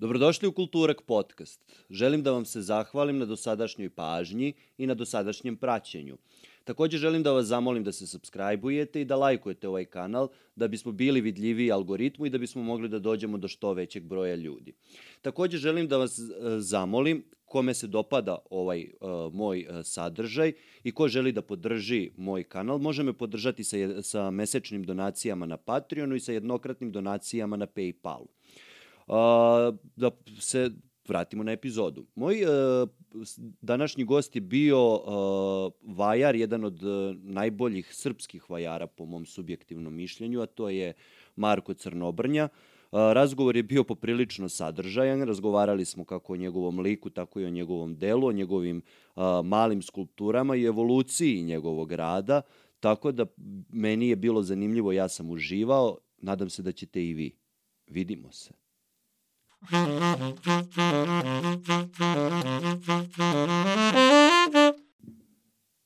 Dobrodošli u Kulturak podcast. Želim da vam se zahvalim na dosadašnjoj pažnji i na dosadašnjem praćenju. Takođe želim da vas zamolim da se subscribe-ujete i da lajkujete ovaj kanal da bismo bili vidljiviji algoritmu i da bismo mogli da dođemo do što većeg broja ljudi. Takođe želim da vas e, zamolim kome se dopada ovaj uh, moj uh, sadržaj i ko želi da podrži moj kanal, može me podržati sa, sa mesečnim donacijama na Patreonu i sa jednokratnim donacijama na Paypalu. Uh, da se vratimo na epizodu. Moj uh, današnji gost je bio uh, vajar, jedan od uh, najboljih srpskih vajara po mom subjektivnom mišljenju, a to je Marko Crnobrnja. Uh, razgovor je bio poprilično sadržajan, razgovarali smo kako o njegovom liku, tako i o njegovom delu, o njegovim uh, malim skulpturama i evoluciji njegovog rada, tako da meni je bilo zanimljivo, ja sam uživao, nadam se da ćete i vi. Vidimo se.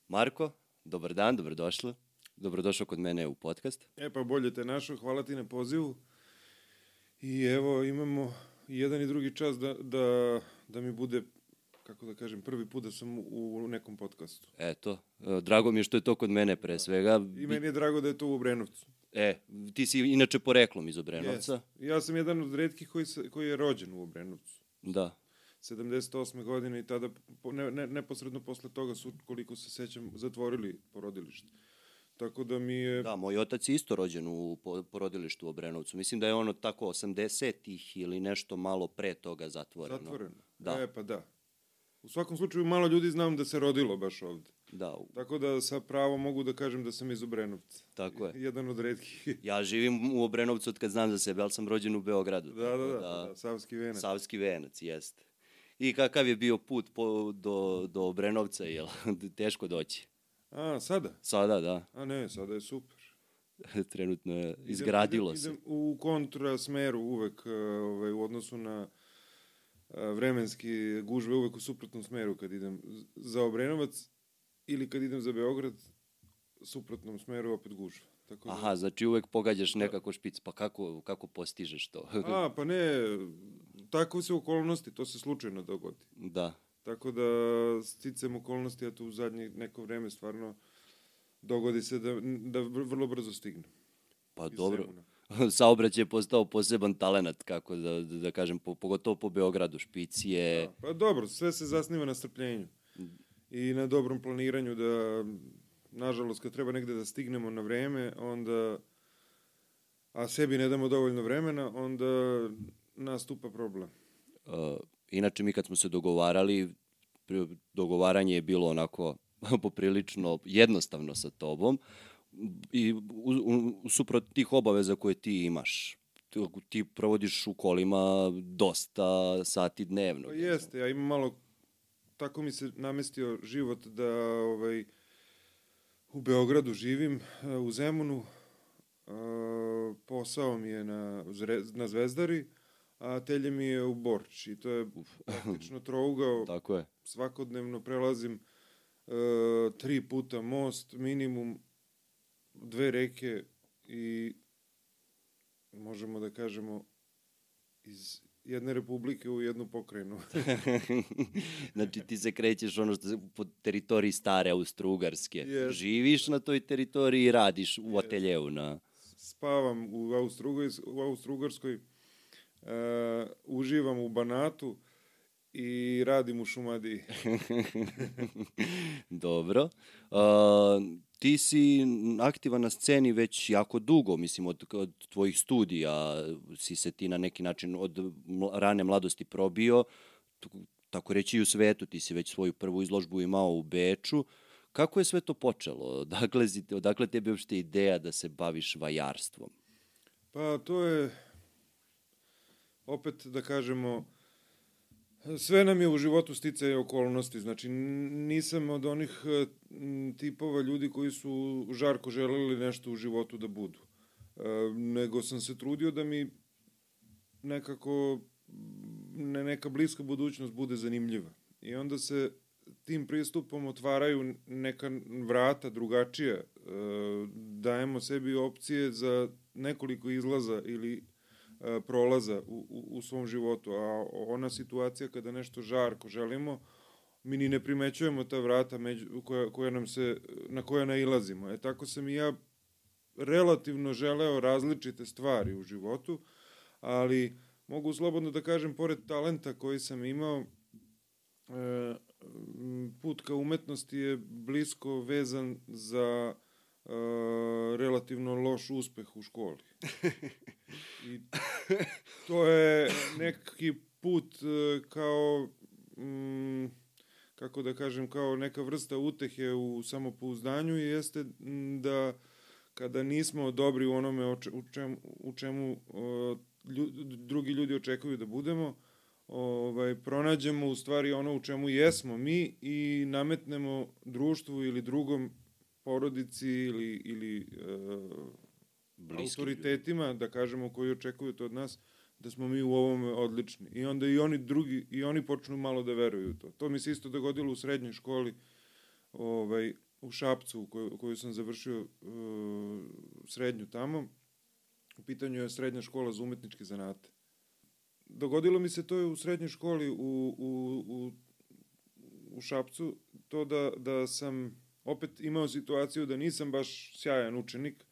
Marko, dobar dan, dobrodošla. Dobrodošao kod mene u podcast. E pa bolje te našao, hvala ti na pozivu. I evo imamo jedan i drugi čas da, da, da mi bude, kako da kažem, prvi put da sam u, u nekom podcastu. Eto, drago mi je što je to kod mene pre svega. I meni je drago da je to u Obrenovcu. E, ti si inače poreklom iz Obrenovca. Yes. Ja sam jedan od redkih koji, se, koji je rođen u Obrenovcu. Da. 78. godine i tada, ne, ne, neposredno posle toga su, koliko se sećam, zatvorili porodilište. Tako da mi je... Da, moj otac je isto rođen u porodilištu u Obrenovcu. Mislim da je ono tako 80-ih ili nešto malo pre toga zatvoreno. Zatvoreno? Da. E, pa da. U svakom slučaju malo ljudi znam da se rodilo baš ovde. Da. Tako da sa pravo mogu da kažem da sam iz Obrenovca. Tako je. Jedan od redkih. ja živim u Obrenovcu od kad znam za sebe, ali sam rođen u Beogradu. Da, da, da, da, da Savski venac. Savski venac, jeste. I kakav je bio put po, do, do Obrenovca, jel? Teško doći. A, sada? Sada, da. A ne, sada je super. Trenutno je izgradilo idem, idem, se. Idem u kontra smeru uvek ovaj, u odnosu na vremenski gužve uvek u suprotnom smeru kad idem za Obrenovac ili kad idem za Beograd suprotnom smeru opet gužva. Tako da... Aha, znači uvek pogađaš da. nekako špic, pa kako, kako postižeš to? A, pa ne, tako se okolnosti, to se slučajno dogodi. Da. Tako da sticam okolnosti, a tu u zadnje neko vreme stvarno dogodi se da, da vrlo brzo stignem. Pa dobro. Saobraćaj je postao poseban talenat, kako da, da, da kažem, po, pogotovo po Beogradu, špicije. Da, pa dobro, sve se zasniva na strpljenju i na dobrom planiranju da, nažalost, kad treba negde da stignemo na vreme, onda, a sebi ne damo dovoljno vremena, onda nastupa problem. Uh, inače, mi kad smo se dogovarali, dogovaranje je bilo onako poprilično jednostavno sa tobom i u, u, u suprot tih obaveza koje ti imaš ti provodiš u kolima dosta sati dnevno. Pa jeste, ja imam malo tako mi se namestio život da ovaj u Beogradu živim, u Zemunu, posao mi je na, na Zvezdari, a telje mi je u Borč i to je praktično trougao. Tako je. Svakodnevno prelazim uh, tri puta most, minimum dve reke i možemo da kažemo iz jedne republike u jednu pokrajinu. znači ti se krećeš ono što po teritoriji stare Austro-Ugarske. Yes. Živiš na toj teritoriji i radiš u yes. ateljevu na... Spavam u, Austro-Ugarskoj, u Austro-Ugarskoj uh, uživam u Banatu i radim u Šumadiji. Dobro. Uh, ti si aktivan na sceni već jako dugo, mislim, od, od tvojih studija si se ti na neki način od rane mladosti probio, tako reći i u svetu, ti si već svoju prvu izložbu imao u Beču. Kako je sve to počelo? Dakle, odakle tebi uopšte ideja da se baviš vajarstvom? Pa to je, opet da kažemo, Sve nam je u životu sticaje okolnosti, znači nisam od onih e, tipova ljudi koji su žarko želeli nešto u životu da budu. E, nego sam se trudio da mi nekako ne, neka bliska budućnost bude zanimljiva. I onda se tim pristupom otvaraju neka vrata drugačija. E, dajemo sebi opcije za nekoliko izlaza ili prolaza u, u, u svom životu, a ona situacija kada nešto žarko želimo, mi ni ne primećujemo ta vrata među, koja, koja nam se, na koja nailazimo. E tako sam i ja relativno želeo različite stvari u životu, ali mogu slobodno da kažem, pored talenta koji sam imao, e, put ka umetnosti je blisko vezan za e, relativno loš uspeh u školi. I to je neki put e, kao mm, kako da kažem, kao neka vrsta utehe u samopouzdanju jeste da kada nismo dobri u onome u čemu, u čemu ljudi, drugi ljudi očekuju da budemo, ovaj, pronađemo u stvari ono u čemu jesmo mi i nametnemo društvu ili drugom porodici ili, ili uh, autoritetima, da kažemo, koji očekuju to od nas, da smo mi u ovome odlični. I onda i oni drugi, i oni počnu malo da veruju u to. To mi se isto dogodilo u srednjoj školi, ovaj, u Šapcu, koju, koju sam završio uh, srednju tamo. U pitanju je srednja škola za umetničke zanate. Dogodilo mi se to je u srednjoj školi u, u, u, u Šapcu, to da, da sam opet imao situaciju da nisam baš sjajan učenik,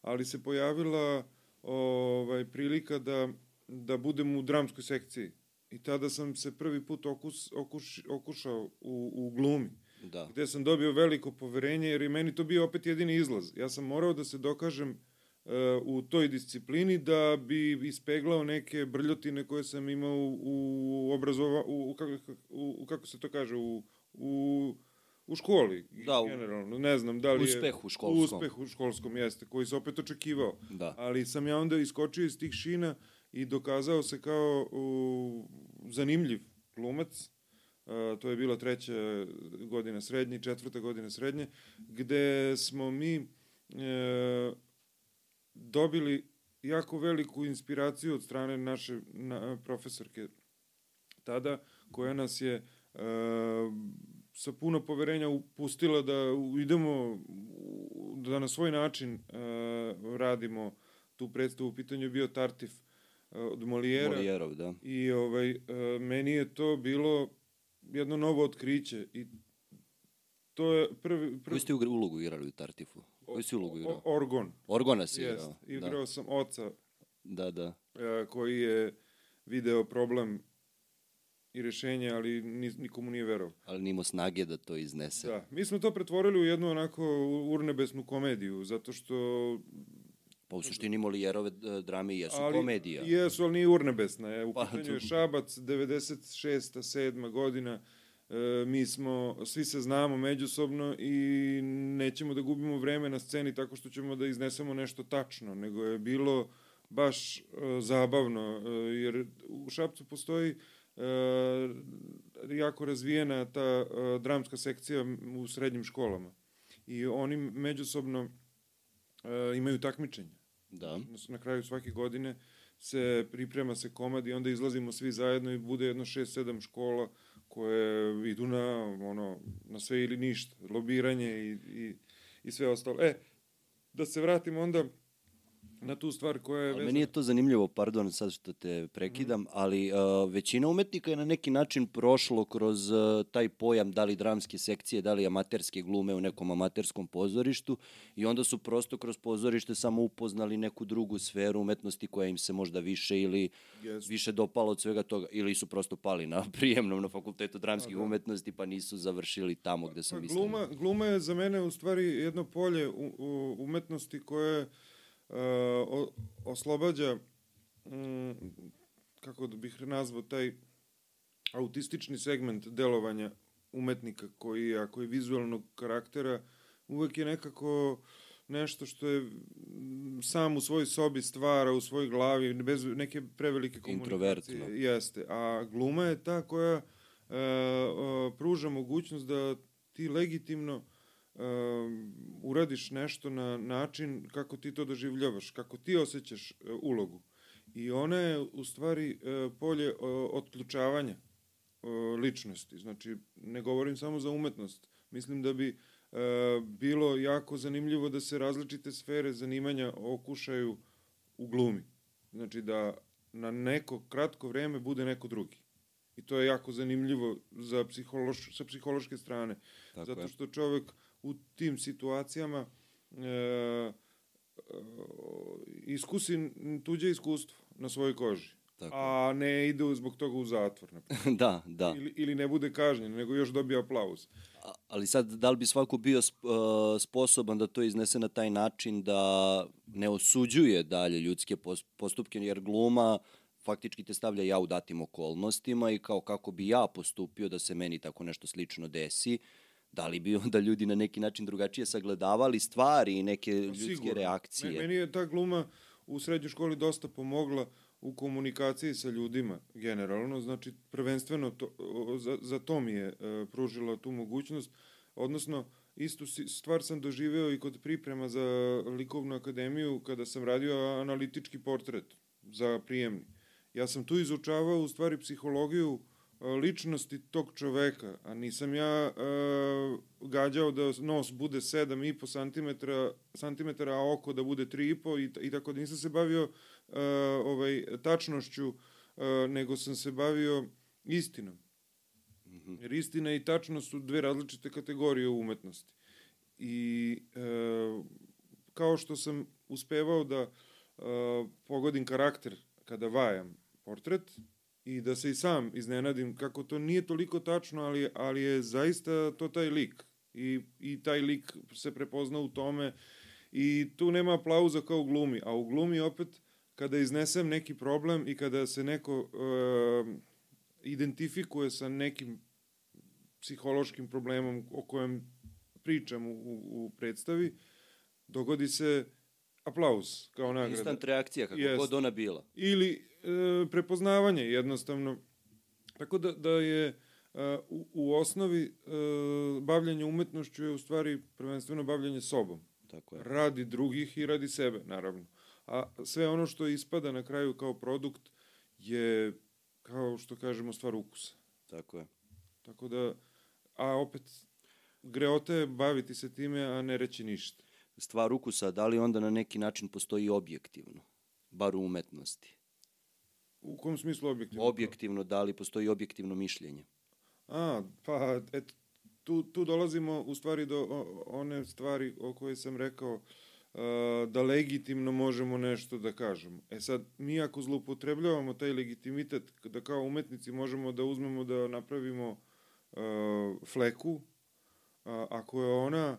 ali se pojavila ovaj, prilika da da budem u dramskoj sekciji. I tada sam se prvi put okus, okuš, okušao u, u glumi. Da. Gde sam dobio veliko poverenje, jer i meni to bio opet jedini izlaz. Ja sam morao da se dokažem uh, u toj disciplini da bi ispeglao neke brljotine koje sam imao u, u obrazova, u, u, kako, u, u, kako se to kaže, u, u u školi, da, generalno, ne znam da li uspeh je... u školskom. Uspeh u školskom, jeste, koji se opet očekivao. Da. Ali sam ja onda iskočio iz tih šina i dokazao se kao u, zanimljiv glumac. Uh, to je bila treća godina srednje, četvrta godina srednje, gde smo mi uh, dobili jako veliku inspiraciju od strane naše na, profesorke tada, koja nas je uh, sa puno poverenja upustila da idemo, da na svoj način uh, radimo tu predstavu. U pitanju je bio Tartif od Molijera. Molijerov, da. I ovaj, e, meni je to bilo jedno novo otkriće i to je prvi... prvi... Koju ste ulogu igrali u Tartifu? Koju si ulogu igrao? Orgon. Orgona si igrao. Jest. Igrao da. sam oca. Da, da. E, koji je video problem i rešenje, ali nikomu nije verao. Ali nimo snage da to iznese. Da. Mi smo to pretvorili u jednu onako urnebesnu komediju, zato što Pa u suštini Molijerove e, drame jesu ali, komedija. Jesu, ali nije urnebesna. Je. U pa, pitanju je Šabac, 96. 7. godina. E, mi smo, svi se znamo međusobno i nećemo da gubimo vreme na sceni tako što ćemo da iznesemo nešto tačno, nego je bilo baš e, zabavno, e, jer u Šapcu postoji jako razvijena ta e, dramska sekcija u srednjim školama. I oni međusobno e, imaju takmičenje. Da. Na, na kraju svake godine se priprema se komad i onda izlazimo svi zajedno i bude jedno 6-7 škola koje idu na, ono, na sve ili ništa, lobiranje i, i, i sve ostalo. E, da se vratimo onda na tu stvar koja je... Ali vezana... Meni je to zanimljivo, pardon sad što te prekidam, mm. ali uh, većina umetnika je na neki način prošlo kroz uh, taj pojam da li dramske sekcije, da li amaterske glume u nekom amaterskom pozorištu i onda su prosto kroz pozorište samo upoznali neku drugu sferu umetnosti koja im se možda više ili yes. više dopala od svega toga ili su prosto pali na prijemnom na fakultetu dramskih da. umetnosti pa nisu završili tamo gde sam mislio. Gluma, gluma je za mene u stvari jedno polje u, u, umetnosti koje je uh, oslobađa, um, kako da bih nazvao, taj autistični segment delovanja umetnika koji, ako je vizualnog karaktera, uvek je nekako nešto što je sam u svojoj sobi stvara, u svojoj glavi, bez neke prevelike komunikacije. Introvertno. Jeste. A gluma je ta koja uh, uh, pruža mogućnost da ti legitimno um, uradiš nešto na način kako ti to doživljavaš, kako ti osjećaš uh, ulogu. I ona je u stvari uh, polje uh, otključavanja uh, ličnosti. Znači, ne govorim samo za umetnost. Mislim da bi uh, bilo jako zanimljivo da se različite sfere zanimanja okušaju u glumi. Znači da na neko kratko vreme bude neko drugi. I to je jako zanimljivo za psihološ, sa psihološke strane. Tako Zato što čovek u tim situacijama e, e, iskusi tuđe iskustvo na svojoj koži. Tako A ne ide zbog toga u zatvor. Da, da. ili, ili ne bude kažnjen, nego još dobije aplauz. A- Ali sad, da li bi svako bio sp- e, sposoban da to iznese na taj način da ne osuđuje dalje ljudske pos- postupke, jer gluma faktički te stavlja ja u datim okolnostima i kao kako bi ja postupio da se meni tako nešto slično desi, da li bi onda ljudi na neki način drugačije sagledavali stvari i neke ljudske Pa Sigurno. reakcije? Me- Meni je ta gluma u srednjoj školi dosta pomogla u komunikaciji sa ljudima generalno, znači prvenstveno to, za, za to mi je e, pružila tu mogućnost, odnosno istu stvar sam doživeo i kod priprema za likovnu akademiju kada sam radio analitički portret za prijemni. Ja sam tu izučavao u stvari psihologiju ličnosti tog čoveka, a nisam ja e, gađao da nos bude 7,5 cm, santimetara, a oko da bude 3,5 i, i tako da nisam se bavio e, ovaj, tačnošću, e, nego sam se bavio istinom. Jer istina i tačnost su dve različite kategorije u umetnosti. I e, kao što sam uspevao da e, pogodim karakter kada vajam portret i da se i sam iznenadim kako to nije toliko tačno, ali, ali je zaista to taj lik. I, I taj lik se prepozna u tome i tu nema aplauza kao u glumi, a u glumi opet kada iznesem neki problem i kada se neko e, identifikuje sa nekim psihološkim problemom o kojem pričam u, u, u predstavi, dogodi se aplauz kao nagrada. Instant reakcija, kako Jest. god ona bila. Ili prepoznavanje jednostavno. Tako da, da je e, u, u osnovi e, bavljanje umetnošću je u stvari prvenstveno bavljanje sobom. Tako je. Radi drugih i radi sebe, naravno. A sve ono što ispada na kraju kao produkt je, kao što kažemo, stvar ukusa. Tako je. Tako da, a opet, greota je baviti se time, a ne reći ništa. Stvar ukusa, da li onda na neki način postoji objektivno? Bar u umetnosti. U kom smislu objektivno? Objektivno, da li postoji objektivno mišljenje? A, pa, eto, tu, tu dolazimo u stvari do o, one stvari o koje sam rekao a, da legitimno možemo nešto da kažemo. E sad, mi ako zloupotrebljavamo taj legitimitet, da kao umetnici možemo da uzmemo da napravimo a, fleku, a, ako je ona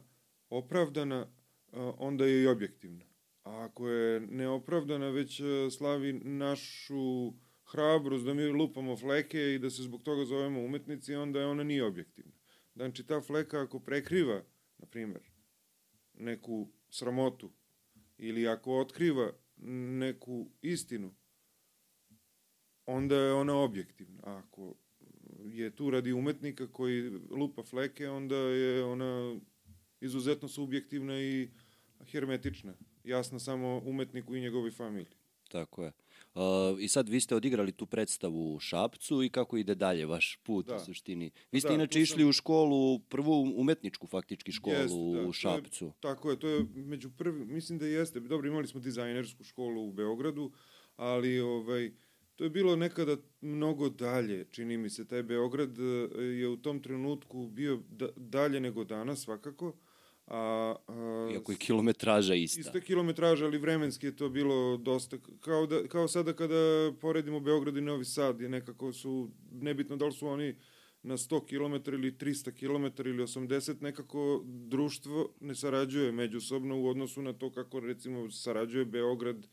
opravdana, a, onda je i objektivna. A ako je neopravdana, već a, slavi našu hrabrost da mi lupamo fleke i da se zbog toga zovemo umetnici, onda je ona nije objektivna. Znači, ta fleka ako prekriva, na primjer, neku sramotu ili ako otkriva neku istinu, onda je ona objektivna. A ako je tu radi umetnika koji lupa fleke, onda je ona izuzetno subjektivna i hermetična. Jasna samo umetniku i njegovoj familiji. Tako je. Uh, I sad vi ste odigrali tu predstavu u Šapcu i kako ide dalje vaš put Da. u suštini? Vi ste Da, inače išli sam- u školu, prvu umetničku faktički školu Jeste, da, u je- Šapcu. Tako je, to je među prvi, mislim da jeste. Dobro, imali smo dizajnersku školu u Beogradu, ali ovaj, to je bilo nekada mnogo dalje, čini mi se. Taj Beograd eh, je u tom trenutku bio da, dalje nego danas, svakako. A, a, Iako je kilometraža ista. Ista kilometraža, ali vremenski je to bilo dosta, kao, da, kao sada kada poredimo Beograd i Novi Sad, je nekako su, nebitno da li su oni na 100 km ili 300 km ili 80, nekako društvo ne sarađuje međusobno u odnosu na to kako recimo sarađuje Beograd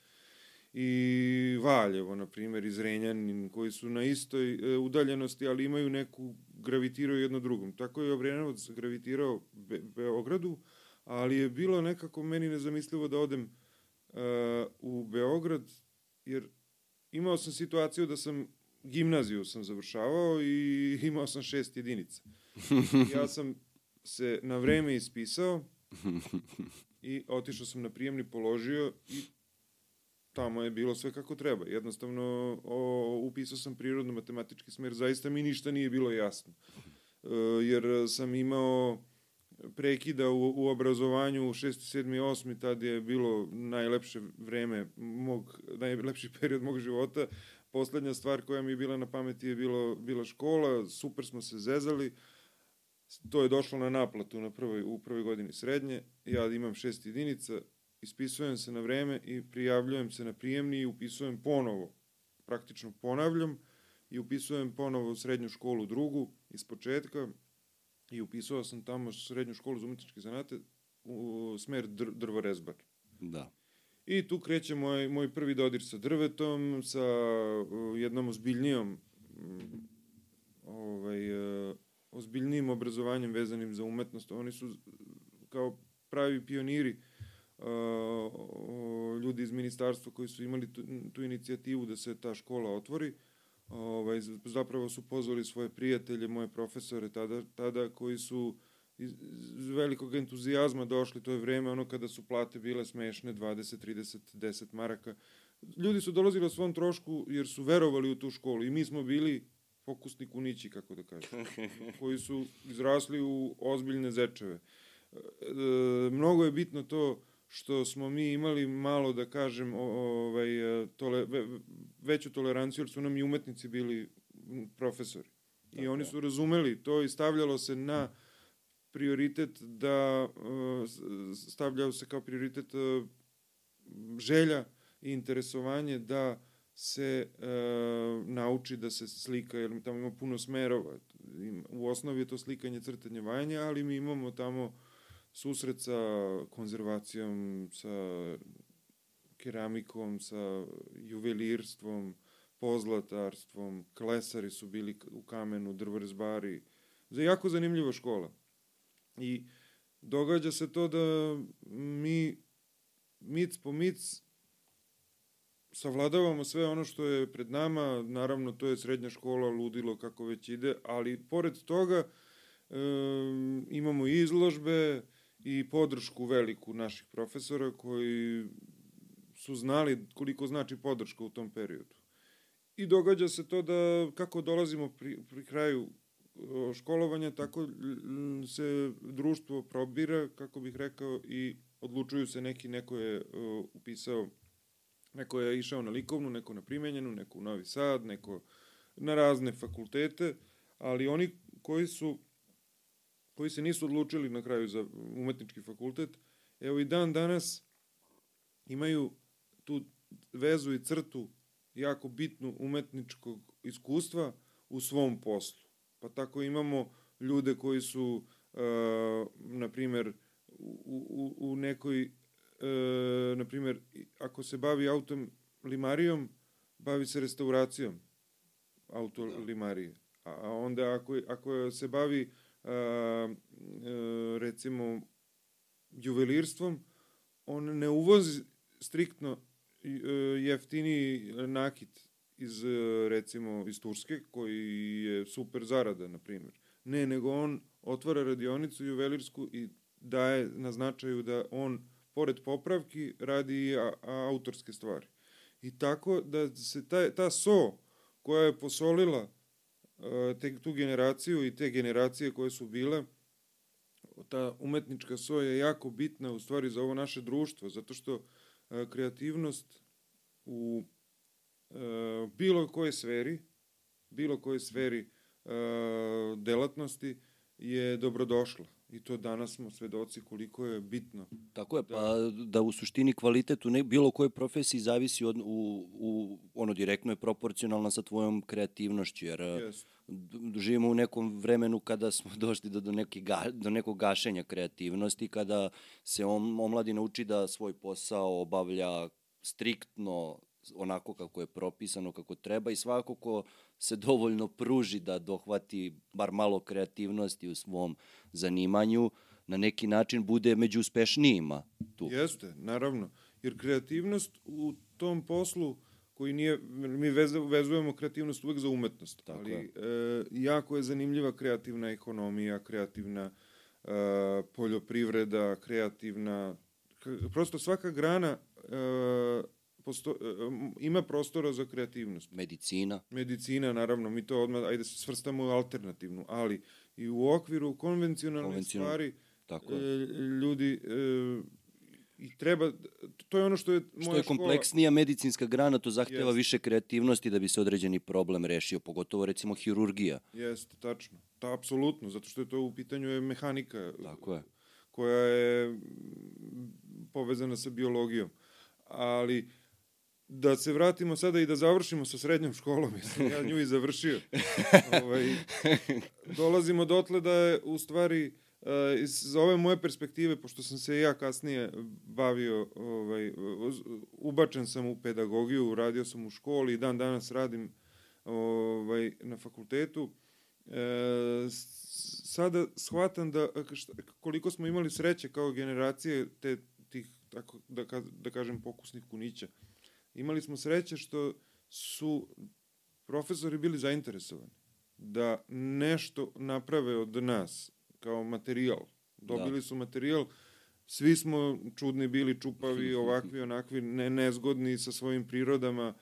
i Valjevo, na primjer, i Zrenjanin, koji su na istoj e, udaljenosti, ali imaju neku, gravitiraju jedno drugom. Tako je Obrenovac gravitirao Be Beogradu, ali je bilo nekako meni nezamislivo da odem uh, u Beograd, jer imao sam situaciju da sam gimnaziju sam završavao i imao sam šest jedinica. ja sam se na vreme ispisao i otišao sam na prijemni, položio i tamo je bilo sve kako treba. Jednostavno, o, upisao sam prirodno-matematički smer, zaista mi ništa nije bilo jasno. E, jer sam imao prekida u, u obrazovanju u 6. 7. 8. tad je bilo najlepše vreme mog, najlepši period mog života. Poslednja stvar koja mi je bila na pameti je bilo, bila škola, super smo se zezali, to je došlo na naplatu na prvoj, u prvoj godini srednje, ja imam šest jedinica, ispisujem se na vreme i prijavljujem se na prijemni i upisujem ponovo, praktično ponavljam i upisujem ponovo u srednju školu drugu iz početka i upisao sam tamo srednju školu za umetničke zanate u smer dr drvorezbar. Da. I tu kreće moj, moj prvi dodir sa drvetom, sa uh, jednom ozbiljnijom ovaj, uh, ozbiljnijim obrazovanjem vezanim za umetnost. Oni su kao pravi pioniri uh, ljudi iz ministarstva koji su imali tu, tu inicijativu da se ta škola otvori. Ovaj, zapravo su pozvali svoje prijatelje, moje profesore tada, tada koji su iz velikog entuzijazma došli, to je vreme ono kada su plate bile smešne, 20, 30, 10 maraka. Ljudi su dolazili o svom trošku jer su verovali u tu školu i mi smo bili pokusni kunići, kako da kažem, koji su izrasli u ozbiljne zečeve. E, mnogo je bitno to što smo mi imali malo, da kažem, ovaj, e, tole, ve, veću toleranciju, jer su nam i umetnici bili profesori. I Tako oni su razumeli to i stavljalo se na prioritet da e, stavljao se kao prioritet e, želja i interesovanje da se e, nauči da se slika, jer tamo ima puno smerova. U osnovi je to slikanje, crtanje, vajanje, ali mi imamo tamo susret sa konzervacijom, sa keramikom, sa juvelirstvom, pozlatarstvom, klesari su bili u kamenu, drvorezbari. Za jako zanimljiva škola. I događa se to da mi mic po mic savladavamo sve ono što je pred nama, naravno to je srednja škola, ludilo kako već ide, ali pored toga e, imamo izložbe i podršku veliku naših profesora koji su znali koliko znači podrška u tom periodu. I događa se to da kako dolazimo pri, pri kraju školovanja, tako se društvo probira, kako bih rekao, i odlučuju se neki, neko je upisao Neko je išao na likovnu, neko na primenjenu, neko u Novi Sad, neko na razne fakultete, ali oni koji su koji se nisu odlučili na kraju za umetnički fakultet, evo i dan danas imaju tu vezu i crtu jako bitnu umetničkog iskustva u svom poslu. Pa tako imamo ljude koji su, uh, na primer, u, u, u nekoj e, na primjer, ako se bavi autom limarijom, bavi se restauracijom auto da. limarije. A onda ako, ako se bavi e, recimo juvelirstvom, on ne uvozi striktno e, jeftini nakit iz recimo iz Turske koji je super zarada na primjer. Ne, nego on otvara radionicu juvelirsku i daje na značaju da on pored popravki, radi i autorske stvari. I tako da se ta, ta so koja je posolila te, tu generaciju i te generacije koje su bile, ta umetnička so je jako bitna u stvari za ovo naše društvo, zato što a, kreativnost u a, bilo koje sferi, bilo koje sferi delatnosti je dobrodošla. I to danas smo svedoci koliko je bitno. Tako je, da... pa da u suštini kvalitet u ne, bilo kojoj profesiji zavisi od, u, u, ono direktno je proporcionalno sa tvojom kreativnošću, jer yes. živimo u nekom vremenu kada smo došli do, do, neki ga, do nekog gašenja kreativnosti, kada se omladina uči da svoj posao obavlja striktno onako kako je propisano, kako treba i svako ko se dovoljno pruži da dohvati bar malo kreativnosti u svom zanimanju, na neki način bude među uspešnijima tu. Jeste, naravno. Jer kreativnost u tom poslu koji nije, mi vezujemo kreativnost uvek za umetnost, Tako ali je. E, jako je zanimljiva kreativna ekonomija, kreativna e, poljoprivreda, kreativna, prosto svaka grana e, posto, e, ima prostora za kreativnost. Medicina. Medicina, naravno, mi to odmah, ajde se svrstamo u alternativnu, ali i u okviru konvencionalne Konvencional. stvari Tako e, je. ljudi e, i treba, to je ono što je moja Što je škola- kompleksnija medicinska grana, to zahteva Jeste. više kreativnosti da bi se određeni problem rešio, pogotovo recimo hirurgija. Jeste, tačno. Ta, apsolutno, zato što je to u pitanju je mehanika Tako je. koja je povezana sa biologijom. Ali da se vratimo sada i da završimo sa srednjom školom, mislim, ja nju i završio. ovaj, dolazimo dotle da je u stvari eh, iz ove moje perspektive, pošto sam se ja kasnije bavio, ovaj, ubačen sam u pedagogiju, radio sam u školi i dan danas radim ovaj, na fakultetu, e, sada shvatam da šta, koliko smo imali sreće kao generacije te, tih, tako da, ka- da kažem, pokusnih kunića. Imali smo sreće što su profesori bili zainteresovani da nešto naprave od nas kao materijal. Dobili su materijal, svi smo čudni bili, čupavi, ovakvi, onakvi, ne, nezgodni sa svojim prirodama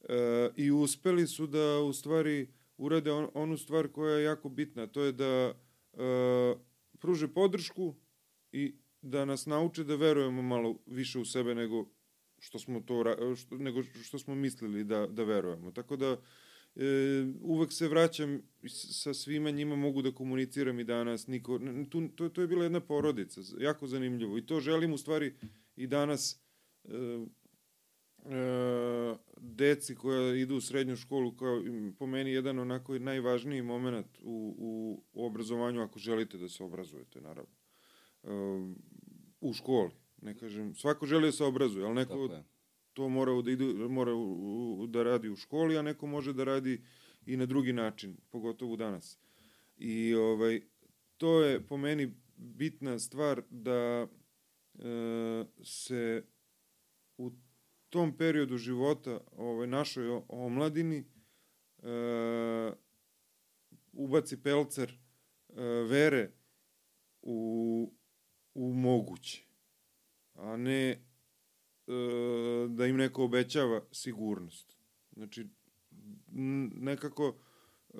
e, i uspeli su da u stvari urade on, onu stvar koja je jako bitna, to je da e, pruže podršku i da nas nauče da verujemo malo više u sebe nego što smo to što, nego što smo mislili da da verujemo. Tako da e, uvek se vraćam sa svima njima mogu da komuniciram i danas niko tu, to, to je bila jedna porodica jako zanimljivo. I to želim u stvari i danas e, e, deci koja idu u srednju školu im, po meni jedan onako najvažniji moment u, u obrazovanju ako želite da se obrazujete naravno. E, u školi ne kažem svako želi da se obrazuje ali neko to mora da idu, mora da radi u školi, a neko može da radi i na drugi način, pogotovo danas. I ovaj to je po meni bitna stvar da e, se u tom periodu života ovaj našoj omladini e, ubaci pelcer e, vere u, u moguće, a ne e, da im neko obećava sigurnost. Znači, nekako, e,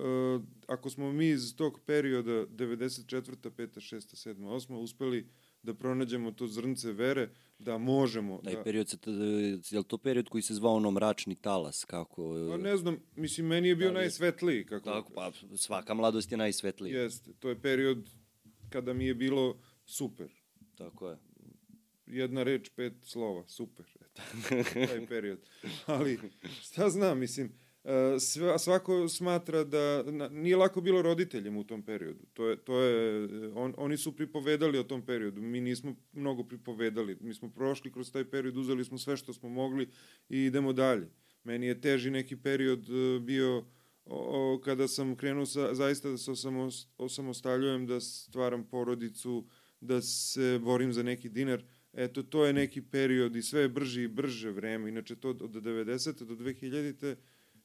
ako smo mi iz tog perioda 94. 5. 6. 7. 8. uspeli da pronađemo to zrnce vere, da možemo. Taj da, period, se, je li to period koji se zvao ono mračni talas, kako... Pa ne znam, mislim, meni je bio Da li- najsvetliji. Kako, Tako, pa svaka mladost je najsvetlija. Jeste, to je period kada mi je bilo super. Tako je. Jedna reč, pet slova, super. Eto, taj period. Ali, šta znam, mislim, e, sva- svako smatra da na, nije lako bilo roditeljima u tom periodu. To je, to je, on, oni su pripovedali o tom periodu. Mi nismo mnogo pripovedali. Mi smo prošli kroz taj period, uzeli smo sve što smo mogli i idemo dalje. Meni je teži neki period e, bio o, o, kada sam krenuo sa, zaista da se osamos, osamostaljujem, da stvaram porodicu, da se borim za neki dinar. Eto, to je neki period i sve je brže i brže vreme. Inače, to od 90. do 2000.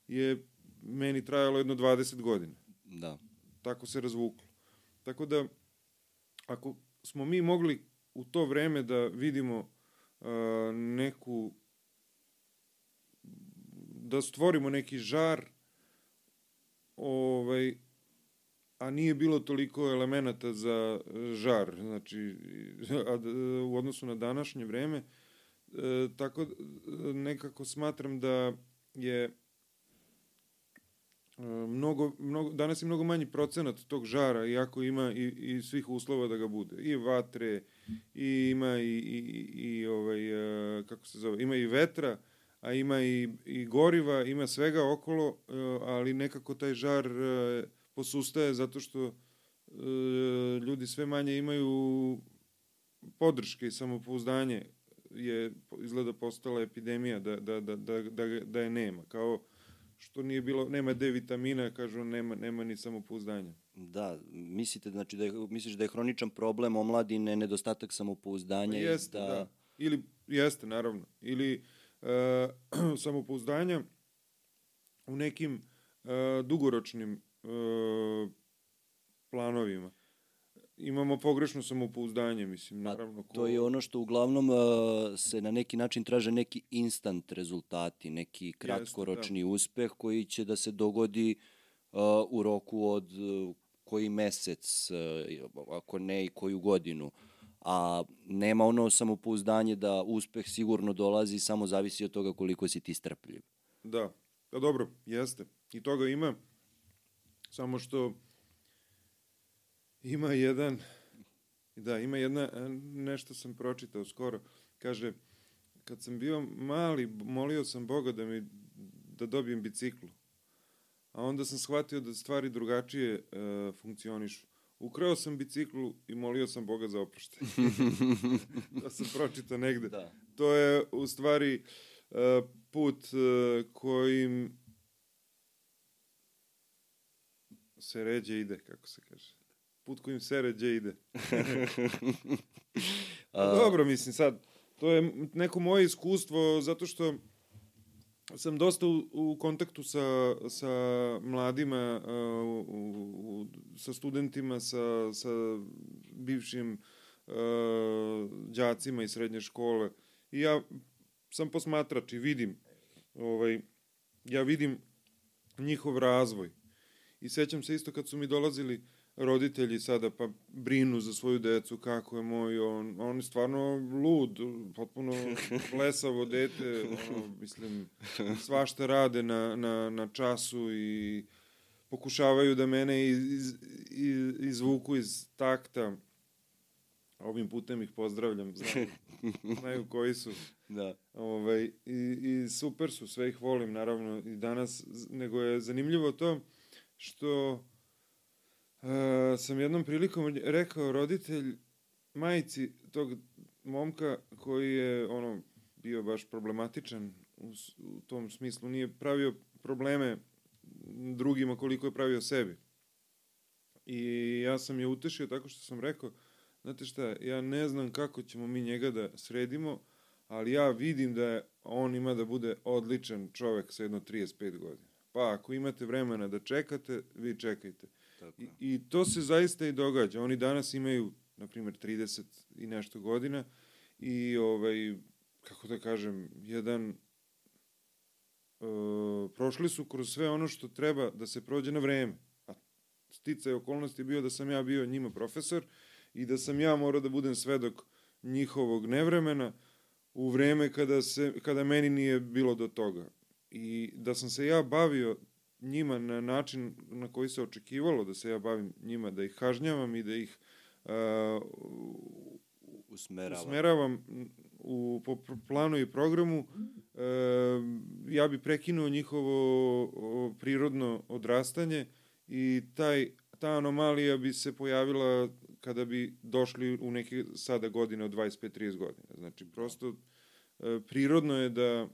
je meni trajalo jedno 20 godina. Da. Tako se razvuklo. Tako da, ako smo mi mogli u to vreme da vidimo uh, neku da stvorimo neki žar ovaj a nije bilo toliko elemenata za žar znači a, u odnosu na današnje vreme e, tako d- nekako smatram da je e, mnogo, mnogo, danas je mnogo manji procenat tog žara, iako ima i, i svih uslova da ga bude. I vatre, i ima i, i, i ovaj, e, kako se zove, ima i vetra, a ima i, i goriva, ima svega okolo, e, ali nekako taj žar e, posustaje zato što e, ljudi sve manje imaju podrške i samopouzdanje je izgleda postala epidemija da, da, da, da, da, da je nema. Kao što nije bilo, nema D vitamina, kažu, nema, nema ni samopouzdanja. Da, mislite, znači da je, misliš da je hroničan problem omladine nedostatak samopouzdanja i Jeste, da. da. Ili, jeste, naravno. Ili e, samopouzdanja u nekim e, dugoročnim planovima. Imamo pogrešno samopouzdanje, mislim, Pa, naravno. Ko... To je ono što uglavnom uh, se na neki način traže neki instant rezultati, neki kratkoročni uspeh koji će da se dogodi uh, u roku od uh, koji mesec, e, ako ne i koju godinu, a nema ono samopouzdanje da uspeh sigurno dolazi, samo zavisi od toga koliko si ti strpljiv. Da, pa dobro, jeste. I toga ima, samo što ima jedan, da, ima jedna, nešto sam pročitao skoro, kaže, kad sam bio mali, molio sam Boga da mi, da dobijem biciklu. A onda sam shvatio da stvari drugačije uh, funkcionišu. Ukrao sam biciklu i molio sam Boga za oproštaj. to sam pročitao negde. Da. To je u stvari uh, put kojim se ređe ide, kako se kaže. Put kojim se ređe ide. A... Dobro, mislim sad, to je neko moje iskustvo, zato što sam dosta u, u kontaktu sa, sa mladima, uh, u, u, sa studentima, sa, sa bivšim uh, đacima iz srednje škole. I ja sam posmatrač i vidim, ovaj, ja vidim njihov razvoj. I sećam se isto kad su mi dolazili roditelji sada pa brinu za svoju decu, kako je moj, on, on je stvarno lud, potpuno blesavo dete, ono, mislim, svašta rade na, na, na času i pokušavaju da mene iz, iz, iz, izvuku iz takta. Ovim putem ih pozdravljam, znaju, znaju koji su. Da. Ovaj, i, I super su, sve ih volim, naravno, i danas, nego je zanimljivo to što Uh, sam jednom prilikom rekao roditelj majici tog momka koji je ono bio baš problematičan u, u tom smislu, nije pravio probleme drugima koliko je pravio sebi. I ja sam je utešio tako što sam rekao, znate šta, ja ne znam kako ćemo mi njega da sredimo, ali ja vidim da je, on ima da bude odličan čovek sa jedno 35 godina. Pa ako imate vremena da čekate, vi čekajte. Tako. I, I to se zaista i događa. Oni danas imaju, na primjer, 30 i nešto godina i, ovaj, kako da kažem, jedan uh, prošli su kroz sve ono što treba da se prođe na vreme. A sticaj okolnosti je bio da sam ja bio njima profesor i da sam ja morao da budem svedok njihovog nevremena u vreme kada, se, kada meni nije bilo do toga. I da sam se ja bavio njima na način na koji se očekivalo da se ja bavim njima, da ih kažnjavam i da ih uh, usmeravam. usmeravam u, po planu i programu, uh, ja bi prekinuo njihovo prirodno odrastanje i taj, ta anomalija bi se pojavila kada bi došli u neke sada godine od 25-30 godina. Znači, prosto uh, prirodno je da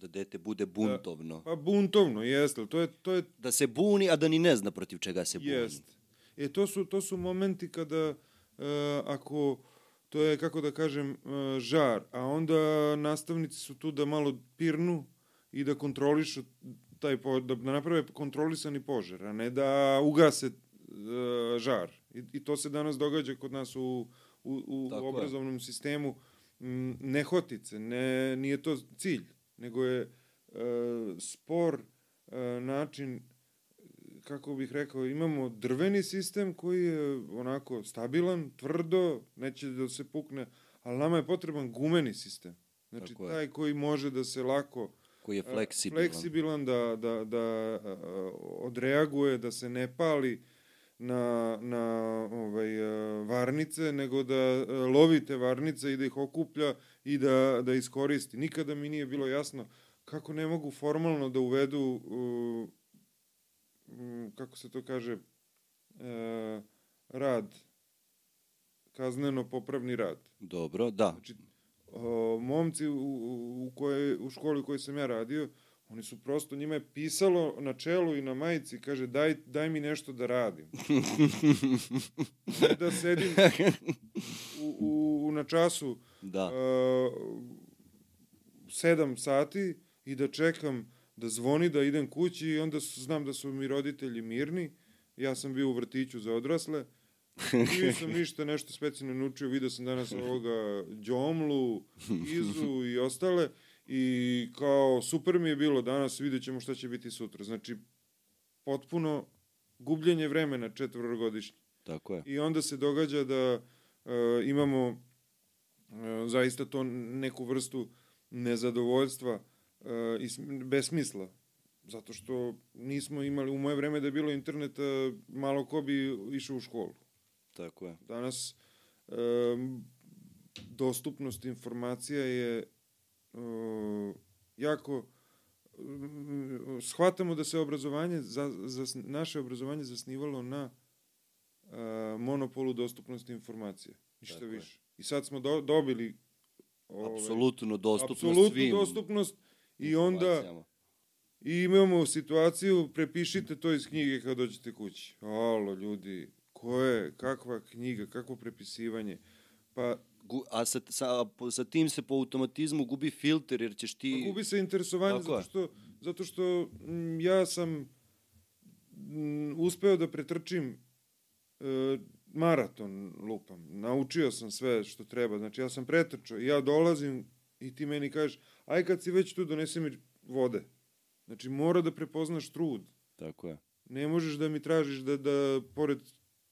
da dete bude buntovno. Da, pa buntovno, jeste. To je, to je... Da se buni, a da ni ne zna protiv čega se buni. Jest. E, to su, to su momenti kada, uh, ako, to je, kako da kažem, uh, žar, a onda nastavnici su tu da malo pirnu i da kontrolišu taj, po, da naprave kontrolisani požar, a ne da ugase uh, žar. I, I to se danas događa kod nas u, u, u obrazovnom je. sistemu. M, nehotice, ne, nije to cilj nego je e, spor e, način kako bih rekao, imamo drveni sistem koji je onako stabilan, tvrdo, neće da se pukne, ali nama je potreban gumeni sistem. Znači, Tako taj je. koji može da se lako koji je fleksibilan, fleksibilan da, da, da odreaguje, da se ne pali na, na ovaj, varnice, nego da lovite varnice i da ih okuplja i da, da iskoristi. Nikada mi nije bilo jasno kako ne mogu formalno da uvedu, uh, kako se to kaže, uh, rad, kazneno-popravni rad. Dobro, da. Znači, uh, momci u, u, koje, u školi u kojoj sam ja radio, Oni su prosto, njima je pisalo na čelu i na majici, kaže, daj, daj mi nešto da radim. da sedim u, u, na času da. Uh, sedam sati i da čekam da zvoni, da idem kući i onda znam da su mi roditelji mirni. Ja sam bio u vrtiću za odrasle. Nisam ništa nešto specijalno naučio, vidio sam danas ovoga Đomlu, Izu i ostale i kao super mi je bilo danas, vidjet ćemo šta će biti sutra. Znači, potpuno gubljenje vremena četvorogodišnje. Tako je. I onda se događa da uh, imamo zaista to neku vrstu nezadovoljstva uh, i besmisla. Zato što nismo imali, u moje vreme da je bilo interneta, malo ko bi išao u školu. Tako je. Danas uh, dostupnost informacija je uh, jako shvatamo da se obrazovanje za, za naše obrazovanje zasnivalo na uh, monopolu dostupnosti informacija. Ništa Tako više. Je. I sad smo do, dobili ovaj, apsolutno dostupnost apsolutnu svim dostupnost i onda i imamo situaciju prepišite to iz knjige kad dođete kući. Alo ljudi, ko je, kakva knjiga, kakvo prepisivanje? Pa a sa, sa, sa tim se po automatizmu gubi filter, jer ćeš ti... Pa gubi se interesovanje, Tako zato što, zato što m, mm, ja sam m, mm, uspeo da pretrčim e, maraton, lupam. Naučio sam sve što treba, znači ja sam pretrčao i ja dolazim i ti meni kažeš, aj kad si već tu, donesi mi vode. Znači, mora da prepoznaš trud. Tako je. Ne možeš da mi tražiš da, da pored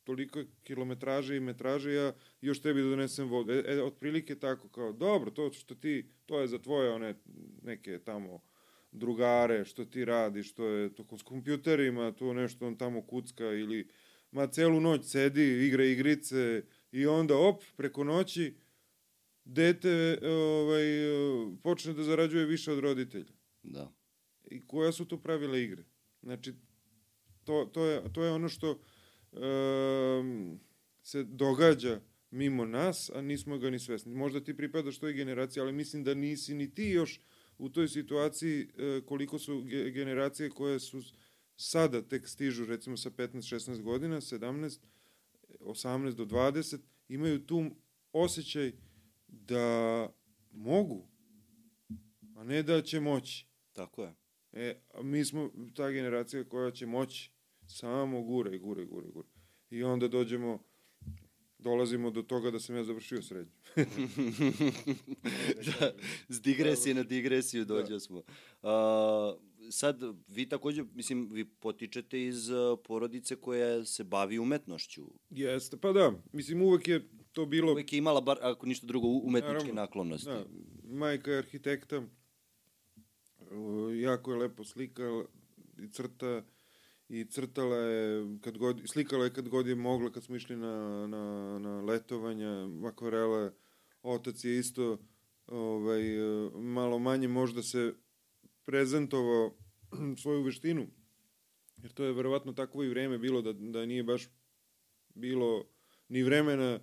toliko kilometraže i metraže, ja još tebi da donesem vodu. E, e, otprilike tako kao, dobro, to što ti, to je za tvoje one neke tamo drugare, što ti radiš, što je to s kompjuterima, to nešto on tamo kucka ili ma celu noć sedi, igra igrice i onda op, preko noći dete ovaj, počne da zarađuje više od roditelja. Da. I koja su to pravila igre? Znači, to, to, je, to je ono što um, se događa mimo nas, a nismo ga ni svesni. Možda ti pripadaš toj generaciji, ali mislim da nisi ni ti još u toj situaciji uh, koliko su ge generacije koje su sada tek stižu recimo sa 15-16 godina, 17, 18 do 20, imaju tu osjećaj da mogu, a ne da će moći. Tako je. E, a mi smo ta generacija koja će moći Samo gure i gure i gure i gure. I onda dođemo, dolazimo do toga da sam ja završio srednju. da, s digresije na digresiju dođe da. smo. Uh, sad, vi takođe, mislim, vi potičete iz porodice koja se bavi umetnošću. Jeste, pa da. Mislim, uvek je to bilo... Uvek je imala, bar, ako ništa drugo, umetničke Naravno, naklonosti. Da, majka je arhitekta, jako je lepo slika i crta, i crtala je, kad god, slikala je kad god je mogla, kad smo išli na, na, na letovanja, akvarele, otac je isto ovaj, malo manje možda se prezentovao svoju veštinu, jer to je verovatno takvo i vreme bilo da, da nije baš bilo ni vremena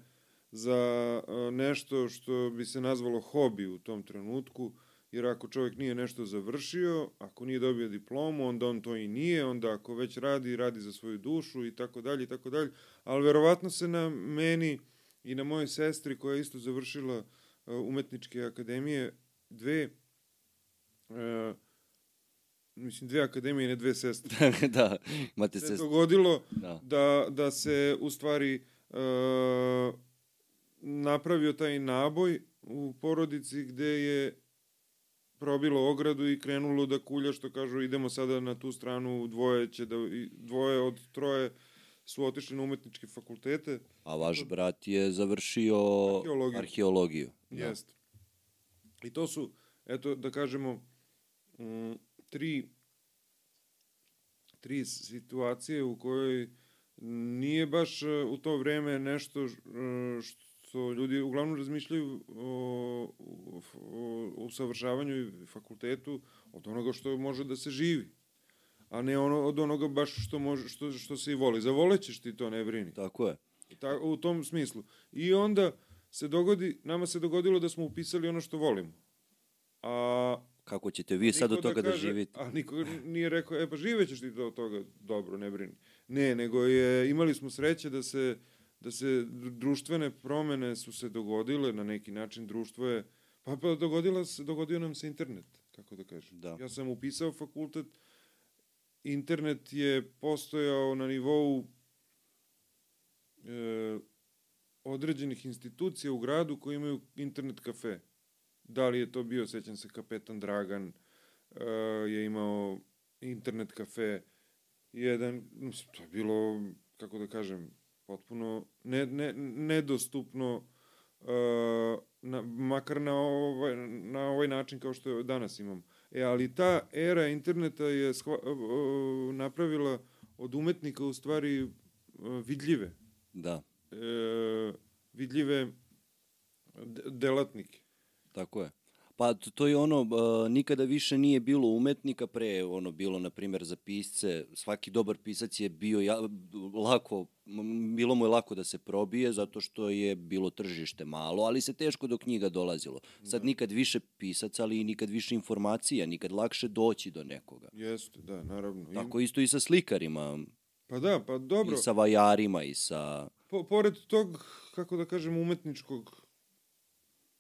za nešto što bi se nazvalo hobi u tom trenutku, jer ako čovjek nije nešto završio, ako nije dobio diplomu, onda on to i nije, onda ako već radi, radi za svoju dušu i tako dalje i tako dalje, ali verovatno se na meni i na mojoj sestri koja je isto završila umetničke akademije, dve uh, mislim dve akademije ne dve sestre. da, imate sestre. Se dogodilo da. da, da se u stvari uh, napravio taj naboj u porodici gde je probilo ogradu i krenulo da kulja, što kažu, idemo sada na tu stranu, dvoje će da, dvoje od troje su otišli na umetničke fakultete. A vaš brat je završio arheologiju. arheologiju. Da. Jeste. I to su, eto, da kažemo, m, tri, tri situacije u kojoj nije baš e, u to vreme nešto što što ljudi uglavnom razmišljaju o, o, o usavršavanju i fakultetu od onoga što može da se živi a ne ono od onoga baš što može što što se i voli. Zavolećeš ti to, ne brini. Tako je. Ta, u tom smislu. I onda se dogodi, nama se dogodilo da smo upisali ono što volimo. A kako ćete vi sad od toga da, kaže, da živite? A niko nije rekao, e pa živećeš ti od toga, dobro, ne brini. Ne, nego je, imali smo sreće da se da se društvene promene su se dogodile na neki način, društvo je, pa, pa dogodila se, dogodio nam se internet, kako da kažem. Da. Ja sam upisao fakultet, internet je postojao na nivou e, određenih institucija u gradu koji imaju internet kafe. Da li je to bio, sećam se, kapetan Dragan e, je imao internet kafe, jedan, mislim, to je bilo, kako da kažem, potpuno ne, ne, nedostupno, uh, na, makar na ovaj, na ovaj način kao što danas imam. E, ali ta era interneta je shva, uh, napravila od umetnika u stvari uh, vidljive. Da. E, vidljive delatnike. Tako je. Pa to je ono, uh, nikada više nije bilo umetnika, pre ono bilo, na primjer, za pisce, svaki dobar pisac je bio ja, lako, bilo mu je lako da se probije, zato što je bilo tržište malo, ali se teško do knjiga dolazilo. Sad da. nikad više pisaca, ali i nikad više informacija, nikad lakše doći do nekoga. Jeste, da, naravno. Tako isto i sa slikarima. Pa da, pa dobro. I sa vajarima i sa... Po, pored tog, kako da kažem, umetničkog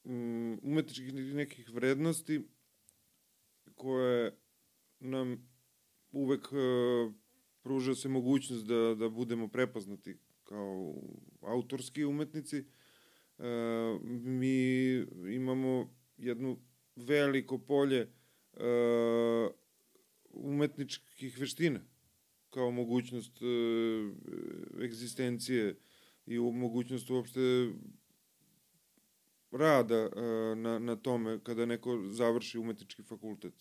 um, umetničkih nekih vrednosti koje nam uvek uh, pruža se mogućnost da, da budemo prepoznati kao autorski umetnici. Uh, mi imamo jednu veliko polje uh, umetničkih veština kao mogućnost egzistencije i mogućnost uopšte rada uh, na, na tome kada neko završi umetnički fakultet.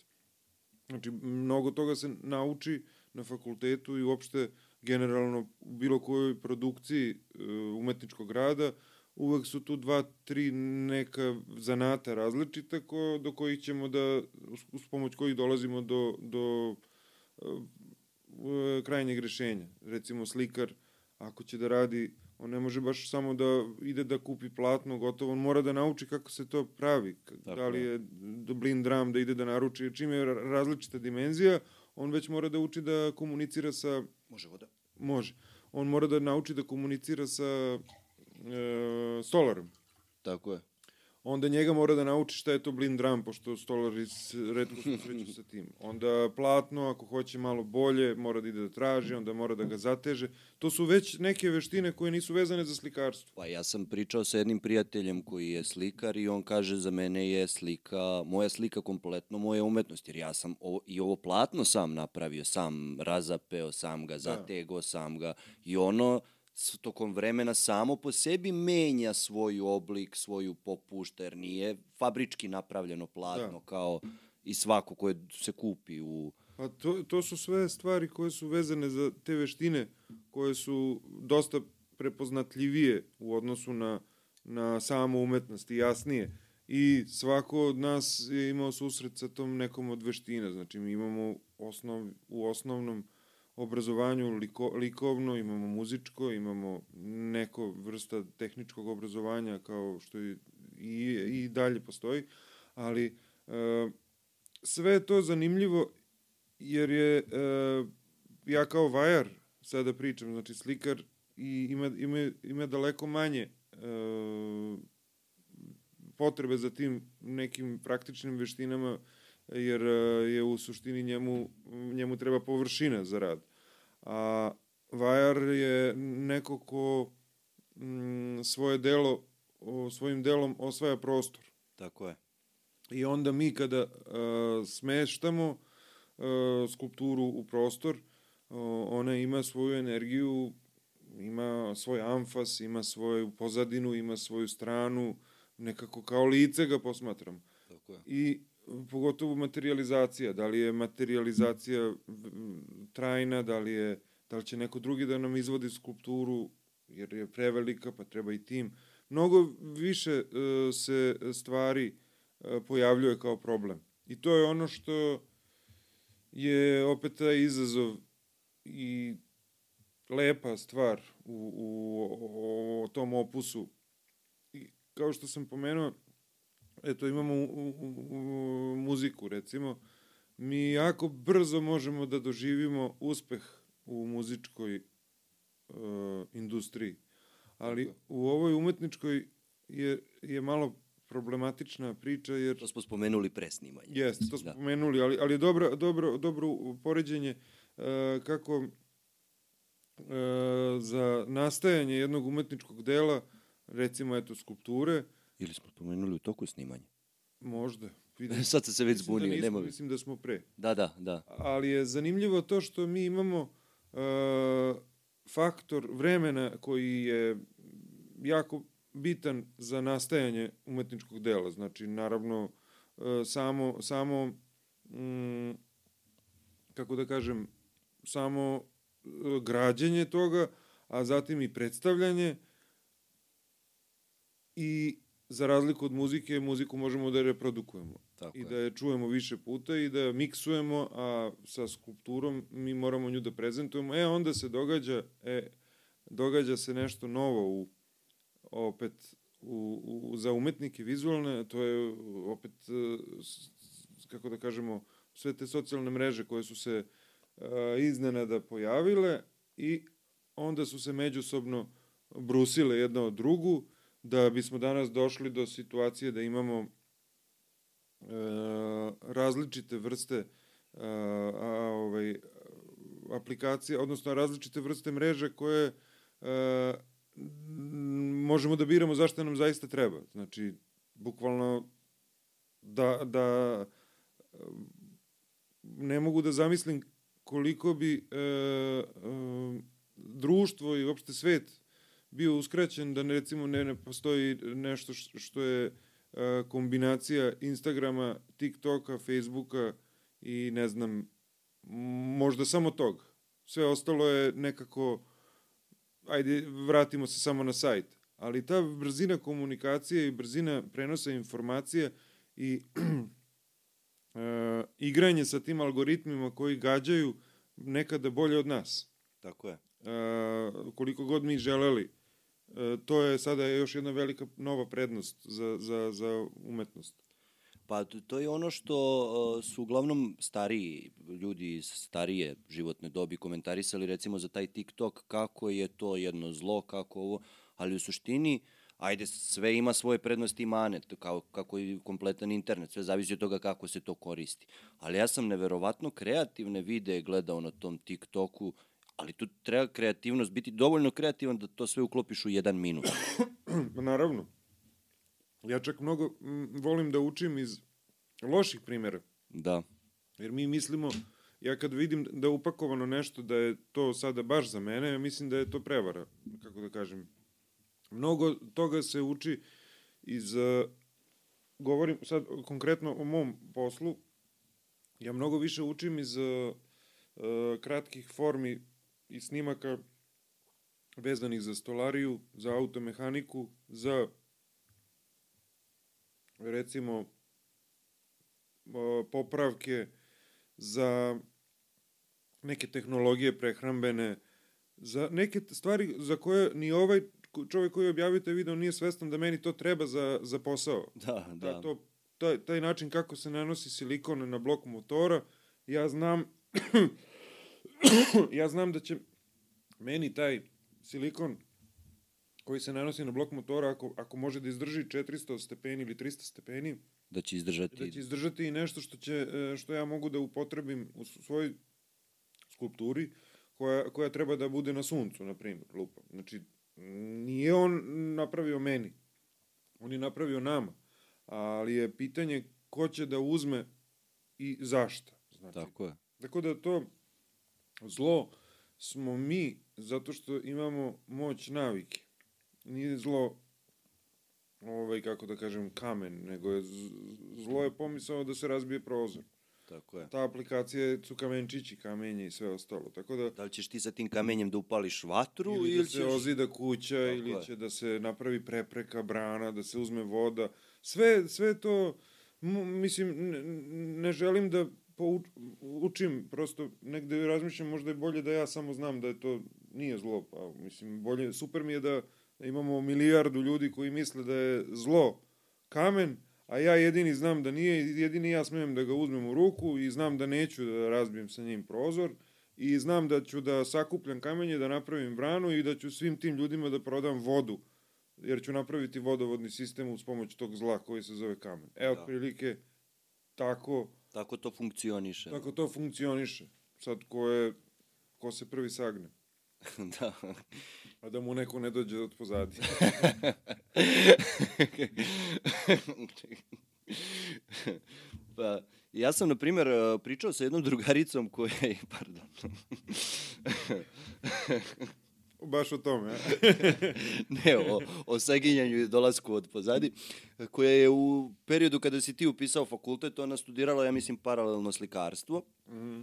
Znači, mnogo toga se nauči na fakultetu i uopšte generalno u bilo kojoj produkciji uh, umetničkog rada uvek su tu dva, tri neka zanata različita ko, do kojih ćemo da, uz pomoć kojih dolazimo do, do uh, krajnjeg rešenja. Recimo slikar, ako će da radi On ne može baš samo da ide da kupi platno gotovo, on mora da nauči kako se to pravi. Tako. Da li je Dublin dram da ide da naruči, čim je različita dimenzija, on već mora da uči da komunicira sa... Može voda. Može. On mora da nauči da komunicira sa e, stolarom. Tako je onda njega mora da nauči šta je to blind drum, pošto stolari redko se sreću sa tim. Onda platno, ako hoće malo bolje, mora da ide da traži, onda mora da ga zateže. To su već neke veštine koje nisu vezane za slikarstvo. Pa ja sam pričao sa jednim prijateljem koji je slikar i on kaže za mene je slika, moja slika kompletno moja umetnost, jer ja sam ovo, i ovo platno sam napravio, sam razapeo, sam ga da. zatego, da. sam ga i ono tokom vremena samo po sebi menja svoj oblik, svoju popušta, jer nije fabrički napravljeno platno da. kao i svako koje se kupi u... Pa to, to su sve stvari koje su vezane za te veštine, koje su dosta prepoznatljivije u odnosu na, na samu umetnost i jasnije. I svako od nas je imao susret sa tom nekom od veština. Znači, mi imamo osnov, u osnovnom obrazovanju liko, likovno, imamo muzičko, imamo neko vrsta tehničkog obrazovanja kao što i, i, i dalje postoji, ali e, sve je to zanimljivo jer je e, ja kao vajar sada pričam, znači slikar i ima, ima, ima daleko manje e, potrebe za tim nekim praktičnim veštinama jer e, je u suštini njemu, njemu treba površina za rad. A vajar je neko ko m, mm, svoje delo, svojim delom osvaja prostor. Tako je. I onda mi kada a, smeštamo a, skulpturu u prostor, a, ona ima svoju energiju, ima svoj amfas, ima svoju pozadinu, ima svoju stranu, nekako kao lice ga posmatram. Tako je. I pogotovo materializacija, da li je materializacija trajna, da li je da li će neko drugi da nam izvodi skulpturu jer je prevelika pa treba i tim. Mnogo više uh, se stvari uh, pojavljuje kao problem. I to je ono što je opet taj izazov i lepa stvar u, u, u, u tom opusu. I kao što sam pomenuo, eto imamo u, u, u, muziku recimo, mi jako brzo možemo da doživimo uspeh u muzičkoj uh, industriji. Ali u ovoj umetničkoj je, je malo problematična priča jer... To smo spomenuli pre snimanja. Jeste, to smo da. spomenuli, ali, ali dobro, dobro, dobro poređenje uh, kako uh, za nastajanje jednog umetničkog dela, recimo eto skulpture, Ili smo spomenuli u toku snimanja? Možda. Vidim. Sad sam se već da zbunio, da nismo, Mislim da smo pre. Da, da, da. Ali je zanimljivo to što mi imamo faktor vremena koji je jako bitan za nastajanje umetničkog dela. Znači, naravno, e, samo, samo mm, kako da kažem, samo e, građenje toga, a zatim i predstavljanje i za razliku od muzike, muziku možemo da reprodukujemo. Tako I je. da je čujemo više puta i da je miksujemo, a sa skulpturom mi moramo nju da prezentujemo. E, onda se događa, e, događa se nešto novo u, opet, u, u, za umetnike vizualne, to je opet, e, kako da kažemo, sve te socijalne mreže koje su se uh, iznenada pojavile i onda su se međusobno brusile jedna od drugu, da bismo danas došli do situacije da imamo e, različite vrste e, a, ovaj, aplikacije, odnosno različite vrste mreže koje e, možemo da biramo zašto nam zaista treba. Znači, bukvalno da, da ne mogu da zamislim koliko bi e, e, društvo i uopšte svet bio uskraćen da ne, recimo ne, ne postoji nešto što je a, kombinacija Instagrama, TikToka, Facebooka i ne znam, možda samo tog. Sve ostalo je nekako, ajde, vratimo se samo na sajt. Ali ta brzina komunikacije i brzina prenosa informacija i e, igranje sa tim algoritmima koji gađaju nekada bolje od nas. Tako je. E, koliko god mi želeli to je sada još jedna velika nova prednost za, za, za umetnost. Pa to je ono što e, su uglavnom stariji ljudi iz starije životne dobi komentarisali recimo za taj TikTok kako je to jedno zlo, kako ovo, ali u suštini ajde sve ima svoje prednosti i mane, kao, kako i kompletan internet, sve zavisi od toga kako se to koristi. Ali ja sam neverovatno kreativne videe gledao na tom TikToku ali tu treba kreativnost, biti dovoljno kreativan da to sve uklopiš u jedan minut. Naravno. Ja čak mnogo volim da učim iz loših primjera. Da. Jer mi mislimo, ja kad vidim da je upakovano nešto da je to sada baš za mene, ja mislim da je to prevara, kako da kažem. Mnogo toga se uči iz, uh, govorim sad konkretno o mom poslu, ja mnogo više učim iz uh, kratkih formi i snimaka vezanih za stolariju, za automehaniku, za recimo popravke, za neke tehnologije prehrambene, za neke stvari za koje ni ovaj čovjek koji objavio taj video nije svestan da meni to treba za, za posao. Da, da. da to, taj, taj način kako se nanosi silikon na blok motora, ja znam ja znam da će meni taj silikon koji se nanosi na blok motora, ako, ako može da izdrži 400 stepeni ili 300 stepeni, da će izdržati. Da će izdržati i nešto što, će, e, što ja mogu da upotrebim u svojoj skulpturi, koja, koja treba da bude na suncu, na primjer, lupa. Znači, nije on napravio meni, on je napravio nama, ali je pitanje ko će da uzme i zašto. Znači, Tako je. Tako da to zlo smo mi, zato što imamo moć navike. Nije zlo, ovaj, kako da kažem, kamen, nego je zlo je pomisao da se razbije prozor. Tako je. Ta aplikacija su kamenčići, kamenje i sve ostalo. Tako da, da li ćeš ti sa tim kamenjem da upališ vatru ili, ili da se ćeš... ozida kuća Tako ili je. će da se napravi prepreka, brana, da se uzme voda. Sve, sve to, mislim, ne, ne želim da učim, prosto negde razmišljam, možda je bolje da ja samo znam da je to nije zlo, pa mislim, bolje, super mi je da imamo milijardu ljudi koji misle da je zlo kamen, a ja jedini znam da nije, jedini ja smem da ga uzmem u ruku i znam da neću da razbijem sa njim prozor i znam da ću da sakupljam kamenje, da napravim branu i da ću svim tim ljudima da prodam vodu, jer ću napraviti vodovodni sistem uz pomoć tog zla koji se zove kamen. Evo, da. otprilike, tako Tako to funkcioniše. Tako to funkcioniše. Sad, ko, je, ko se prvi sagne? da. A da mu neko ne dođe od pozadi. pa, Ja sam, na primjer, uh, pričao sa jednom drugaricom koja je, pardon, Baš o tome, a? ne, o, o saginjanju i dolasku od pozadi, koja je u periodu kada si ti upisao fakultet, ona studirala, ja mislim, paralelno slikarstvo. Mhm.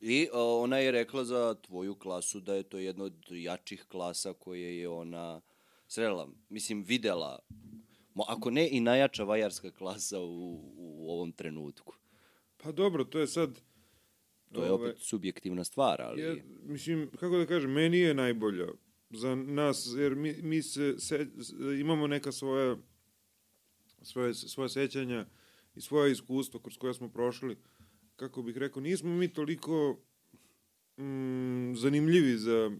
I o, ona je rekla za tvoju klasu da je to jedna od jačih klasa koje je ona srela, mislim, videla. Mo, ako ne i najjača vajarska klasa u, u ovom trenutku. Pa dobro, to je sad... To je ovaj, opet subjektivna stvar, ali... Ja, mislim, kako da kažem, meni je najbolja za nas, jer mi, mi se, se, imamo neka svoja, svoje, svoje sećanja i svoje iskustva kroz koja smo prošli. Kako bih rekao, nismo mi toliko mm, zanimljivi za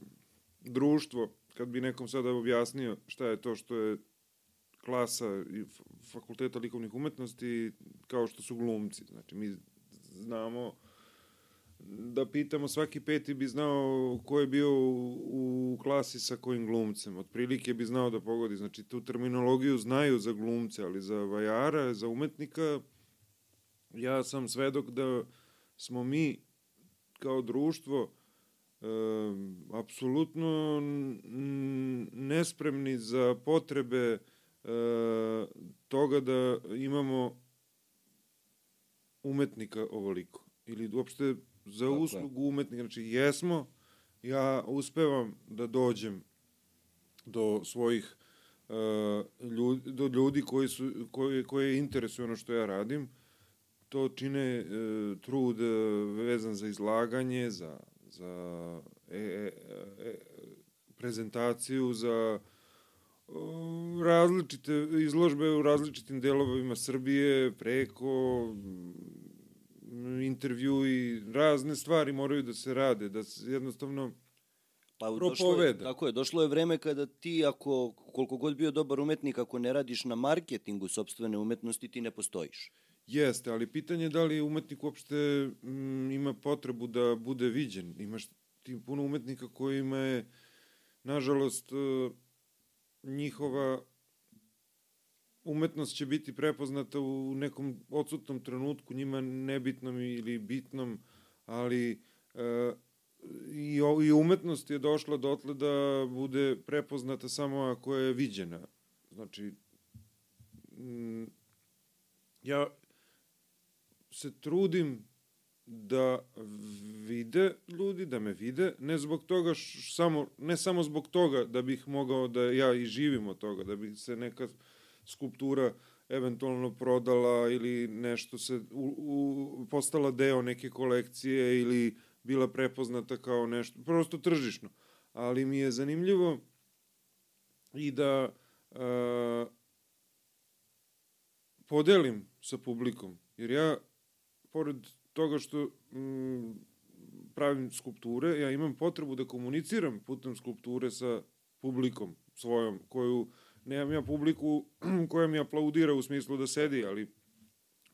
društvo, kad bi nekom sada objasnio šta je to što je klasa i fakulteta likovnih umetnosti kao što su glumci. Znači, mi znamo da pitamo svaki peti bi znao ko je bio u, u klasi sa kojim glumcem. Otprilike bi znao da pogodi. Znači, tu terminologiju znaju za glumce, ali za vajara, za umetnika, ja sam svedok da smo mi kao društvo e, apsolutno nespremni za potrebe e, toga da imamo umetnika ovoliko. Ili uopšte za Tako uslugu umetnika. Znači, jesmo, ja uspevam da dođem do svojih uh, ljudi, do ljudi koji su, koji, koje interesuje ono što ja radim. To čine e, trud e, vezan za izlaganje, za, za e, e, e, prezentaciju, za različite izložbe u različitim delovima Srbije, preko intervju i razne stvari moraju da se rade, da se jednostavno Pa došlo je, propoveda. tako je, došlo je vreme kada ti, ako, koliko god bio dobar umetnik, ako ne radiš na marketingu sobstvene umetnosti, ti ne postojiš. Jeste, ali pitanje je da li umetnik uopšte mm, ima potrebu da bude viđen. Imaš ti puno umetnika kojima je, nažalost, e, njihova umetnost će biti prepoznata u nekom odsutnom trenutku, njima nebitnom ili bitnom, ali e, i, i umetnost je došla dotle da bude prepoznata samo ako je viđena. Znači, mm, ja se trudim da vide ljudi, da me vide, ne zbog toga š, samo, ne samo zbog toga da bih mogao da ja i živim od toga, da bi se neka skulptura eventualno prodala ili nešto se u, u, postala deo neke kolekcije ili bila prepoznata kao nešto, prosto tržišno. Ali mi je zanimljivo i da a, podelim sa publikom, jer ja, pored toga što mm, pravim skulpture, ja imam potrebu da komuniciram putem skulpture sa publikom svojom, koju, nemam ja publiku koja mi aplaudira u smislu da sedi, ali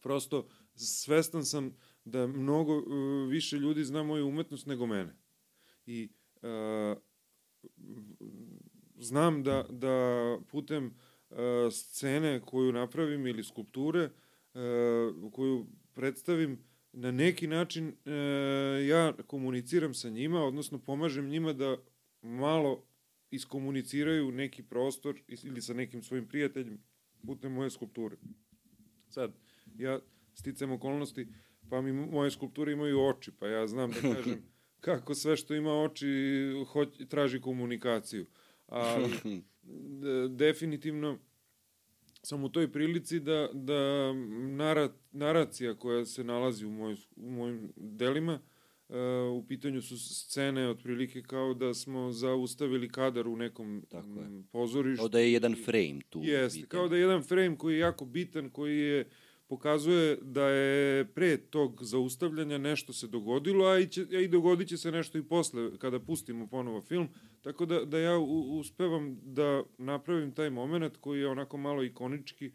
prosto svestan sam da mnogo uh, više ljudi zna moju umetnost nego mene. I uh, znam da, da putem uh, scene koju napravim ili skulpture uh, koju predstavim, na neki način uh, ja komuniciram sa njima, odnosno pomažem njima da malo iskomuniciraju neki prostor ili sa nekim svojim prijateljem putem moje skulpture. Sad, ja sticam okolnosti, pa mi moje skulpture imaju oči, pa ja znam da kažem kako sve što ima oči hoć, traži komunikaciju. D- definitivno sam u toj prilici da, da narat, naracija koja se nalazi u, moj, u mojim delima, uh, u pitanju su scene otprilike kao da smo zaustavili kadar u nekom Tako je. pozorištu. Kao da je jedan frame tu. Jeste, bitan. kao da je jedan frame koji je jako bitan, koji je pokazuje da je pre tog zaustavljanja nešto se dogodilo, a i, će, a i dogodit će se nešto i posle kada pustimo ponovo film, tako da, da ja u, uspevam da napravim taj moment koji je onako malo ikonički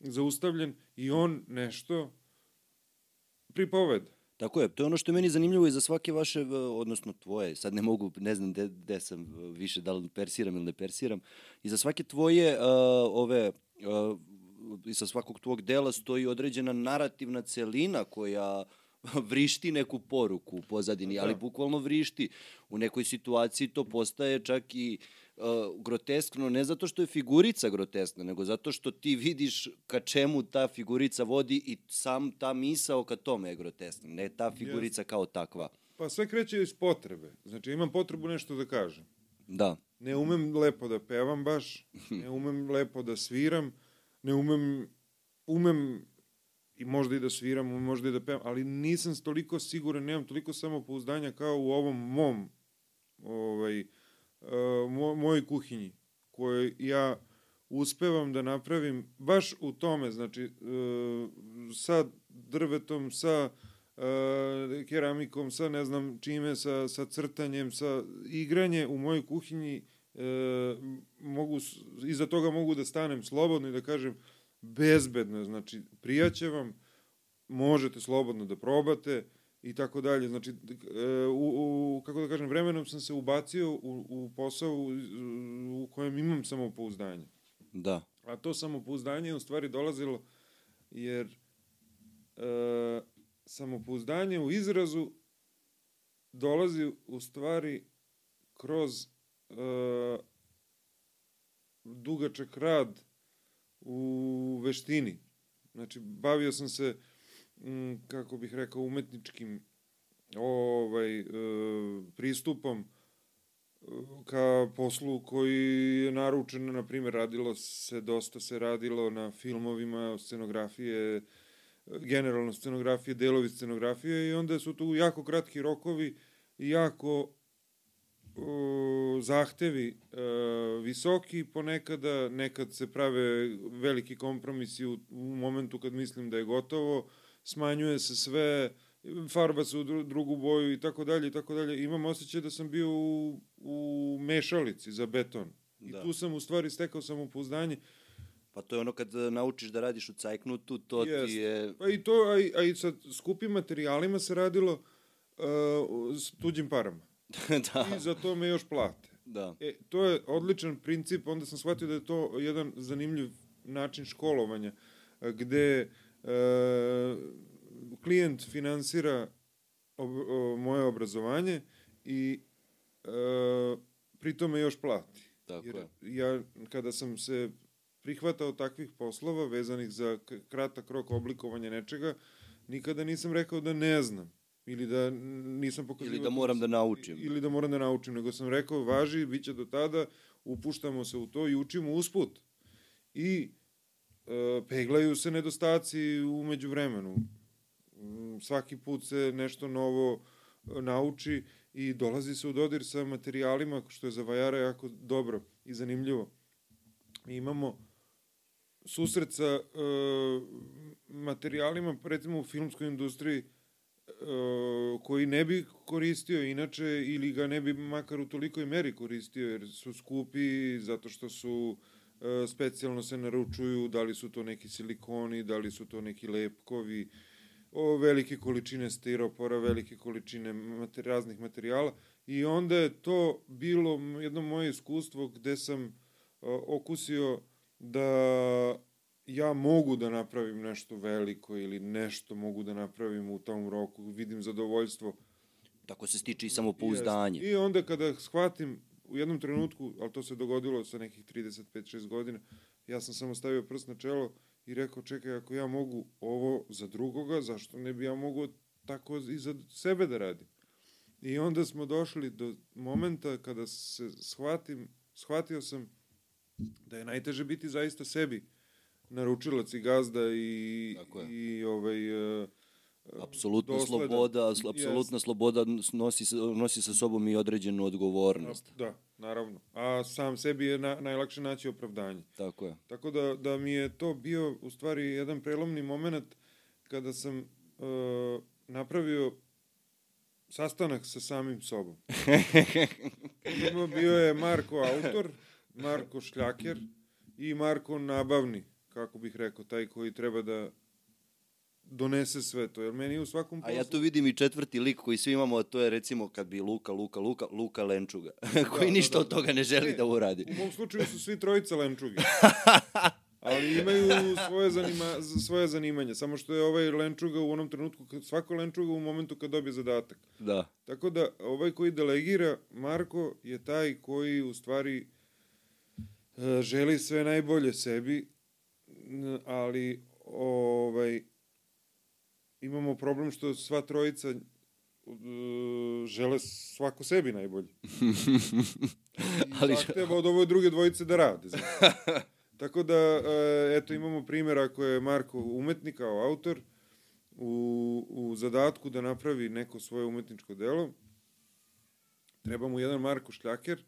zaustavljen i on nešto pripoveda. Tako je, to je ono što je meni zanimljivo i za svake vaše, odnosno tvoje, sad ne mogu, ne znam gde, gde sam više, da li persiram ili ne persiram, i za svake tvoje uh, ove uh, sa svakog tvog dela stoji određena narativna celina koja vrišti neku poruku u pozadini, da. ali bukvalno vrišti. U nekoj situaciji to postaje čak i uh, groteskno, ne zato što je figurica groteskna, nego zato što ti vidiš ka čemu ta figurica vodi i sam ta misao ka tome je groteskna, ne ta figurica yes. kao takva. Pa sve kreće iz potrebe. Znači imam potrebu nešto da kažem. Da. Ne umem lepo da pevam baš, ne umem lepo da sviram, ne umem, umem i možda i da sviram, možda i da pevam, ali nisam toliko siguran, nemam toliko samopouzdanja kao u ovom mom, ovaj, uh, mo, mojoj kuhinji, koje ja uspevam da napravim baš u tome, znači, uh, sa drvetom, sa uh, keramikom, sa ne znam čime, sa, sa crtanjem, sa igranje u mojoj kuhinji, uh, mogu, iza toga mogu da stanem slobodno i da kažem, bezbedno, znači prijaće vam, možete slobodno da probate i tako dalje. Znači, e, u, u, kako da kažem, vremenom sam se ubacio u, u posao u, u kojem imam samopouzdanje. Da. A to samopouzdanje je u stvari dolazilo jer e, samopouzdanje u izrazu dolazi u stvari kroz e, dugačak rad u veštini. Znači, bavio sam se, m, kako bih rekao, umetničkim ovaj, e, pristupom e, ka poslu koji je naručen, na primjer, radilo se, dosta se radilo na filmovima, scenografije, generalno scenografije, delovi scenografije i onda su tu jako kratki rokovi i jako zahtevi e, visoki, ponekada nekad se prave veliki kompromisi u, u momentu kad mislim da je gotovo, smanjuje se sve, farba se u drugu boju i tako dalje i tako dalje. Imam osjećaj da sam bio u, u mešalici za beton. I da. tu sam u stvari stekao samopouzdanje. Pa to je ono kad naučiš da radiš u cajknutu, to Jest. ti je... Pa i to, a i, a i sa skupim materijalima se radilo uh, s tuđim parama. da. I za to me još plate. Da. E, to je odličan princip, onda sam shvatio da je to jedan zanimljiv način školovanja, gde e, klijent finansira ob, o, moje obrazovanje i e, pritome još plati. Tako Jer je. ja, kada sam se prihvatao takvih poslova vezanih za kratak rok oblikovanja nečega, nikada nisam rekao da ne znam ili da nisam pokazivao... Ili da moram da naučim. Ili da moram da naučim, nego sam rekao, važi, bit će do tada, upuštamo se u to i učimo usput. I e, peglaju se nedostaci umeđu vremenu. Mm, svaki put se nešto novo e, nauči i dolazi se u dodir sa materijalima, što je za vajara jako dobro i zanimljivo. Mi imamo susret sa e, materijalima, recimo u filmskoj industriji, Uh, koji ne bi koristio inače ili ga ne bi makar u tolikoj meri koristio jer su skupi zato što su uh, specijalno se naručuju da li su to neki silikoni, da li su to neki lepkovi, o, velike količine stiropora, velike količine mater, raznih materijala i onda je to bilo jedno moje iskustvo gde sam uh, okusio da ja mogu da napravim nešto veliko ili nešto mogu da napravim u tom roku, vidim zadovoljstvo. Tako se stiče i samopouzdanje. I onda kada shvatim u jednom trenutku, ali to se dogodilo sa nekih 35-6 godina, ja sam samo stavio prst na čelo i rekao, čekaj, ako ja mogu ovo za drugoga, zašto ne bi ja mogu tako i za sebe da radim? I onda smo došli do momenta kada se shvatim, shvatio sam da je najteže biti zaista sebi naručilac i gazda i, i ovaj, uh, Apsolutna dosledan. sloboda, apsolutna yes. sloboda nosi, nosi sa sobom i određenu odgovornost. Da, naravno. A sam sebi je na, najlakše naći opravdanje. Tako je. Tako da, da mi je to bio u stvari jedan prelomni moment kada sam uh, napravio sastanak sa samim sobom. bio je Marko autor, Marko šljaker i Marko nabavni kako bih rekao, taj koji treba da donese sve to, jer meni u svakom poslu... A ja tu vidim i četvrti lik koji svi imamo, a to je recimo kad bi Luka, Luka, Luka, Luka Lenčuga, koji da, ništa da, da. od toga ne želi ne, da uradi. U mom slučaju su svi trojica Lenčuge. Ali imaju svoje, zanima, svoje zanimanje. Samo što je ovaj Lenčuga u onom trenutku, svako Lenčuga u momentu kad dobije zadatak. Da. Tako da ovaj koji delegira, Marko, je taj koji u stvari e, želi sve najbolje sebi, ali ovaj imamo problem što sva trojica e, žele svako sebi najbolje. I Ali- zahteva od ove druge dvojice da rade. Tako da, e, eto, imamo primjer ako je Marko umetnik kao autor, u, u zadatku da napravi neko svoje umetničko delo, treba mu jedan Marko Šljaker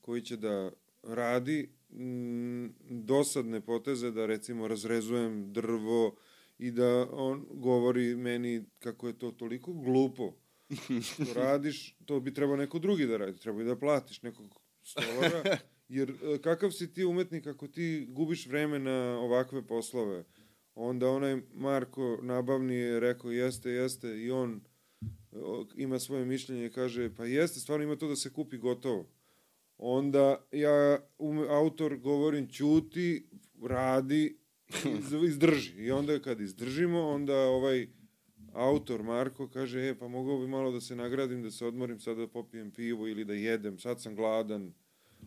koji će da radi mm, dosadne poteze da recimo razrezujem drvo i da on govori meni kako je to toliko glupo što radiš, to bi trebao neko drugi da radi, treba i da platiš nekog stolara, jer e, kakav si ti umetnik ako ti gubiš vreme na ovakve poslove, onda onaj Marko nabavni je rekao jeste, jeste i on o, ima svoje mišljenje i kaže pa jeste, stvarno ima to da se kupi gotovo. Onda ja, um, autor, govorim ćuti, radi, izdrži. I onda kad izdržimo, onda ovaj autor Marko kaže, e, pa mogao bi malo da se nagradim, da se odmorim, sad da popijem pivo ili da jedem, sad sam gladan.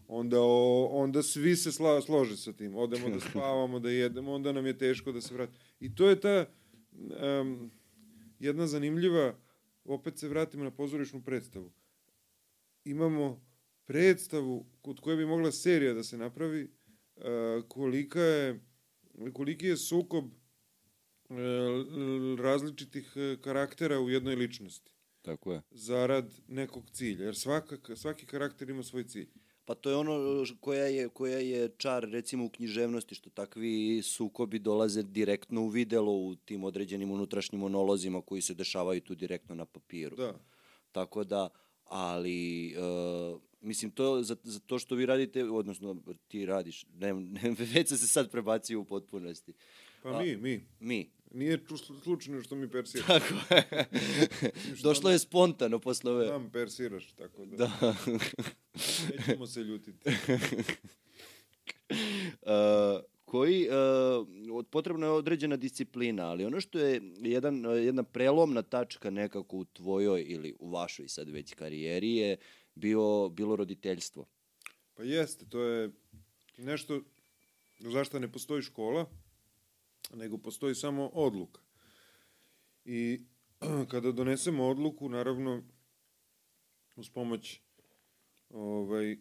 Onda, o, onda svi se sla, slože sa tim. Odemo da spavamo, da jedemo, onda nam je teško da se vrati. I to je ta um, jedna zanimljiva, opet se vratimo na pozorišnu predstavu. Imamo predstavu kod koje bi mogla serija da se napravi, uh, kolika je, koliki je sukob l- različitih uh, karaktera u jednoj ličnosti Tako je. zarad nekog cilja. Jer svaka, svaki karakter ima svoj cilj. Pa to je ono ž- koja je, koja je čar recimo u književnosti, što takvi sukobi dolaze direktno u videlo u tim određenim unutrašnjim monolozima koji se dešavaju tu direktno na papiru. Da. Tako da, ali, uh, mislim, to za, za to što vi radite, odnosno ti radiš, ne, ne, već se sad prebacio u potpunosti. Pa A- mi, mi. Mi. Nije slučajno što mi persiraš. Tako je. Došlo je spontano posle ove... Nam persiraš, tako da, Da. nećemo se ljutiti. Uh, koji uh, potrebna je određena disciplina, ali ono što je jedan, uh, jedna prelomna tačka nekako u tvojoj ili u vašoj sad već karijeri je bio, bilo roditeljstvo. Pa jeste, to je nešto zašto ne postoji škola, nego postoji samo odluka. I kada donesemo odluku, naravno, uz pomoć ovaj,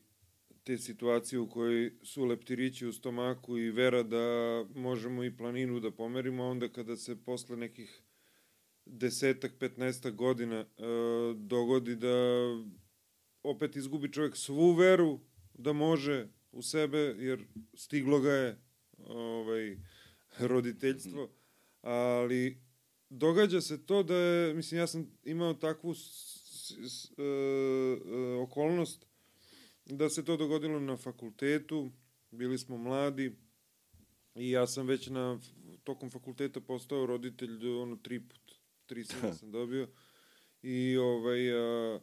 te situacije u kojoj su leptirići u stomaku i vera da možemo i planinu da pomerimo, onda kada se posle nekih desetak, petnaestak godina e, dogodi da opet izgubi čovjek svu veru da može u sebe, jer stiglo ga je ovaj, roditeljstvo, ali događa se to da je, mislim, ja sam imao takvu s, s, e, e, okolnost da se to dogodilo na fakultetu, bili smo mladi i ja sam već na, tokom fakulteta postao roditelj ono tri put, tri sina sam dobio. I ovaj, a,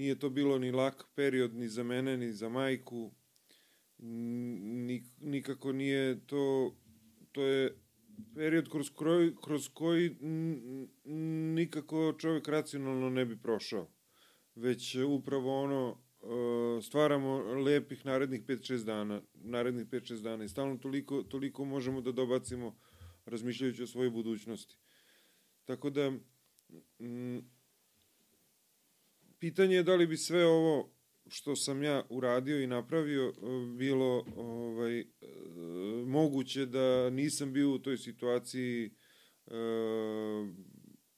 nije to bilo ni lak period ni za mene, ni za majku, ni, nikako nije to, to je period kroz koji, kroz koji nikako čovjek racionalno ne bi prošao. Već upravo ono, e, stvaramo lepih narednih 5-6 dana, narednih 5-6 dana i stalno toliko, toliko možemo da dobacimo razmišljajući o svojoj budućnosti. Tako da, pitanje je da li bi sve ovo što sam ja uradio i napravio e, bilo ovaj, e, moguće da nisam bio u toj situaciji e,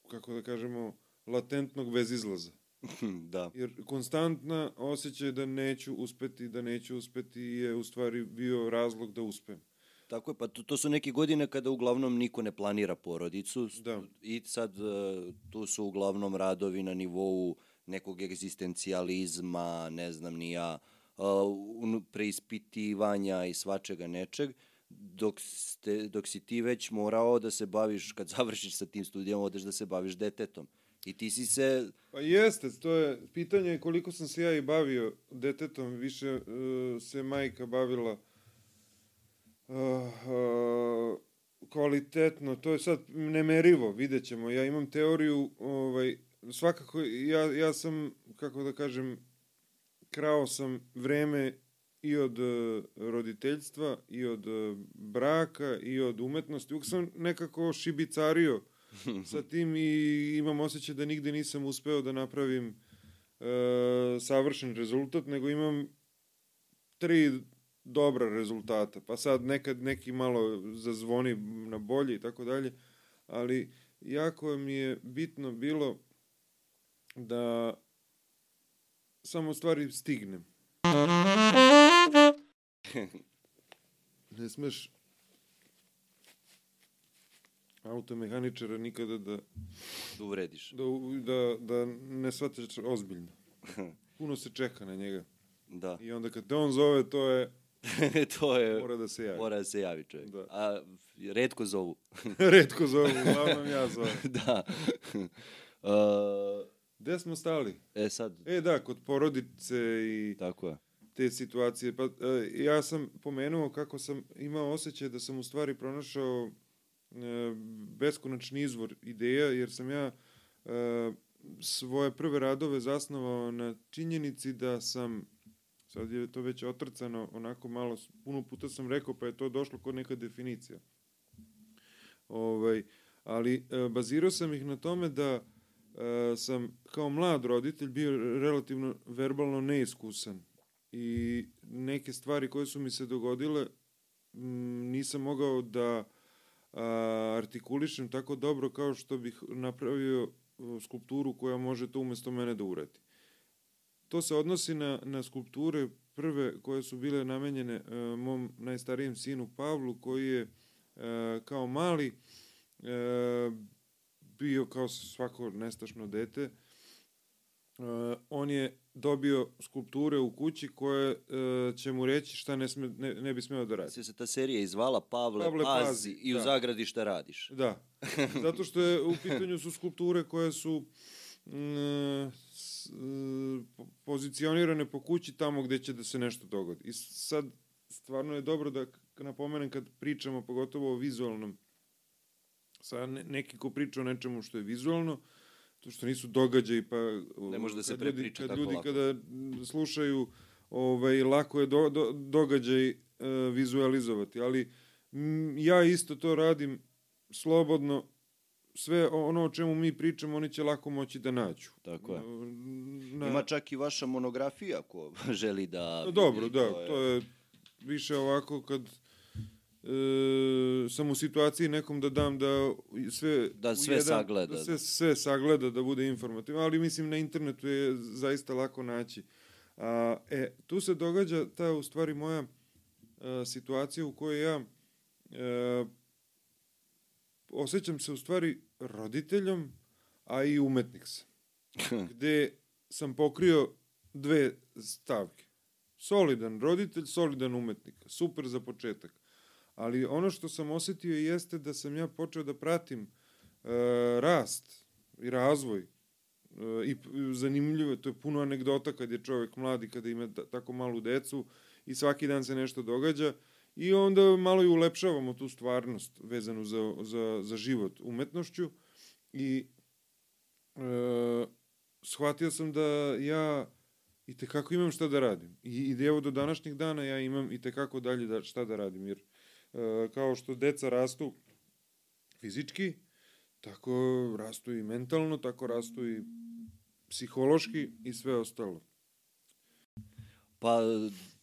kako da kažemo latentnog vezizlaza. da. Jer konstantna osjećaj da neću uspeti, da neću uspeti je u stvari bio razlog da uspem. Tako je, pa to, to su neke godine kada uglavnom niko ne planira porodicu Da. i sad tu su uglavnom radovi na nivou nekog egzistencijalizma, ne znam ni ja, unu- preispitivanja i svačega nečeg, dok, ste, dok si ti već morao da se baviš, kad završiš sa tim studijama, odeš da se baviš detetom. I ti si se, Pa jeste, to je pitanje je koliko sam se ja i bavio detetom, više uh, se majka bavila uh, uh, kvalitetno, to je sad nemerivo, vidjet ćemo. Ja imam teoriju, ovaj, svakako, ja, ja sam, kako da kažem, krao sam vreme i od uh, roditeljstva, i od uh, braka, i od umetnosti. Uvijek sam nekako šibicario sa tim i imam osjećaj da nigde nisam uspeo da napravim uh, savršen rezultat, nego imam tri dobra rezultata. Pa sad nekad neki malo zazvoni na bolje i tako dalje, ali jako mi je bitno bilo da samo stvari stignem. ne smeš automehaničara nikada da... Da uvrediš. Da, da, da ne shvataš ozbiljno. Puno se čeka na njega. Da. I onda kad te on zove, to je... to je... Mora da se javi. Mora da se javi čovjek. Da. A redko zovu. Redko zovu, uglavnom ja zovem. da. Uh, Gde smo stali? e sad, E da, kod porodice i tako je. te situacije. Pa, e, ja sam pomenuo kako sam imao osjećaj da sam u stvari pronašao e, beskonačni izvor ideja, jer sam ja e, svoje prve radove zasnovao na činjenici da sam, sad je to već otrcano, onako malo, puno puta sam rekao, pa je to došlo kod neka definicija. Ovaj, ali e, bazirao sam ih na tome da sam kao mlad roditelj bio relativno verbalno neiskusan i neke stvari koje su mi se dogodile m, nisam mogao da a, artikulišem tako dobro kao što bih napravio o, skulpturu koja može to umesto mene da uradi. To se odnosi na, na skulpture prve koje su bile namenjene e, mom najstarijem sinu Pavlu koji je e, kao mali e, bio kao svako nestašno dete. E, on je dobio skulpture u kući koje e, će mu reći šta ne, sme, ne, ne bi smeo da radi. Se se ta serija izvala Pavle, Pavle, pazi, pazi, i u da. zagradi šta radiš. Da, zato što je u pitanju su skulpture koje su mm, s- e, po- pozicionirane po kući tamo gde će da se nešto dogodi. I sad stvarno je dobro da napomenem kad pričamo pogotovo o vizualnom sa ne, neki ko priča o nečemu što je vizualno, to što nisu događaji, pa... Ne može da se ljudi- prepriča kad tako ljudi lako. kada mm, slušaju, ovaj, lako je do, do, događaj e, vizualizovati, ali mm, ja isto to radim slobodno, sve ono o čemu mi pričamo, oni će lako moći da nađu. Tako je. Na, Ima čak i vaša monografija ko želi da... Dobro, vidi, da, to je više ovako kad e, sam u situaciji nekom da dam da sve Da sve sagleda, da sve, da. sve sagleda da bude informativno, ali mislim na internetu je zaista lako naći. A, e, tu se događa ta u stvari moja a, situacija u kojoj ja e, osjećam se u stvari roditeljom, a i umetnik sam gde sam pokrio dve stavke. Solidan roditelj, solidan umetnik. Super za početak. Ali ono što sam osetio jeste da sam ja počeo da pratim e, rast i razvoj e, i zanimljivo je, to je puno anegdota kad je čovek mlad i kada ima ta- tako malu decu i svaki dan se nešto događa i onda malo i ulepšavamo tu stvarnost vezanu za, za, za život umetnošću i e, shvatio sam da ja i tekako imam šta da radim. I, i evo do današnjih dana ja imam i tekako dalje da, šta da radim, jer kao što deca rastu fizički, tako rastu i mentalno, tako rastu i psihološki i sve ostalo. Pa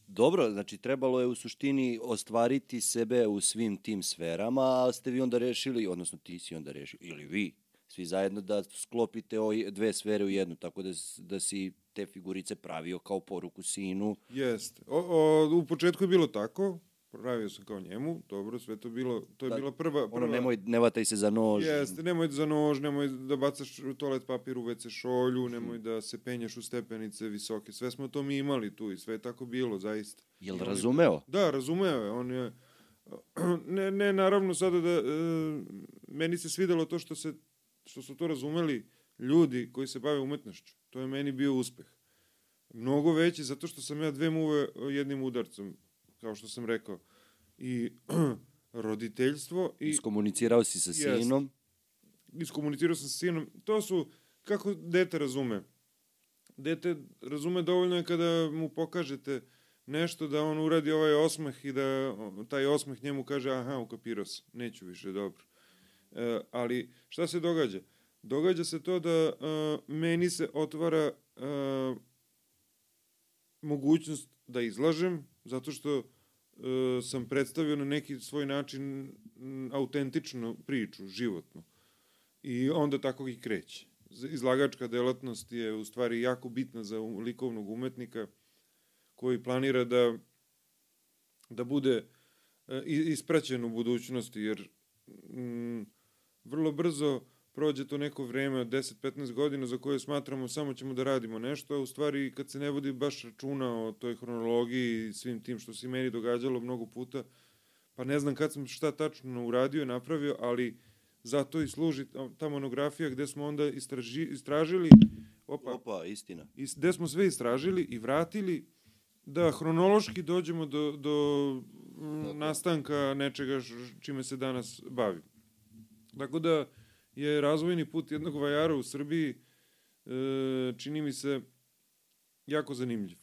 dobro, znači trebalo je u suštini ostvariti sebe u svim tim sferama, a ste vi onda rešili, odnosno ti si onda rešio, ili vi, svi zajedno da sklopite ove dve sfere u jednu, tako da, da si te figurice pravio kao poruku sinu. Jeste. O, o, u početku je bilo tako, pravio sam kao njemu, dobro, sve to bilo, to je Da, bila prva... prva Ono, nemoj, ne vataj se za nož. Jeste, nemoj za nož, nemoj da bacaš toalet papir u WC šolju, nemoj da se penješ u stepenice visoke. Sve smo to mi imali tu i sve je tako bilo, zaista. Jel Imali- razumeo? Da, razumeo je. On je... Ne, ne, naravno sada da... E, meni se svidelo to što, se, što su to razumeli ljudi koji se bave umetnošću. To je meni bio uspeh. Mnogo veći zato što sam ja dve muve jednim udarcom, kao što sam rekao. i roditeljstvo i Iskomunicirao si sa Jest. sinom. iskomunicirao sam sa sinom. To su, kako dete razume. Dete razume dovoljno je kada mu pokažete nešto da on uradi ovaj osmeh i da taj osmeh njemu kaže aha, ukapirao sam, neću više, dobro. E, ali šta se događa? Događa se to da e, meni se otvara e, mogućnost da izlažem, zato što e, sam predstavio na neki svoj način m, autentičnu priču, životnu. I onda tako i kreće. Izlagačka delatnost je u stvari jako bitna za um- likovnog umetnika koji planira da da bude e, ispraćen u budućnosti, jer mm, vrlo brzo prođe to neko vreme od 10-15 godina za koje smatramo samo ćemo da radimo nešto, a u stvari kad se ne vodi baš računa o toj hronologiji i svim tim što se meni događalo mnogo puta, pa ne znam kad sam šta tačno uradio i napravio, ali zato i služi ta- monografija gde smo onda istraži, istražili opa, Opa, istina. i s- gde smo sve istražili i vratili da hronološki dođemo do, do nastanka nečega š- čime se danas bavim. Tako da je razvojni put jednog vajara u Srbiji e, čini mi se jako zanimljiv.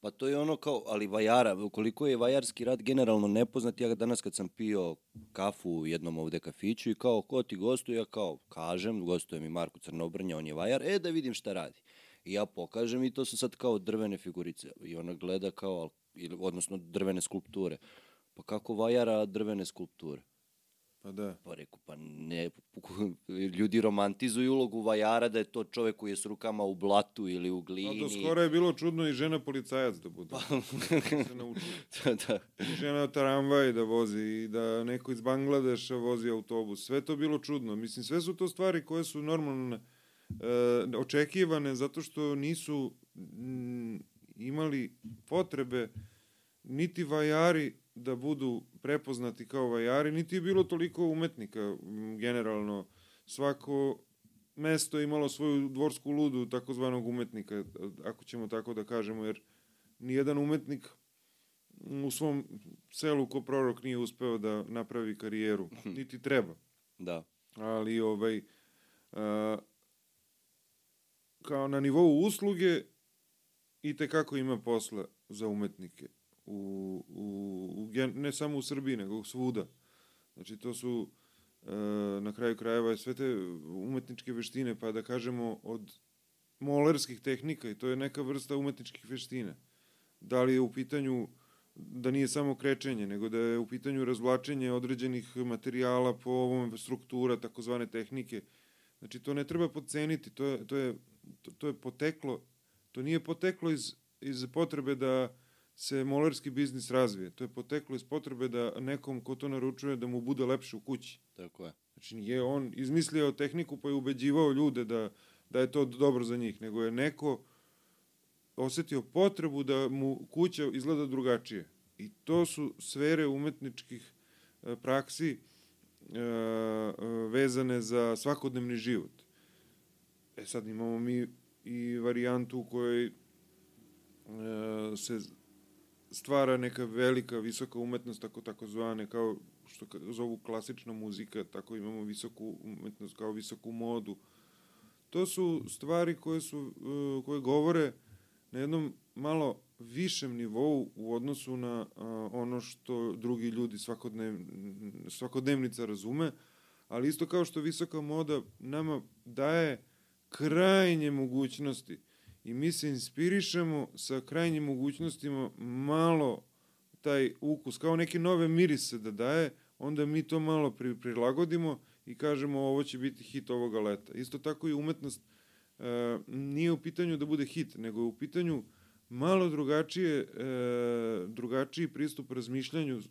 Pa to je ono kao, ali vajara, koliko je vajarski rad generalno nepoznat, ja danas kad sam pio kafu u jednom ovde kafiću i kao, ko ti gostuje, ja kao, kažem, gostuje mi Marko Crnobrnja, on je vajar, e da vidim šta radi. I ja pokažem i to su sad kao drvene figurice. I ona gleda kao, odnosno drvene skulpture. Pa kako vajara drvene skulpture? Pa da. Pa reku, pa ne, ljudi romantizuju ulogu vajara da je to čovek koji je s rukama u blatu ili u A glini. do skoro je bilo čudno i žena policajac da bude. Pa. se naučila. da, da. I žena tramvaj da vozi i da neko iz Bangladeša vozi autobus. Sve to bilo čudno. Mislim, sve su to stvari koje su normalno e, očekivane zato što nisu mm, imali potrebe niti vajari da budu prepoznati kao vajari, niti je bilo toliko umetnika generalno. Svako mesto je imalo svoju dvorsku ludu takozvanog umetnika, ako ćemo tako da kažemo, jer nijedan umetnik u svom selu ko prorok nije uspeo da napravi karijeru, niti treba. Da. Ali ovaj a, kao na nivou usluge i te kako ima posla za umetnike. U, u, u, ne samo u Srbiji, nego svuda. Znači, to su e, na kraju krajeva sve te umetničke veštine, pa da kažemo od molerskih tehnika i to je neka vrsta umetničkih veština. Da li je u pitanju da nije samo krečenje, nego da je u pitanju razvlačenje određenih materijala po ovom struktura, takozvane tehnike. Znači, to ne treba podceniti, to je, to je, to, to je poteklo, to nije poteklo iz, iz potrebe da se molerski biznis razvije. To je poteklo iz potrebe da nekom ko to naručuje da mu bude lepše u kući. Tako je. Znači, nije on izmislio tehniku pa je ubeđivao ljude da, da je to dobro za njih, nego je neko osetio potrebu da mu kuća izgleda drugačije. I to su sfere umetničkih e, praksi e, e, vezane za svakodnevni život. E sad imamo mi i varijantu u kojoj e, se stvara neka velika, visoka umetnost, tako takozvane, kao što zovu klasična muzika, tako imamo visoku umetnost kao visoku modu. To su stvari koje su e, koje govore na jednom malo višem nivou u odnosu na a, ono što drugi ljudi svakodnev, svakodnevnica razume, ali isto kao što visoka moda nama daje krajnje mogućnosti i mi se inspirišemo sa krajnjim mogućnostima malo taj ukus, kao neke nove mirise da daje, onda mi to malo pri, prilagodimo i kažemo ovo će biti hit ovoga leta. Isto tako i umetnost e, nije u pitanju da bude hit, nego je u pitanju malo drugačije, e, drugačiji pristup razmišljanju e,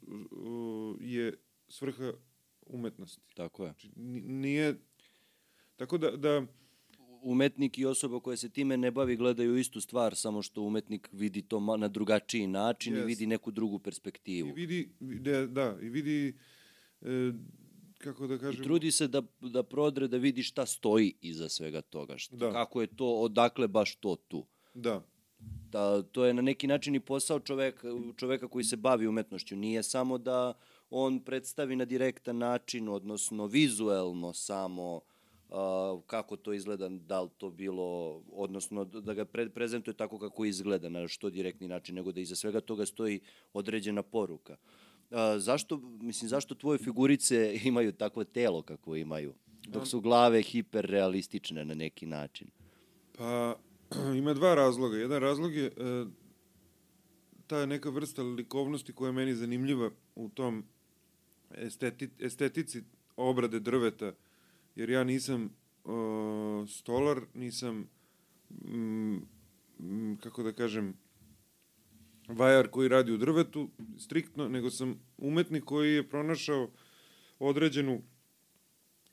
je svrha umetnosti. Tako je. Znači, ni- nije... Tako da, da Umetnik i osoba koja se time ne bavi gledaju istu stvar, samo što umetnik vidi to na drugačiji način i Jest. vidi neku drugu perspektivu. i vidi, da, da, i vidi, e, kako da I kažem... trudi se da, da prodre da vidi šta stoji iza svega toga. Šta, Da. Kako je to, odakle baš to tu. Da. Da, to je na neki način i posao čoveka, čoveka koji se bavi umetnošću. Nije samo da on predstavi na direktan način, odnosno vizuelno samo uh, kako to izgleda, da li to bilo, odnosno da ga pre, prezentuje tako kako izgleda na što direktni način, nego da iza svega toga stoji određena poruka. Uh, zašto, mislim, zašto tvoje figurice imaju takvo telo kako imaju, dok su glave hiperrealistične na neki način? Pa, ima dva razloga. Jedan razlog je e, ta neka vrsta likovnosti koja je meni zanimljiva u tom esteti, estetici obrade drveta, jer ja nisam o, stolar, nisam, mm, mm, kako da kažem, vajar koji radi u drvetu, striktno, nego sam umetnik koji je pronašao određenu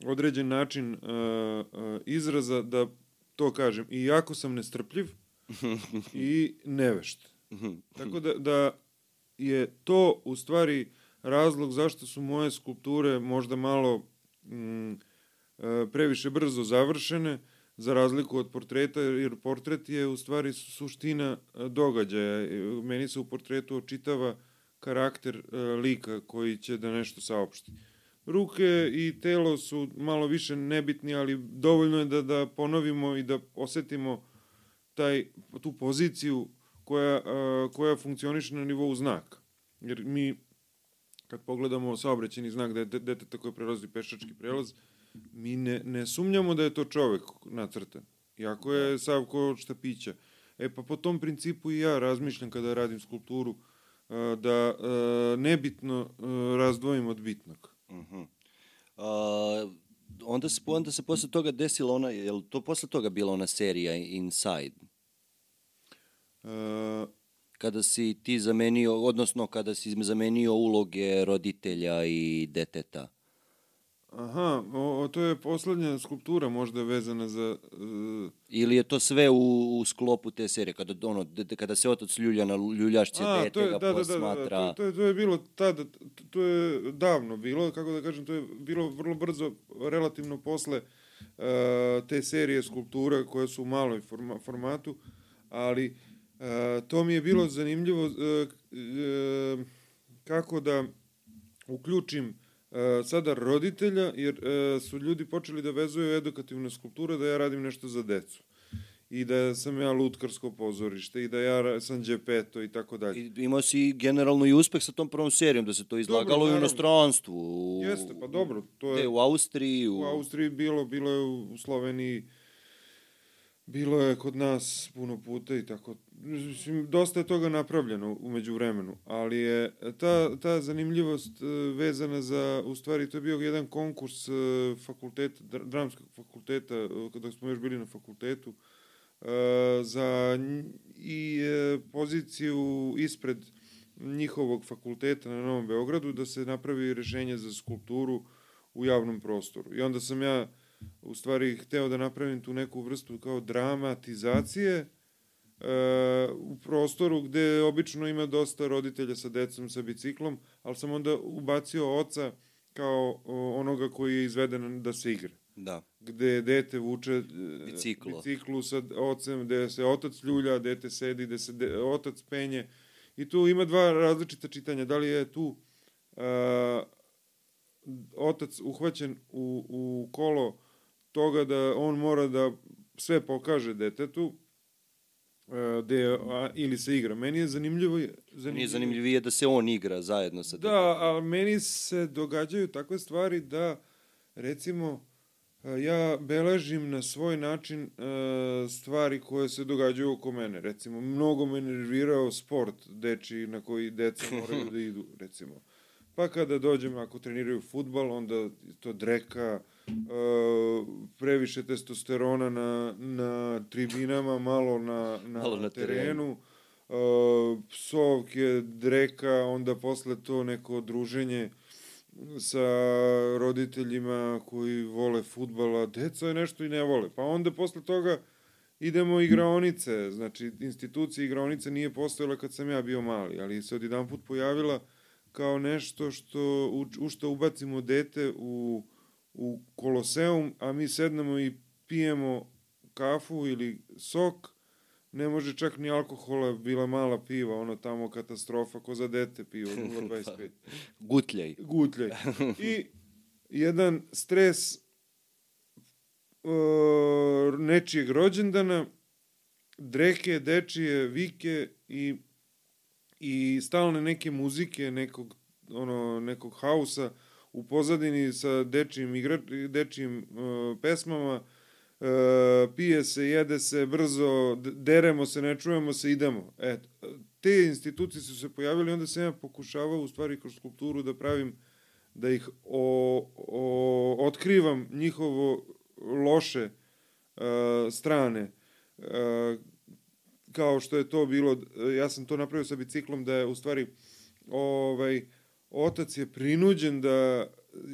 određen način uh, uh, izraza da to kažem. I jako sam nestrpljiv i nevešt. Tako da, da je to u stvari razlog zašto su moje skulpture možda malo mm, previše brzo završene, za razliku od portreta, jer portret je u stvari suština e, događaja. E, meni se u portretu očitava karakter lika koji će da nešto saopšti. Ruke i telo su malo više nebitni, ali dovoljno je da, da ponovimo i da osetimo taj, tu poziciju koja, koja funkcioniše na nivou znaka. Jer mi, kad pogledamo saobraćeni znak da je deteta koje prelazi pešački prelaz, mi ne, ne sumnjamo da je to čovek nacrtan. Iako je sav ko štapića. E pa po tom principu i ja razmišljam kada radim skulpturu, da nebitno razdvojim od bitnog. Uh -huh. uh, onda se onda se posle toga desila ona je li to posle toga bila ona serija Inside? Uh, kada si ti zamenio, odnosno kada si zamenio uloge roditelja i deteta. Aha, o, to je poslednja skulptura možda vezana za... Uh... Ili je to sve u, u sklopu te serije, kada, ono, de, kada se otac ljulja na ljuljašće A, dete je, ga da, posmatra... Da, da, da, to, to, je, to je bilo tada, to je davno bilo, kako da kažem, to je bilo vrlo brzo, relativno posle uh, te serije skulptura koje su u maloj forma, formatu, ali uh, to mi je bilo zanimljivo uh, uh, kako da uključim sada roditelja, jer e, su ljudi počeli da vezuju edukativne skulpture da ja radim nešto za decu i da sam ja lutkarsko pozorište i da ja sam džepeto i tako dalje. I imao si generalno i uspeh sa tom prvom serijom, da se to izlagalo dobro, u inostranstvu. U... Jeste, pa dobro. To je, u Austriji? U... u Austriji bilo, bilo je u Sloveniji, bilo je kod nas puno puta i tako mislim, dosta je toga napravljeno umeđu vremenu, ali je ta, ta zanimljivost e, vezana za, u stvari, to je bio jedan konkurs e, fakulteta, dramskog fakulteta, e, kada smo još bili na fakultetu, za i poziciju ispred njihovog fakulteta na Novom Beogradu da se napravi rešenje za skulpturu u javnom prostoru. I onda sam ja u stvari hteo da napravim tu neku vrstu kao dramatizacije e, u prostoru gde obično ima dosta roditelja sa decom sa biciklom, ali sam onda ubacio oca kao onoga koji je izveden da se igra. Da. Gde dete vuče e, Biciklo. biciklu sa ocem, gde se otac ljulja, dete sedi, gde se de, otac penje. I tu ima dva različita čitanja. Da li je tu uh, otac uhvaćen u, u kolo toga da on mora da sve pokaže detetu, de, a, ili se igra. Meni je zanimljivo... zanimljivo Nije zanimljivije da se on igra zajedno sa Da, a meni se događaju takve stvari da, recimo, ja beležim na svoj način uh, stvari koje se događaju oko mene. Recimo, mnogo me nervirao sport deči na koji deca moraju da idu, recimo. Pa kada dođem, ako treniraju futbal, onda to dreka, uh, previše testosterona na, na tribinama, malo na, na, malo na terenu, terenu. Uh, psovke, dreka, onda posle to neko druženje sa roditeljima koji vole futbala, deca je nešto i ne vole. Pa onda posle toga idemo igraonice, znači institucija igraonice nije postojala kad sam ja bio mali, ali se odjedan put pojavila kao nešto što, u, u što ubacimo dete u, u koloseum, a mi sednemo i pijemo kafu ili sok ne može čak ni alkohola, bila mala piva, ono tamo katastrofa, ko za dete pivo, 0,25. Gutljaj. Gutljaj. I jedan stres uh, nečijeg rođendana, dreke, dečije, vike i, i stalne neke muzike, nekog, ono, nekog hausa u pozadini sa dečijim, igra, dečijim uh, pesmama, uh, pije se, jede se, brzo, deremo se, ne čujemo se, idemo. E, te institucije su se pojavile, onda sam ja pokušavao u stvari kroz skulpturu da pravim da ih o, o, otkrivam njihovo loše uh, strane uh, kao što je to bilo ja sam to napravio sa biciklom da je u stvari ovaj otac je prinuđen da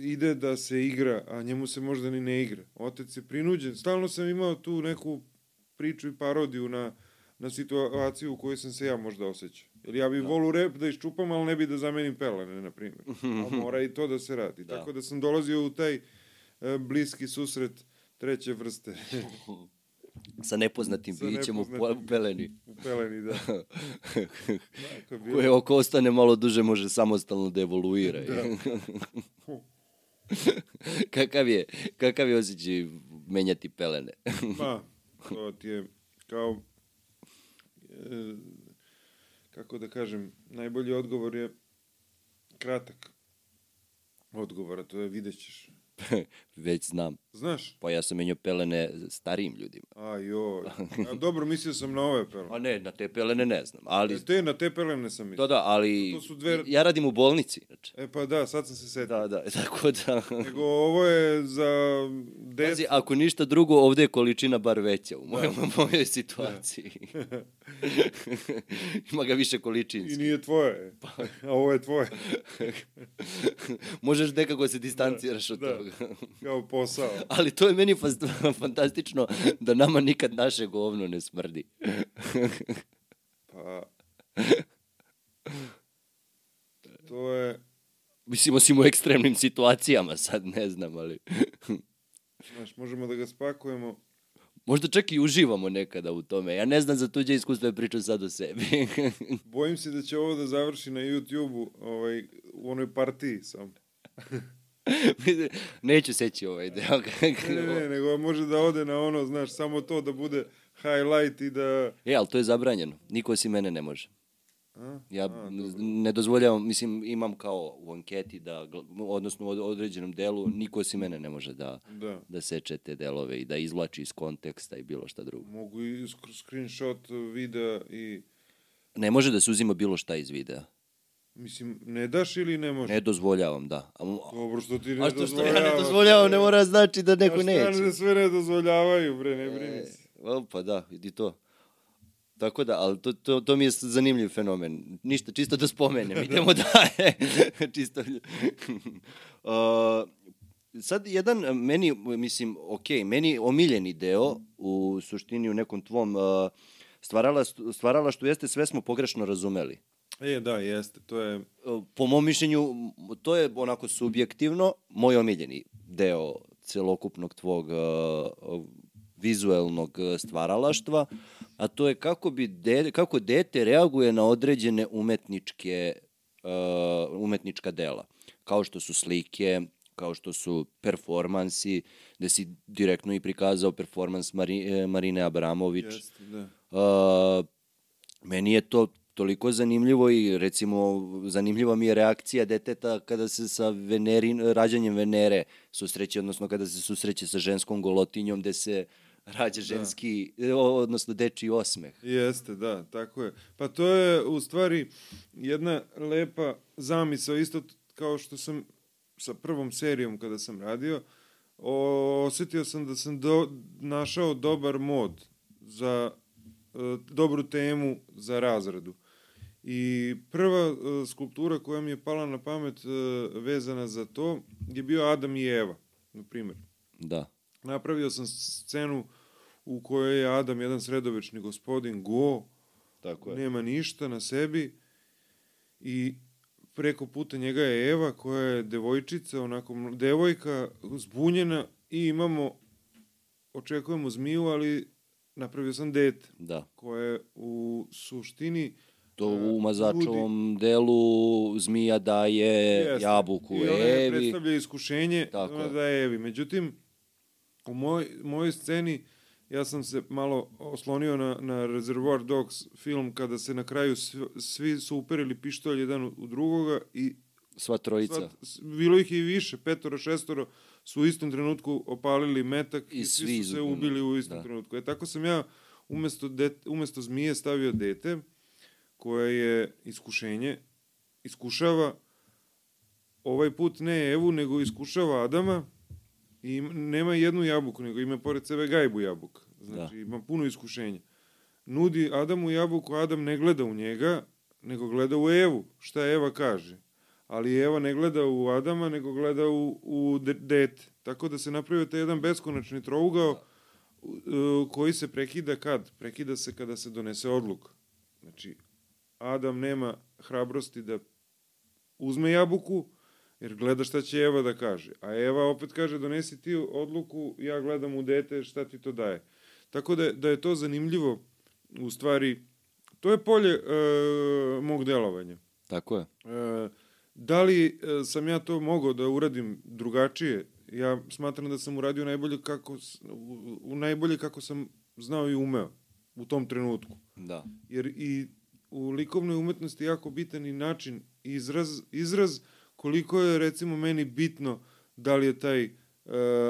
ide da se igra, a njemu se možda ni ne igra. Otac je prinuđen. Stalno sam imao tu neku priču i parodiju na, na situaciju u kojoj sam se ja možda osjećao. Jer ja bih da. volu rep da iščupam, ali ne bi da zamenim pelene, na primjer. A mora i to da se radi. Da. Tako da sam dolazio u taj e, bliski susret treće vrste. Sa nepoznatim Sa bićem nepoznatim, u peleni. U peleni, da. da Koje oko ostane malo duže može samostalno da evoluira. Da. kakav je, kakav je osjećaj menjati pelene? pa, to ti je kao e, kako da kažem, najbolji odgovor je kratak odgovor, a to je vidjet ćeš. Već znam. Znaš? Pa ja sam menio pelene starijim ljudima. A joj. A dobro, mislio sam na ove pelene. A ne, na te pelene ne znam. Ali... E, te, na te pelene sam mislio. Da, da, ali... To su dve... Ja radim u bolnici, znači. E pa da, sad sam se setio. Da, da, tako da... Nego ovo je za decu... Pazi, ako ništa drugo, ovde je količina bar veća u mojoj, da. mojoj situaciji. Da. Ima ga više količinski. I nije tvoje. Pa. A ovo je tvoje. Možeš nekako se distanciraš da, od da. toga. Kao posao. Ali to je meni fantastično da nama nikad naše govno ne smrdi. pa... To je... Mislim, osim u ekstremnim situacijama, sad ne znam, ali... Znaš, možemo da ga spakujemo Možda čak i uživamo nekada u tome. Ja ne znam za tuđe iskustvo, ja pričam sad o sebi. Bojim se da će ovo da završi na YouTube-u ovaj, u onoj partiji sam. Neću seći ovaj deo. ne, ne, ne, nego može da ode na ono, znaš, samo to da bude highlight i da... E, ali to je zabranjeno. Niko osim mene ne može. A? Ja A, ne dozvoljavam, mislim, imam kao u anketi da, odnosno u određenom delu, niko osim mene ne može da, da. da seče te delove i da izvlači iz konteksta i bilo šta drugo. Mogu i screenshot videa i... Ne može da se uzima bilo šta iz videa. Mislim, ne daš ili ne možeš? Ne dozvoljavam, da. A, Dobro, što ti ne a što, što ja ne dozvoljavam, ne mora znači da neko neće. A šta sve ne dozvoljavaju, bre, ne brini se. E, pa da, i to. Tako da, ali to, to, to mi je zanimljiv fenomen. Ništa, čisto da spomenem, idemo dalje. čisto. uh, sad jedan meni, mislim, ok, meni omiljeni deo u suštini u nekom tvom uh, stvarala, stvarala što jeste sve smo pogrešno razumeli. E, da, jeste, to je... Po mom mišljenju, to je onako subjektivno moj omiljeni deo celokupnog tvog uh, vizuelnog stvaralaštva, a to je kako, bi de, kako dete reaguje na određene umetničke, uh, umetnička dela, kao što su slike, kao što su performansi, gde si direktno i prikazao performans Mari, e, Marine Abramović. Jeste, da. Uh, meni je to toliko zanimljivo i recimo zanimljiva mi je reakcija deteta kada se sa Venerin, rađanjem Venere susreće, odnosno kada se susreće sa ženskom golotinjom gde se rađa da. ženski, da. odnosno dečiji osmeh. Jeste, da, tako je. Pa to je u stvari jedna lepa zamisao, isto kao što sam sa prvom serijom kada sam radio, osetio sam da sam do, našao dobar mod za e, dobru temu za razradu. I prva uh, skulptura koja mi je pala na pamet uh, vezana za to je bio Adam i Eva, na primjer. Da. Napravio sam scenu u kojoj je Adam jedan sredovečni gospodin, go, Tako je. nema ništa na sebi i preko puta njega je Eva koja je devojčica, onako devojka, zbunjena i imamo, očekujemo zmiju, ali napravio sam dete, Da. koje u suštini To E, u mazačovom delu zmija daje Jeste. jabuku I ona je Evi. predstavlja iskušenje, Tako ona je. daje Evi. Međutim, u moj, mojoj sceni ja sam se malo oslonio na, na Reservoir Dogs film kada se na kraju svi, svi su uperili pištolj jedan u drugoga i Sva trojica. sva, bilo ih i više, petoro, šestoro su u istom trenutku opalili metak i, I svi, svi su se ubili u istom da. trenutku. E tako sam ja umesto, det, umesto zmije stavio dete koje je iskušenje, iskušava ovaj put ne Evu, nego iskušava Adama i nema jednu jabuku, nego ima pored sebe gajbu jabuka. Znači, ima puno iskušenja. Nudi Adamu jabuku, Adam ne gleda u njega, nego gleda u Evu, šta Eva kaže. Ali Eva ne gleda u Adama, nego gleda u, u de- dete. Tako da se napravio taj jedan beskonačni trougao u- koji se prekida kad? Prekida se kada se donese odluka. Znači, Adam nema hrabrosti da uzme jabuku, jer gleda šta će Eva da kaže. A Eva opet kaže, donesi ti odluku, ja gledam u dete, šta ti to daje. Tako da, da je to zanimljivo, u stvari, to je polje e, mog delovanja. Tako je. E, da li e, sam ja to mogao da uradim drugačije? Ja smatram da sam uradio najbolje kako, u, u najbolje kako sam znao i umeo u tom trenutku. Da. Jer i u likovnoj umetnosti jako bitan i način izraz, izraz koliko je recimo meni bitno da li je taj e,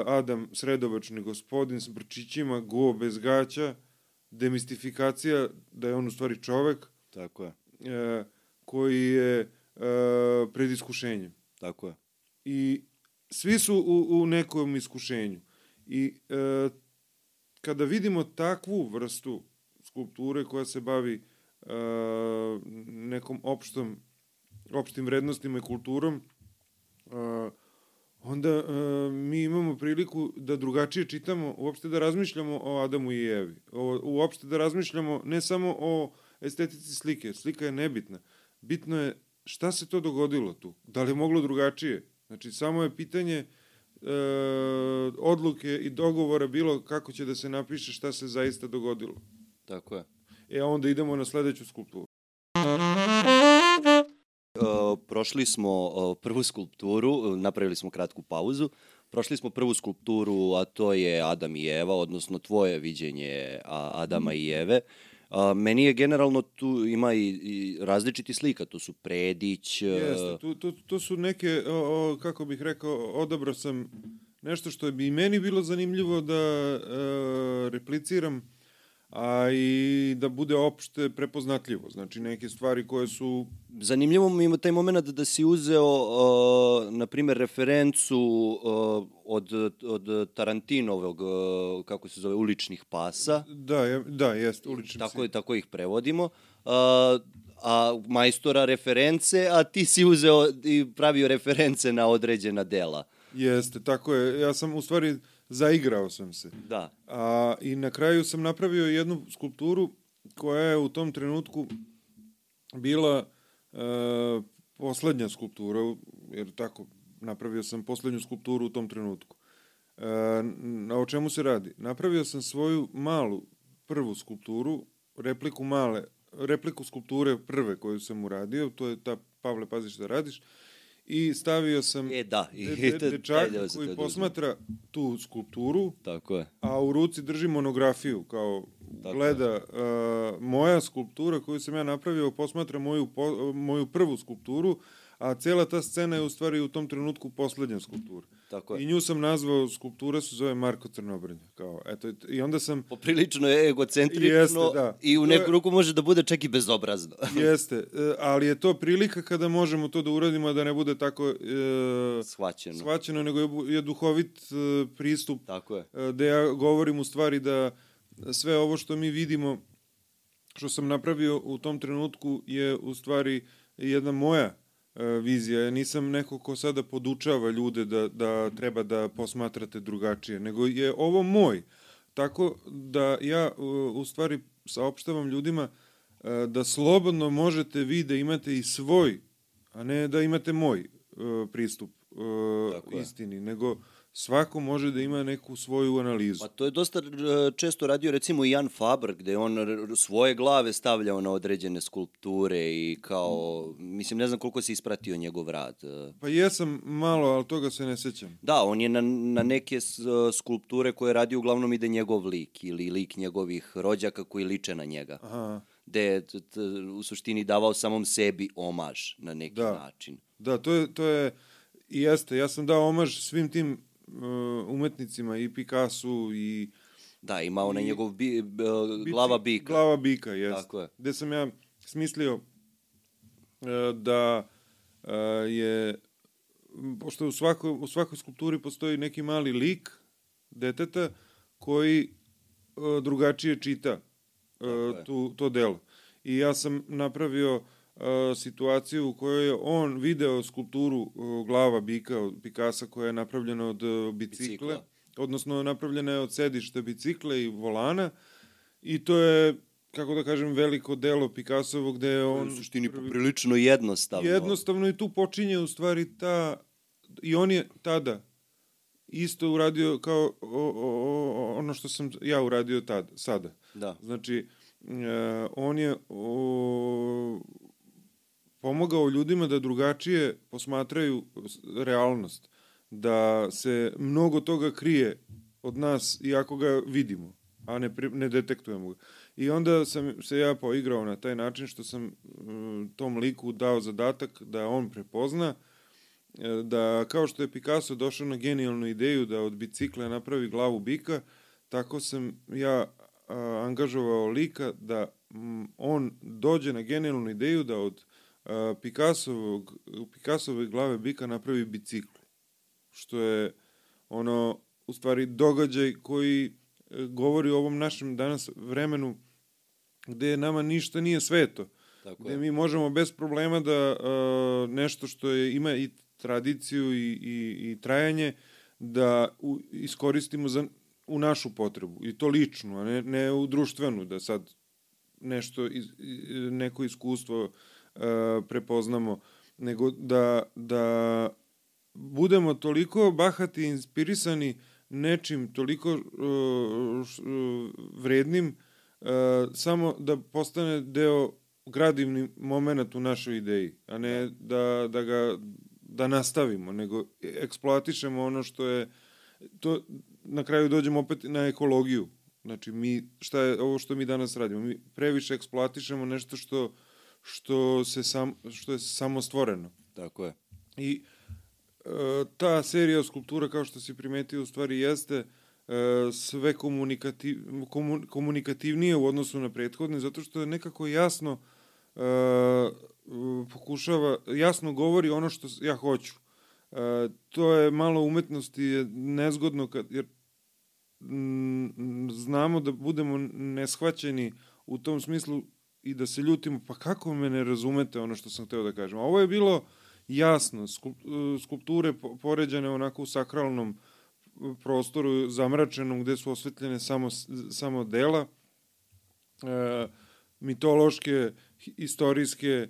Adam sredovačni gospodin s brčićima, go bez gaća, demistifikacija da je on u stvari čovek, Tako je. e, koji je e, pred iskušenjem. Tako je. I svi su u, u nekom iskušenju. I e, kada vidimo takvu vrstu skulpture koja se bavi nekom opštom, opštim vrednostima i kulturom, e, onda e, mi imamo priliku da drugačije čitamo, uopšte da razmišljamo o Adamu i Evi. Uopšte da razmišljamo ne samo o estetici slike, slika je nebitna. Bitno je šta se to dogodilo tu? Da li je moglo drugačije? Znači, samo je pitanje e, odluke i dogovora bilo kako će da se napiše šta se zaista dogodilo. Tako je. E, onda idemo na sledeću skulpturu. Uh, prošli smo uh, prvu skulpturu, napravili smo kratku pauzu. Prošli smo prvu skulpturu, a to je Adam i Eva, odnosno tvoje viđenje Adama i Eve. A, meni je generalno tu ima i, i različiti slika, tu su Predić, uh, Jeste, tu, tu, to su neke, o, o, kako bih rekao, odabrao sam nešto što bi i meni bilo zanimljivo da e, repliciram, a i da bude opšte prepoznatljivo. Znači neke stvari koje su Zanimljivo mi je taj moment da si uzeo, uh, na primjer, referencu uh, od, od Tarantinovog, uh, kako se zove, uličnih pasa. Da, je, da, jest, ulični Tako, psi. tako ih prevodimo. Uh, a majstora reference, a ti si uzeo i pravio reference na određena dela. Jeste, tako je. Ja sam u stvari zaigrao sam se. Da, A, I na kraju sam napravio jednu skulpturu koja je u tom trenutku bila e, poslednja skulptura, jer tako, napravio sam poslednju skulpturu u tom trenutku. E, na o čemu se radi? Napravio sam svoju malu prvu skulpturu, repliku male, repliku skulpture prve koju sam uradio, to je ta Pavle, pazi šta radiš, i stavio sam e da. I, de, de, deo se koji oduzme. posmatra tu skulpturu, Tako je. a u ruci drži monografiju, kao Tako gleda uh, moja skulptura koju sam ja napravio, posmatra moju, po, moju prvu skulpturu, a cela ta scena je u stvari u tom trenutku poslednja skulptura. Tako je. I nju sam nazvao, skulptura se zove Marko Crnobrnja. Kao, eto, I onda sam, Poprilično je egocentrično Jeste, da. i u neku ruku može da bude čak i bezobrazno. jeste, e, ali je to prilika kada možemo to da uradimo, da ne bude tako e, Shvaćeno. shvaćeno, nego je, je duhovit e, pristup Tako je. e, da ja govorim u stvari da sve ovo što mi vidimo, što sam napravio u tom trenutku je u stvari jedna moja vizija. Ja nisam neko ko sada podučava ljude da, da treba da posmatrate drugačije, nego je ovo moj. Tako da ja u, stvari saopštavam ljudima e, da slobodno možete vi da imate i svoj, a ne da imate moj e, pristup e, istini, nego svako može da ima neku svoju analizu. Pa to je dosta e, često radio recimo i Jan Faber, gde on svoje glave stavljao na određene skulpture i kao, mislim, ne znam koliko si ispratio njegov rad. E, Pa jesam malo, ali toga se ne sećam. Da, on je na, na neke s- skulpture koje radi uglavnom ide njegov lik ili lik njegovih rođaka koji liče na njega. Aha. Gde je t- t- u suštini davao samom sebi omaž na neki Da. način. Da, to je, to je, i jeste, ja sam dao omaž svim tim umetnicima, i Picasso, i Da, ima onaj I- njegov bi, b, bici- glava bika. Glava bika, jeste. Tako je. Gde sam ja smislio uh, da uh, je, pošto u svakoj, u svakoj skulpturi postoji neki mali lik deteta koji uh, drugačije čita uh, tu, to delo. I ja sam napravio uh, situaciju u kojoj je on video skulpturu uh, glava bika od Pikasa koja je napravljena od uh, bicikle, Bicikla. odnosno napravljena je od sedišta bicikle i volana i to je kako da kažem veliko delo Picassovo gde je On on u suštini poprilično jednostavno. jednostavno i tu počinje u stvari ta i on je tada isto uradio kao o, o, o, ono što sam ja uradio tad, sada. Da. Znači, e, on je o, pomogao ljudima da drugačije posmatraju realnost, da se mnogo toga krije od nas iako ga vidimo, a ne, ne detektujemo ga. I onda sam se ja poigrao na taj način što sam mm, tom liku dao zadatak da on prepozna e, da kao što je Picasso došao na genijalnu ideju da od bicikla napravi glavu bika, tako sam ja angažovao lika da mm, on dođe na genijalnu ideju da od a, Picassovog, Picassove glave bika napravi bicikl. Što je ono, u stvari, događaj koji e, govori o ovom našem danas vremenu gde nama ništa nije sveto Tako gde je. mi možemo bez problema da uh, nešto što je, ima i tradiciju i, i, i trajanje, da u, iskoristimo za, u našu potrebu. I to ličnu, a ne, ne u društvenu, da sad nešto, iz, neko iskustvo uh, prepoznamo, nego da, da budemo toliko bahati i inspirisani nečim toliko uh, uh, vrednim, uh, samo da postane deo gradivni moment u našoj ideji, a ne da, da ga da nastavimo, nego eksploatišemo ono što je to na kraju dođemo opet na ekologiju. Znači mi šta je ovo što mi danas radimo? Mi previše eksploatišemo nešto što što se sam što je samo stvoreno. Tako je. I e, ta serija skulptura, kao što si primetio, u stvari jeste e, sve komunikativ, komu, komunikativnije u odnosu na prethodne, zato što je nekako jasno e, pokušava, jasno govori ono što ja hoću. E, to je malo umetnosti je nezgodno, kad, jer znamo da budemo neshvaćeni u tom smislu i da se ljutimo, pa kako me ne razumete ono što sam hteo da kažem. Ovo je bilo jasno, skup- skulpture po- poređane onako u sakralnom prostoru, zamračenom, gde su osvetljene samo, samo dela, e, mitološke, istorijske e,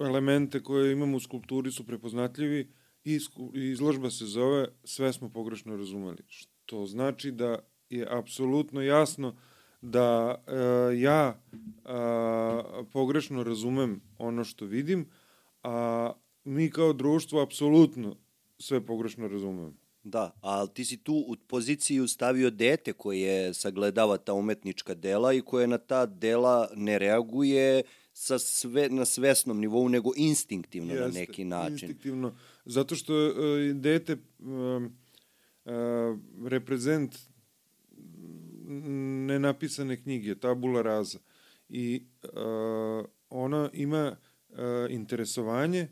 elemente koje imamo u skulpturi su prepoznatljivi i izložba se zove Sve smo pogrešno razumeli. Što znači da je apsolutno jasno da e, ja a, pogrešno razumem ono što vidim, a mi kao društvo apsolutno sve pogrešno razumemo. Da, ali ti si tu u poziciju stavio dete koje sagledava ta umetnička dela i koje na ta dela ne reaguje sa sve, na svesnom nivou, nego instinktivno na Jeste, neki način. Instinktivno. Zato što uh, dete um, uh, reprezent nenapisane knjige, tabula raza. I uh, ona ima uh, interesovanje,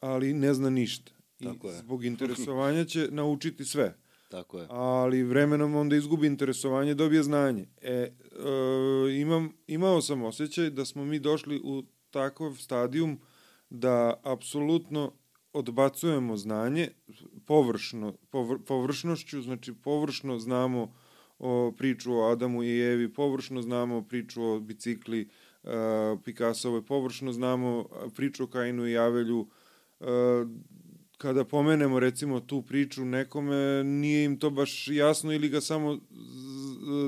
ali ne zna ništa. I Tako je. zbog interesovanja će naučiti sve. Tako je. ali vremenom onda izgubi interesovanje, dobije znanje. E, e, imam, imao sam osjećaj da smo mi došli u takav stadijum da apsolutno odbacujemo znanje površno, povr, površnošću, znači površno znamo o priču o Adamu i Evi, površno znamo priču o bicikli uh, Picassove, površno znamo priču o Kainu i Avelju, uh, kada pomenemo recimo tu priču nekome, nije im to baš jasno ili ga samo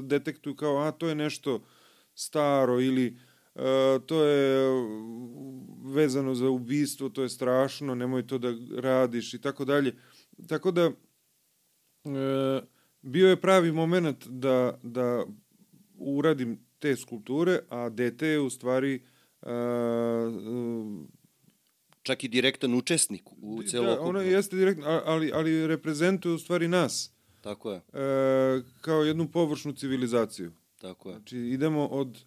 detektuju kao, a to je nešto staro ili a, to je vezano za ubistvo, to je strašno, nemoj to da radiš i tako dalje. Tako da, e, bio je pravi moment da, da uradim te skulpture, a dete je u stvari a, čak i direktan učesnik u celokupnom. Da, ono jeste direktno, ali, ali reprezentuje u stvari nas. Tako je. E, kao jednu površnu civilizaciju. Tako je. Znači, idemo od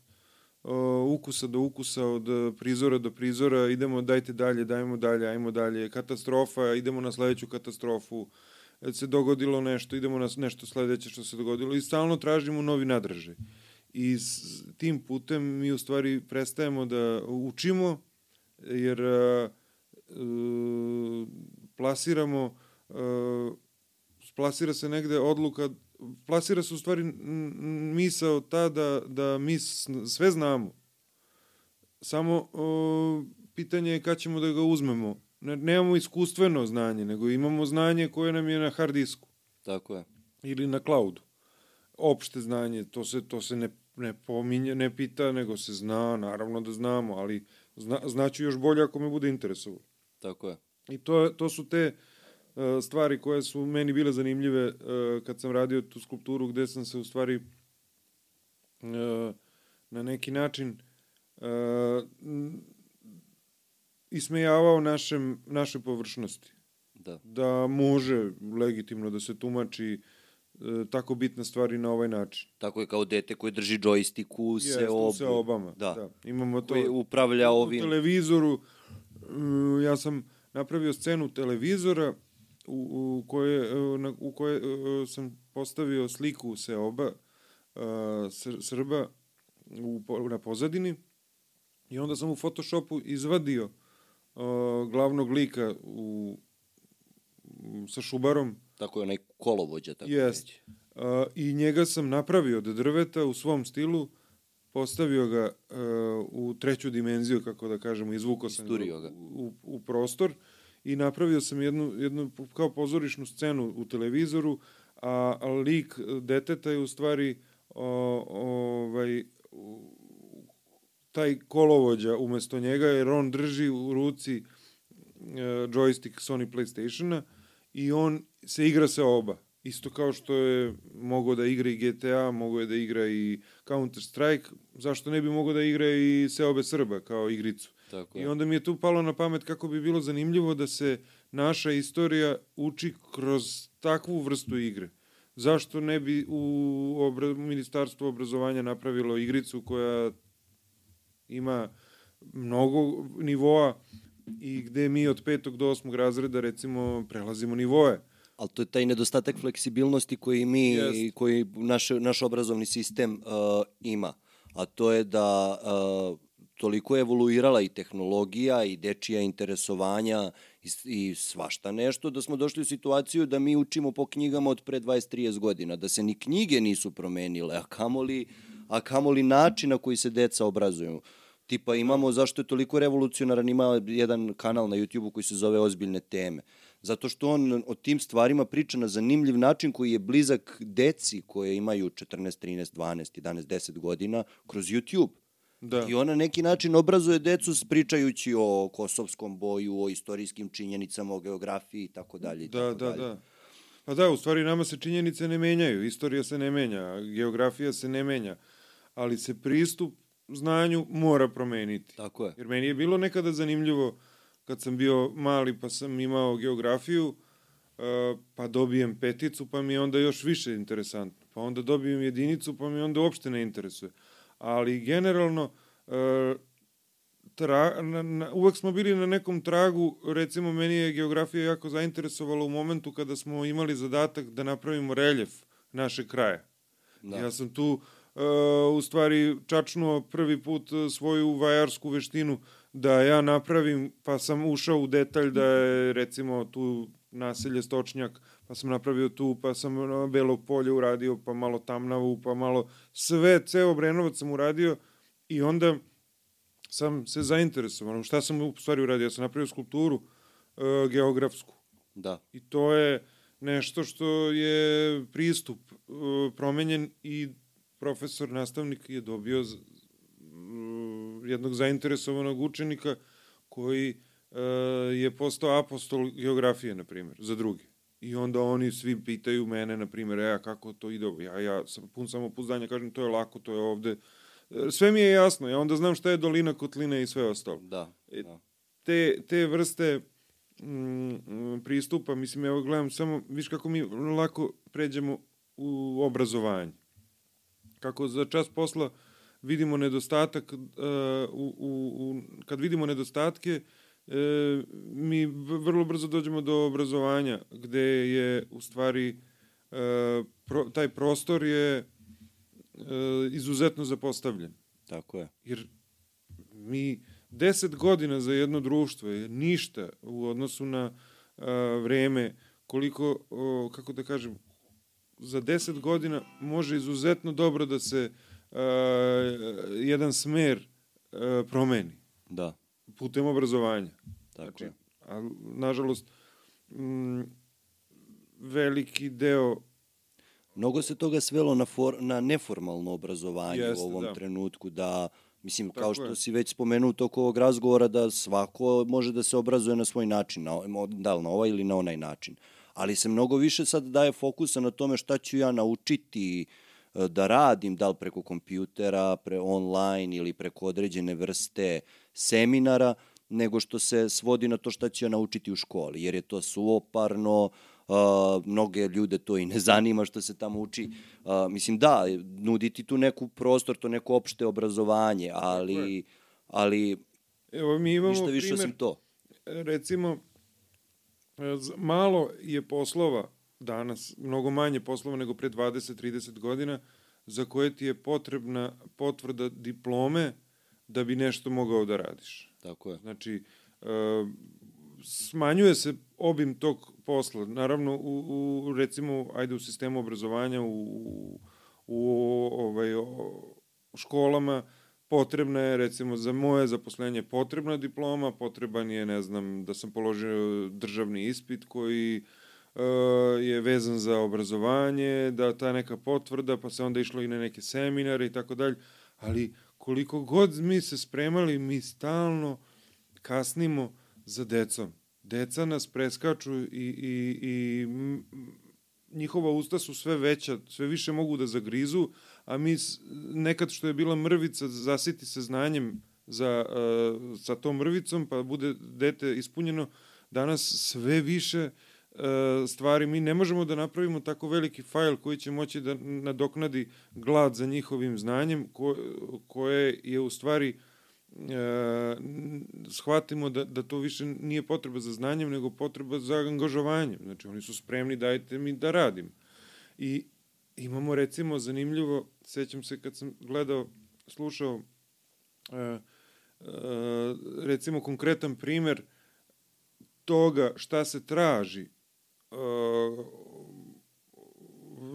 o, ukusa do ukusa, od prizora do prizora, idemo dajte dalje, dajmo dalje, ajmo dalje, katastrofa, idemo na sledeću katastrofu, e, se dogodilo nešto, idemo na nešto sledeće što se dogodilo i stalno tražimo novi nadražaj. I s tim putem mi u stvari prestajemo da učimo, jer E, plasiramo, e, plasira se negde odluka, plasira se u stvari misao ta da, da mi sve znamo. Samo o, pitanje je kad ćemo da ga uzmemo. Ne, nemamo iskustveno znanje, nego imamo znanje koje nam je na hard disku. Tako je. Ili na cloudu. Opšte znanje, to se, to se ne, ne pominje, ne pita, nego se zna, naravno da znamo, ali zna, znaću još bolje ako me bude interesovalo. Tako je. I to, to su te uh, stvari koje su meni bile zanimljive uh, kad sam radio tu skulpturu gde sam se u stvari uh, na neki način uh, ismejavao našem, naše površnosti. Da. Da može legitimno da se tumači tako bitna stvari na ovaj način. Tako je kao dete koje drži džojstik u seobu. se obama. Da. da. Imamo to. Koji upravlja ovim. U televizoru Mm, ja sam napravio scenu televizora u, u koje, na, u koje e, sam postavio sliku Seoba, uh, Srba u, na pozadini i onda sam u Photoshopu izvadio uh, glavnog lika u, sa šubarom. Tako je onaj kolovođa. Tako Jest. Uh, I njega sam napravio od drveta u svom stilu postavio ga uh, u treću dimenziju, kako da kažemo, izvukao sam ga u, u prostor i napravio sam jednu, jednu kao pozorišnu scenu u televizoru, a, a lik deteta je u stvari o, ovaj, taj kolovođa umesto njega, jer on drži u ruci uh, joystick Sony Playstationa i on se igra sa oba Isto kao što je mogao da igra i GTA, mogao je da igra i Counter Strike, zašto ne bi mogao da igra i Seobe Srba kao igricu. Tako je. I onda mi je tu palo na pamet kako bi bilo zanimljivo da se naša istorija uči kroz takvu vrstu igre. Zašto ne bi u obra Ministarstvu obrazovanja napravilo igricu koja ima mnogo nivoa i gde mi od petog do osmog razreda recimo prelazimo nivoe ali to je taj nedostatak fleksibilnosti koji mi, yes. koji naš, naš obrazovni sistem uh, ima. A to je da uh, toliko je evoluirala i tehnologija i dečija interesovanja i, i svašta nešto, da smo došli u situaciju da mi učimo po knjigama od pre 20-30 godina, da se ni knjige nisu promenile, a kamoli, a kamoli način na koji se deca obrazuju. Tipa imamo, zašto je toliko revolucionaran, ima jedan kanal na YouTube-u koji se zove Ozbiljne teme zato što on o tim stvarima priča na zanimljiv način koji je blizak deci koje imaju 14, 13, 12, 11, 10 godina kroz YouTube. Da. I on na neki način obrazuje decu pričajući o kosovskom boju, o istorijskim činjenicama, o geografiji i tako dalje. Da, da, da. Pa da, u stvari nama se činjenice ne menjaju, istorija se ne menja, geografija se ne menja, ali se pristup znanju mora promeniti. Tako je. Jer meni je bilo nekada zanimljivo kad sam bio mali pa sam imao geografiju, e, pa dobijem peticu, pa mi je onda još više interesantno. Pa onda dobijem jedinicu, pa mi onda uopšte ne interesuje. Ali generalno, e, tra, na, na, uvek smo bili na nekom tragu, recimo meni je geografija jako zainteresovala u momentu kada smo imali zadatak da napravimo reljef našeg kraja. Da. Ja sam tu uh, u stvari čačnuo prvi put svoju vajarsku veštinu da ja napravim, pa sam ušao u detalj da je recimo tu naselje Stočnjak, pa sam napravio tu, pa sam Belo polje uradio, pa malo Tamnavu, pa malo sve, ceo Brenovac sam uradio i onda sam se zainteresovao. Šta sam u stvari uradio? Ja sam napravio skulpturu e, geografsku Da. I to je nešto što je pristup uh, promenjen i profesor, nastavnik je dobio jednog zainteresovanog učenika koji uh, je postao apostol geografije, na primjer, za druge. I onda oni svi pitaju mene, na primjer, e, a kako to ide? Ja, ja sam pun samopouzdanja, kažem, to je lako, to je ovde. E, Sve mi je jasno, ja onda znam šta je dolina, kotlina i sve ostalo Da. E, da. te, te vrste mm, pristupa, mislim, evo gledam samo, viš kako mi lako pređemo u obrazovanje. Kako za čas posla vidimo nedostatak, uh, u, u, u, kad vidimo nedostatke, e, mi vrlo brzo dođemo do obrazovanja, gde je u stvari e, pro, taj prostor je e, izuzetno zapostavljen. Tako je. Jer mi deset godina za jedno društvo je ništa u odnosu na a, vreme koliko, o, kako da kažem, za deset godina može izuzetno dobro da se a, jedan smer a, promeni Da. putem obrazovanja. Tako Znači, je. a, nažalost, m, veliki deo Mnogo se toga svelo na, for, na neformalno obrazovanje Jeste, u ovom da. trenutku, da, mislim, Tako kao što je. si već spomenuo u toku ovog razgovora, da svako može da se obrazuje na svoj način, na, da li na ovaj ili na onaj način. Ali se mnogo više sad daje fokusa na tome šta ću ja naučiti e, da radim, da li preko kompjutera, pre online ili preko određene vrste seminara, nego što se svodi na to šta ću ja naučiti u školi, jer je to suoparno, Uh, mnoge ljude to i ne zanima što se tamo uči. Uh, mislim, da, nuditi tu neku prostor, to neko opšte obrazovanje, ali, ali Evo, mi imamo ništa više primer, osim to. recimo, malo je poslova danas, mnogo manje poslova nego pre 20-30 godina, za koje ti je potrebna potvrda diplome da bi nešto mogao da radiš. Tako je. Znači, e, smanjuje se obim tog posla. Naravno, u, u recimo, ajde u sistemu obrazovanja, u, u, u ovaj, o, školama, potrebna je, recimo, za moje zaposlenje potrebna diploma, potreban je, ne znam, da sam položio državni ispit koji e, je vezan za obrazovanje, da ta neka potvrda, pa se onda išlo i na neke seminare i tako dalje, ali koliko god mi se spremali, mi stalno kasnimo za decom. Deca nas preskaču i, i, i njihova usta su sve veća, sve više mogu da zagrizu, a mi nekad što je bila mrvica, zasiti se znanjem za, uh, sa tom mrvicom, pa bude dete ispunjeno, danas sve više uh, stvari, mi ne možemo da napravimo tako veliki fajl koji će moći da nadoknadi glad za njihovim znanjem, ko, koje je u stvari e, n- shvatimo da, da to više nije potreba za znanjem, nego potreba za angažovanjem. Znači, oni su spremni, dajte mi da radim. I imamo, recimo, zanimljivo, sećam se kad sam gledao, slušao, e, e, recimo, konkretan primer toga šta se traži e,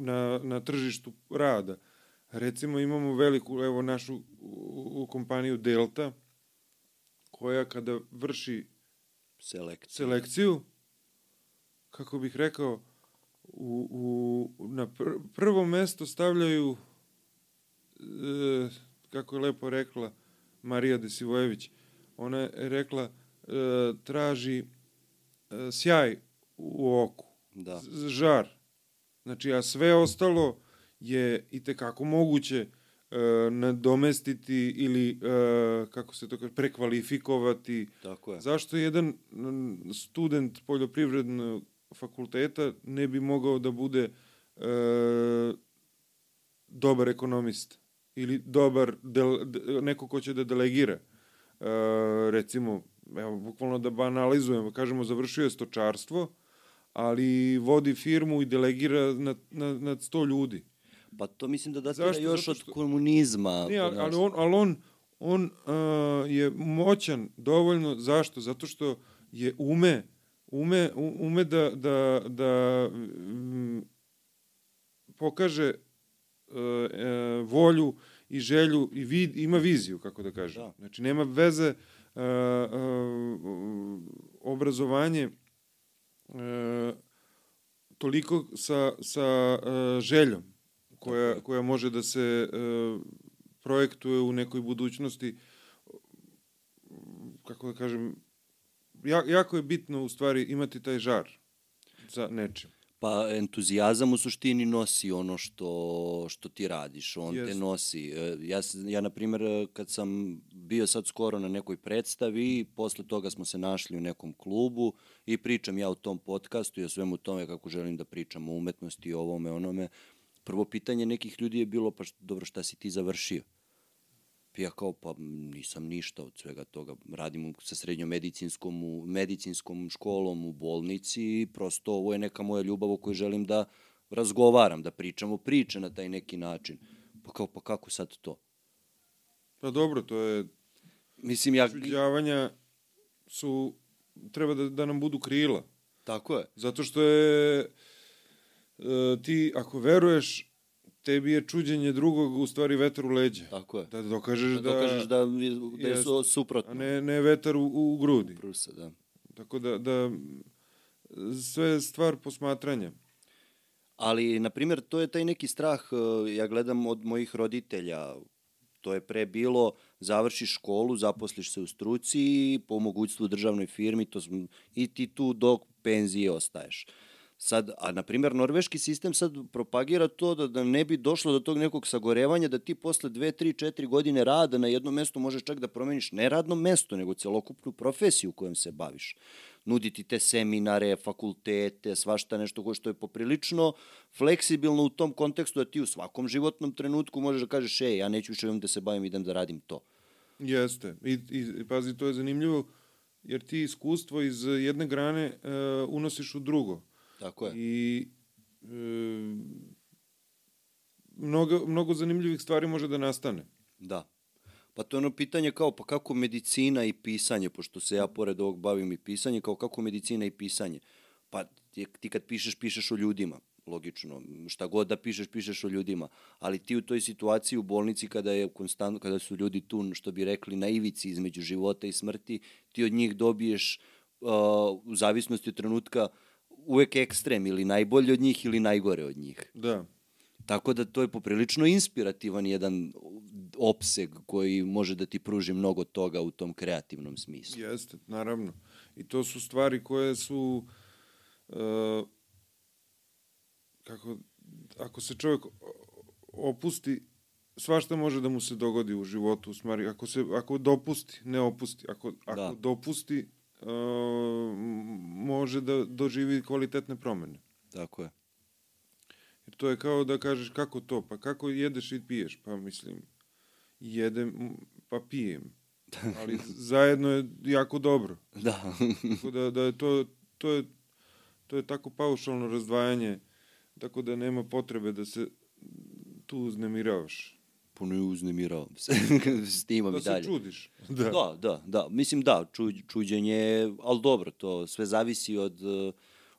na, na tržištu rada. Recimo imamo veliku, evo našu u, u kompaniju Delta, koja kada vrši Selekcija. selekciju, kako bih rekao, u, u, na pr prvo mesto stavljaju, e, kako je lepo rekla Marija Desivojević, ona je rekla, e, traži e, sjaj u oku, Da. z- žar. Znači, a sve ostalo je i tekako moguće e, nadomestiti ili, e, kako se to kaže, prekvalifikovati. Tako je. Zašto jedan student poljoprivrednog fakulteta ne bi mogao da bude e, dobar ekonomista ili dobar del, de, neko ko će da delegira. E, recimo, evo, bukvalno da banalizujemo, kažemo, završio je stočarstvo, ali vodi firmu i delegira nad, nad, nad 100 ljudi. Pa to mislim da datira Zašto? još Zato od što- komunizma. Nije, ali, ali on, ali on, on uh, je moćan dovoljno, zašto? Zato što je ume, ume, ume da, da, da mm, pokaže uh, uh, volju i želju i vid, ima viziju, kako da kažem. Da. Znači, nema veze uh, uh, obrazovanje e, toliko sa, sa e, željom koja, koja može da se e, projektuje u nekoj budućnosti, kako da kažem, ja, jako je bitno u stvari imati taj žar za nečim. Pa entuzijazam u suštini nosi ono što, što ti radiš, on yes. te nosi. E, ja, ja, na primjer, kad sam bio sad skoro na nekoj predstavi, posle toga smo se našli u nekom klubu i pričam ja u tom podcastu i o svemu tome kako želim da pričam o umetnosti, o ovome, onome. Prvo pitanje nekih ljudi je bilo, pa dobro, šta si ti završio? Ja kao, pa nisam ništa od svega toga. Radim sa srednjom medicinskom, u, medicinskom školom u bolnici i prosto ovo je neka moja ljubav o kojoj želim da razgovaram, da pričamo priče na taj neki način. Pa kao, pa kako sad to? Pa dobro, to je... Mislim, ja... Čuđavanja su... Treba da, da nam budu krila. Tako je. Zato što je... E, ti, ako veruješ tebi je čuđenje drugog u stvari vetar u leđe. Tako je. Da dokažeš da... Da dokažeš da, da je su, suprotno. A ne, ne vetar u, u grudi. Prusa, da. Tako da, da sve je stvar posmatranja. Ali, na primjer, to je taj neki strah, e, ja gledam od mojih roditelja, to je pre bilo, završiš školu, zaposliš se u struci po mogućstvu u državnoj firmi, to smo, i ti tu do penzije ostaješ. Sad, a na primjer, norveški sistem sad propagira to da, da ne bi došlo do tog nekog sagorevanja, da ti posle 2, 3, 4 godine rada na jednom mestu možeš čak da promeniš ne radno mesto, nego celokupnu profesiju kojom se baviš. Nuditi te seminare, fakultete, svašta nešto koje što je poprilično fleksibilno u tom kontekstu da ti u svakom životnom trenutku možeš da kažeš, ej, ja neću više da se bavim, idem da radim to. Jeste. I, i pazi, to je zanimljivo, jer ti iskustvo iz jedne grane uh, unosiš u drugo. Tako je. I e, mnogo, mnogo zanimljivih stvari može da nastane. Da. Pa to je ono pitanje kao pa kako medicina i pisanje, pošto se ja pored ovog bavim i pisanje, kao kako medicina i pisanje. Pa ti, ti kad pišeš, pišeš o ljudima, logično. Šta god da pišeš, pišeš o ljudima. Ali ti u toj situaciji u bolnici kada je konstantno, kada su ljudi tu, što bi rekli, na ivici između života i smrti, ti od njih dobiješ uh, u zavisnosti od trenutka uh, uvek ekstrem, ili najbolji od njih ili najgore od njih. Da. Tako da to je poprilično inspirativan jedan opseg koji može da ti pruži mnogo toga u tom kreativnom smislu. Jeste, naravno. I to su stvari koje su uh, kako ako se čovjek opusti svašta može da mu se dogodi u životu u smari ako se ako dopusti ne opusti ako ako da. dopusti uh, može da doživi kvalitetne promene. Tako je. Jer to je kao da kažeš kako to, pa kako jedeš i piješ, pa mislim, jedem, pa pijem. Ali zajedno je jako dobro. Da. tako da, da je to, to je, to je tako paušalno razdvajanje, tako da nema potrebe da se tu uznemiravaš puno je uznemirao se s timom da i dalje. Da se čudiš. Da. da, da, da. Mislim da, ču, čuđenje, ali dobro, to sve zavisi od,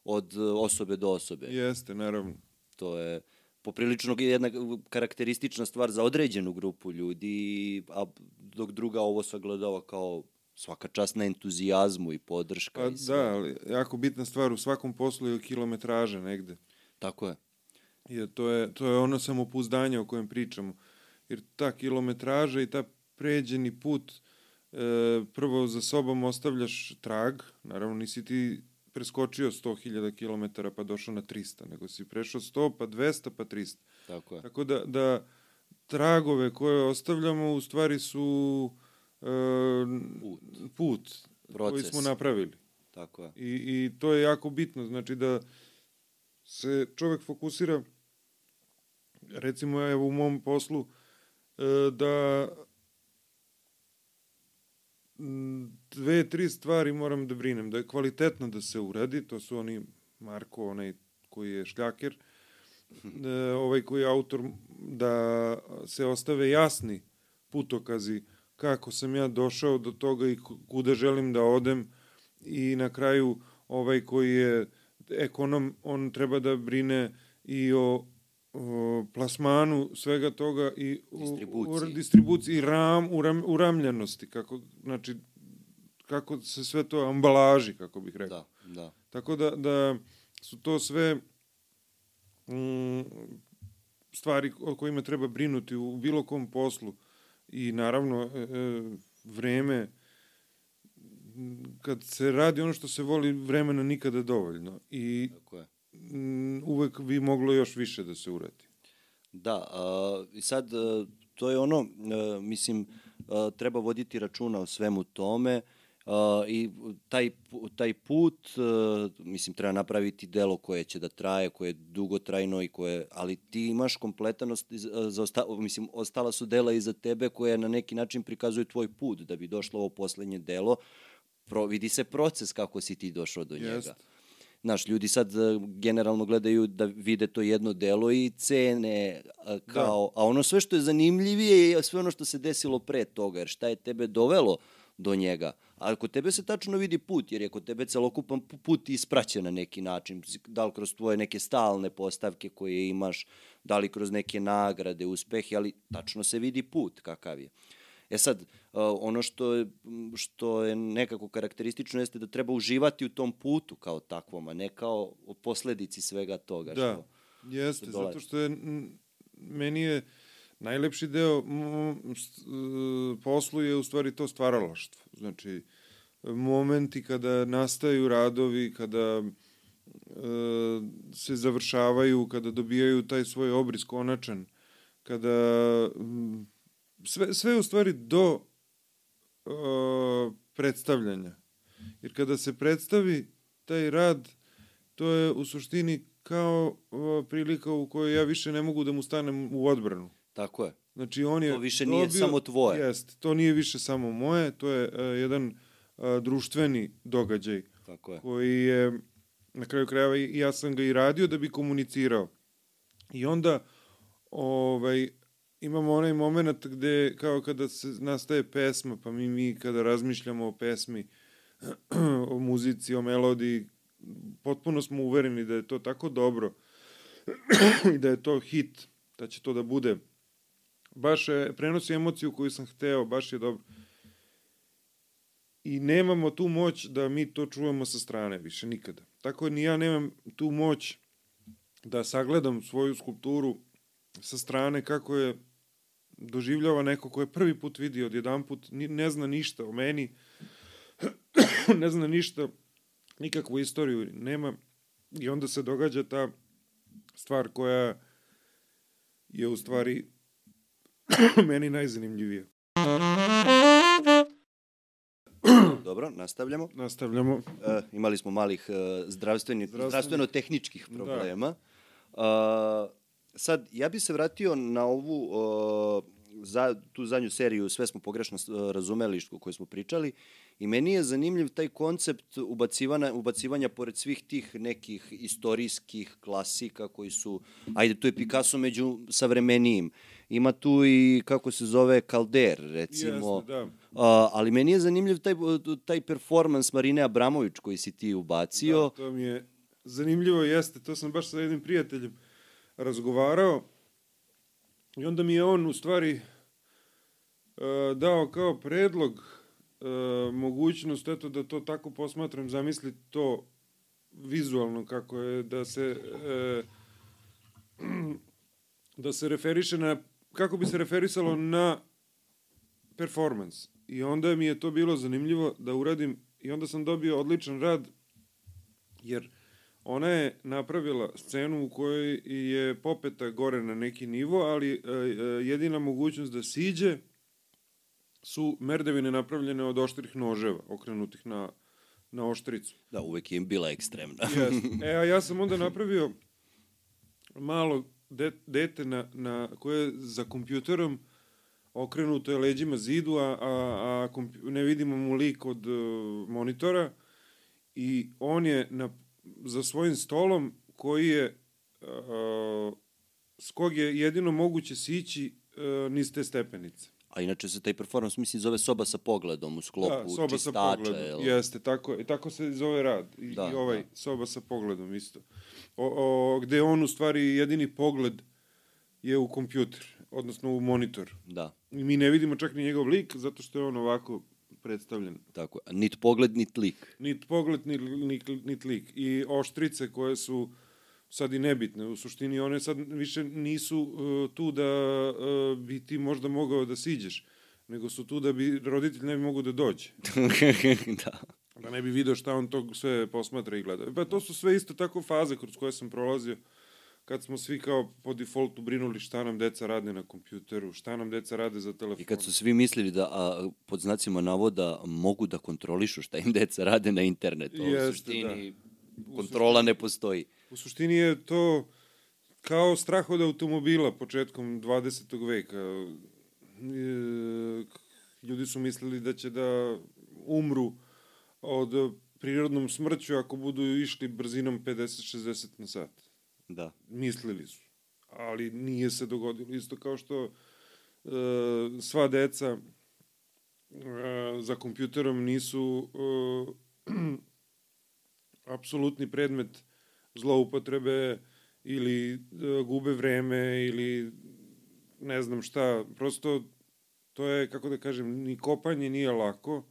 od osobe do osobe. Jeste, naravno. To je poprilično jedna karakteristična stvar za određenu grupu ljudi, a dok druga ovo sagledava kao svaka čast na entuzijazmu i podrška. Pa, i sve. da, ali jako bitna stvar u svakom poslu je kilometraža negde. Tako je. Jer to je, to je ono samopouzdanje o kojem pričamo jer ta kilometraža i ta pređeni put e, prvo za sobom ostavljaš trag, naravno nisi ti preskočio 100.000 km pa došao na 300, nego si prešao 100 pa 200 pa 300. Tako je. Tako da, da tragove koje ostavljamo u stvari su e, put, put koji smo napravili. Tako je. I, I to je jako bitno, znači da se čovek fokusira recimo evo u mom poslu E, da dve, tri stvari moram da brinem. Da je kvalitetno da se uradi, to su oni Marko, onaj koji je šljaker, da, ovaj koji je autor, da se ostave jasni putokazi kako sam ja došao do toga i kuda želim da odem i na kraju ovaj koji je ekonom, on treba da brine i o o, plasmanu svega toga i distribuciji, u, distribuciji i ram, uram, uramljenosti, kako, znači, kako se sve to ambalaži, kako bih rekao. Da, da. Tako da, da su to sve mm, stvari o kojima treba brinuti u bilo kom poslu i naravno e, e, vreme kad se radi ono što se voli vremena nikada dovoljno i Tako je. Mm, uvek bi moglo još više da se uradi. Da, a, i sad a, to je ono, a, mislim, a, treba voditi računa o svemu tome a, i taj, taj put, a, mislim, treba napraviti delo koje će da traje, koje je dugotrajno i koje, ali ti imaš kompletan, ost- a, za osta, mislim, ostala su dela iza tebe koje na neki način prikazuju tvoj put, da bi došlo ovo poslednje delo, pro, vidi se proces kako si ti došao do njega. Znaš, ljudi sad e, generalno gledaju da vide to jedno delo i cene a, kao, a ono sve što je zanimljivije je sve ono što se desilo pre toga, jer šta je tebe dovelo do njega. A kod tebe se tačno vidi put, jer je kod tebe celokupan pu- put ispraćen na neki način. Da li kroz tvoje neke stalne postavke koje imaš, da li kroz neke nagrade, uspehe, ali tačno se vidi put kakav je. E sad, uh, ono što je, što je nekako karakteristično jeste da treba uživati u tom putu kao takvom, a ne kao o posledici svega toga. Da, Što, jeste, dolazi. zato što je, meni je najlepši deo e, poslu je u stvari to stvaralaštvo. Znači, momenti kada nastaju radovi, kada e, se završavaju, kada dobijaju taj svoj obris konačan, kada sve, sve u stvari do e, predstavljanja. Jer kada se predstavi taj rad, to je u suštini kao o, prilika u kojoj ja više ne mogu da mu stanem u odbranu. tako je. Znači on je To više nije samo tvoje. Jest, to nije više samo moje, to je uh, jedan uh, društveni događaj Tako je. koji je na kraju krajeva i ja sam ga i radio da bi komunicirao. I onda ovaj imamo onaj moment gde kao kada se nastaje pesma, pa mi mi kada razmišljamo o pesmi, o muzici, o melodiji, potpuno smo uvereni da je to tako dobro i da je to hit, da će to da bude baš je, prenosi emociju koju sam hteo, baš je dobro. I nemamo tu moć da mi to čujemo sa strane više nikada. Tako ni ja nemam tu moć da sagledam svoju skulpturu sa strane kako je doživljava neko ko je prvi put vidio odjedan put, ne zna ništa o meni, ne zna ništa, nikakvu istoriju nema i onda se događa ta stvar koja je u stvari meni najzanimljivija. Dobro, nastavljamo. Nastavljamo. E, imali smo malih e, zdravstveno-tehničkih Da. problema. Sad, ja bi se vratio na ovu, o, za, tu zadnju seriju, sve smo pogrešno s- razumeli što, koju smo pričali, i meni je zanimljiv taj koncept ubacivanja, ubacivanja pored svih tih nekih istorijskih klasika koji su, ajde, tu je Picasso među savremenijim, ima tu i, kako se zove, Calder, recimo, Jeste, da. A, ali meni je zanimljiv taj, taj performans Marine Abramović koji si ti ubacio. Da, to mi je zanimljivo jeste, to sam baš sa jednim prijateljem razgovarao i onda mi je on u stvari e, dao kao predlog e, mogućnost eto da to tako posmatram, zamisli to vizualno kako je da se e, da se referiše na kako bi se referisalo na performans. I onda mi je to bilo zanimljivo da uradim i onda sam dobio odličan rad jer ona je napravila scenu u kojoj je popeta gore na neki nivo, ali e, e, jedina mogućnost da siđe su merdevine napravljene od oštrih noževa, okrenutih na, na oštricu. Da, uvek im bila ekstremna. Jeste. E, a ja sam onda napravio malo de, dete na, na, koje je za kompjuterom okrenuto je leđima zidu, a, a, a ne vidimo mu lik od uh, monitora i on je na, za svojim stolom koji je uh, s kog je jedino moguće sići uh, niz te stepenice. A inače se taj performans misli zove soba sa pogledom u sklopu Da, soba sa čistača. pogledom. jel? Jeste, tako, i tako se zove rad. I, Da, i ovaj da. soba sa pogledom isto. O, o, gde on u stvari jedini pogled je u kompjuter, odnosno u monitor. Da. I mi ne vidimo čak ni njegov lik, zato što je on ovako predstavljen. Tako, nit pogled, nit lik. Nit pogled, nit, nit, nit lik. I oštrice koje su sad i nebitne. U suštini one sad više nisu uh, tu da uh, bi ti možda mogao da siđeš, nego su tu da bi roditelj ne bi mogo da dođe. da. Da ne bi video šta on to sve posmatra i gleda. Pa to su sve isto tako faze kroz koje sam prolazio kad smo svi kao po defaultu brinuli šta nam deca rade na kompjuteru, šta nam deca rade za telefon. I kad su svi mislili da, a, pod znacima navoda, mogu da kontrolišu šta im deca rade na internetu. Jeste, u suštini da. kontrola ne postoji. U suštini je to kao strah od automobila početkom 20. veka. E, ljudi su mislili da će da umru od prirodnom smrću ako budu išli brzinom 50-60 na sat. Da. Mislili su. Ali nije se dogodilo. Isto kao što e, sva deca e, za kompjuterom nisu e, apsolutni predmet zloupotrebe ili e, gube vreme ili ne znam šta. Prosto to je, kako da kažem, ni kopanje nije lako.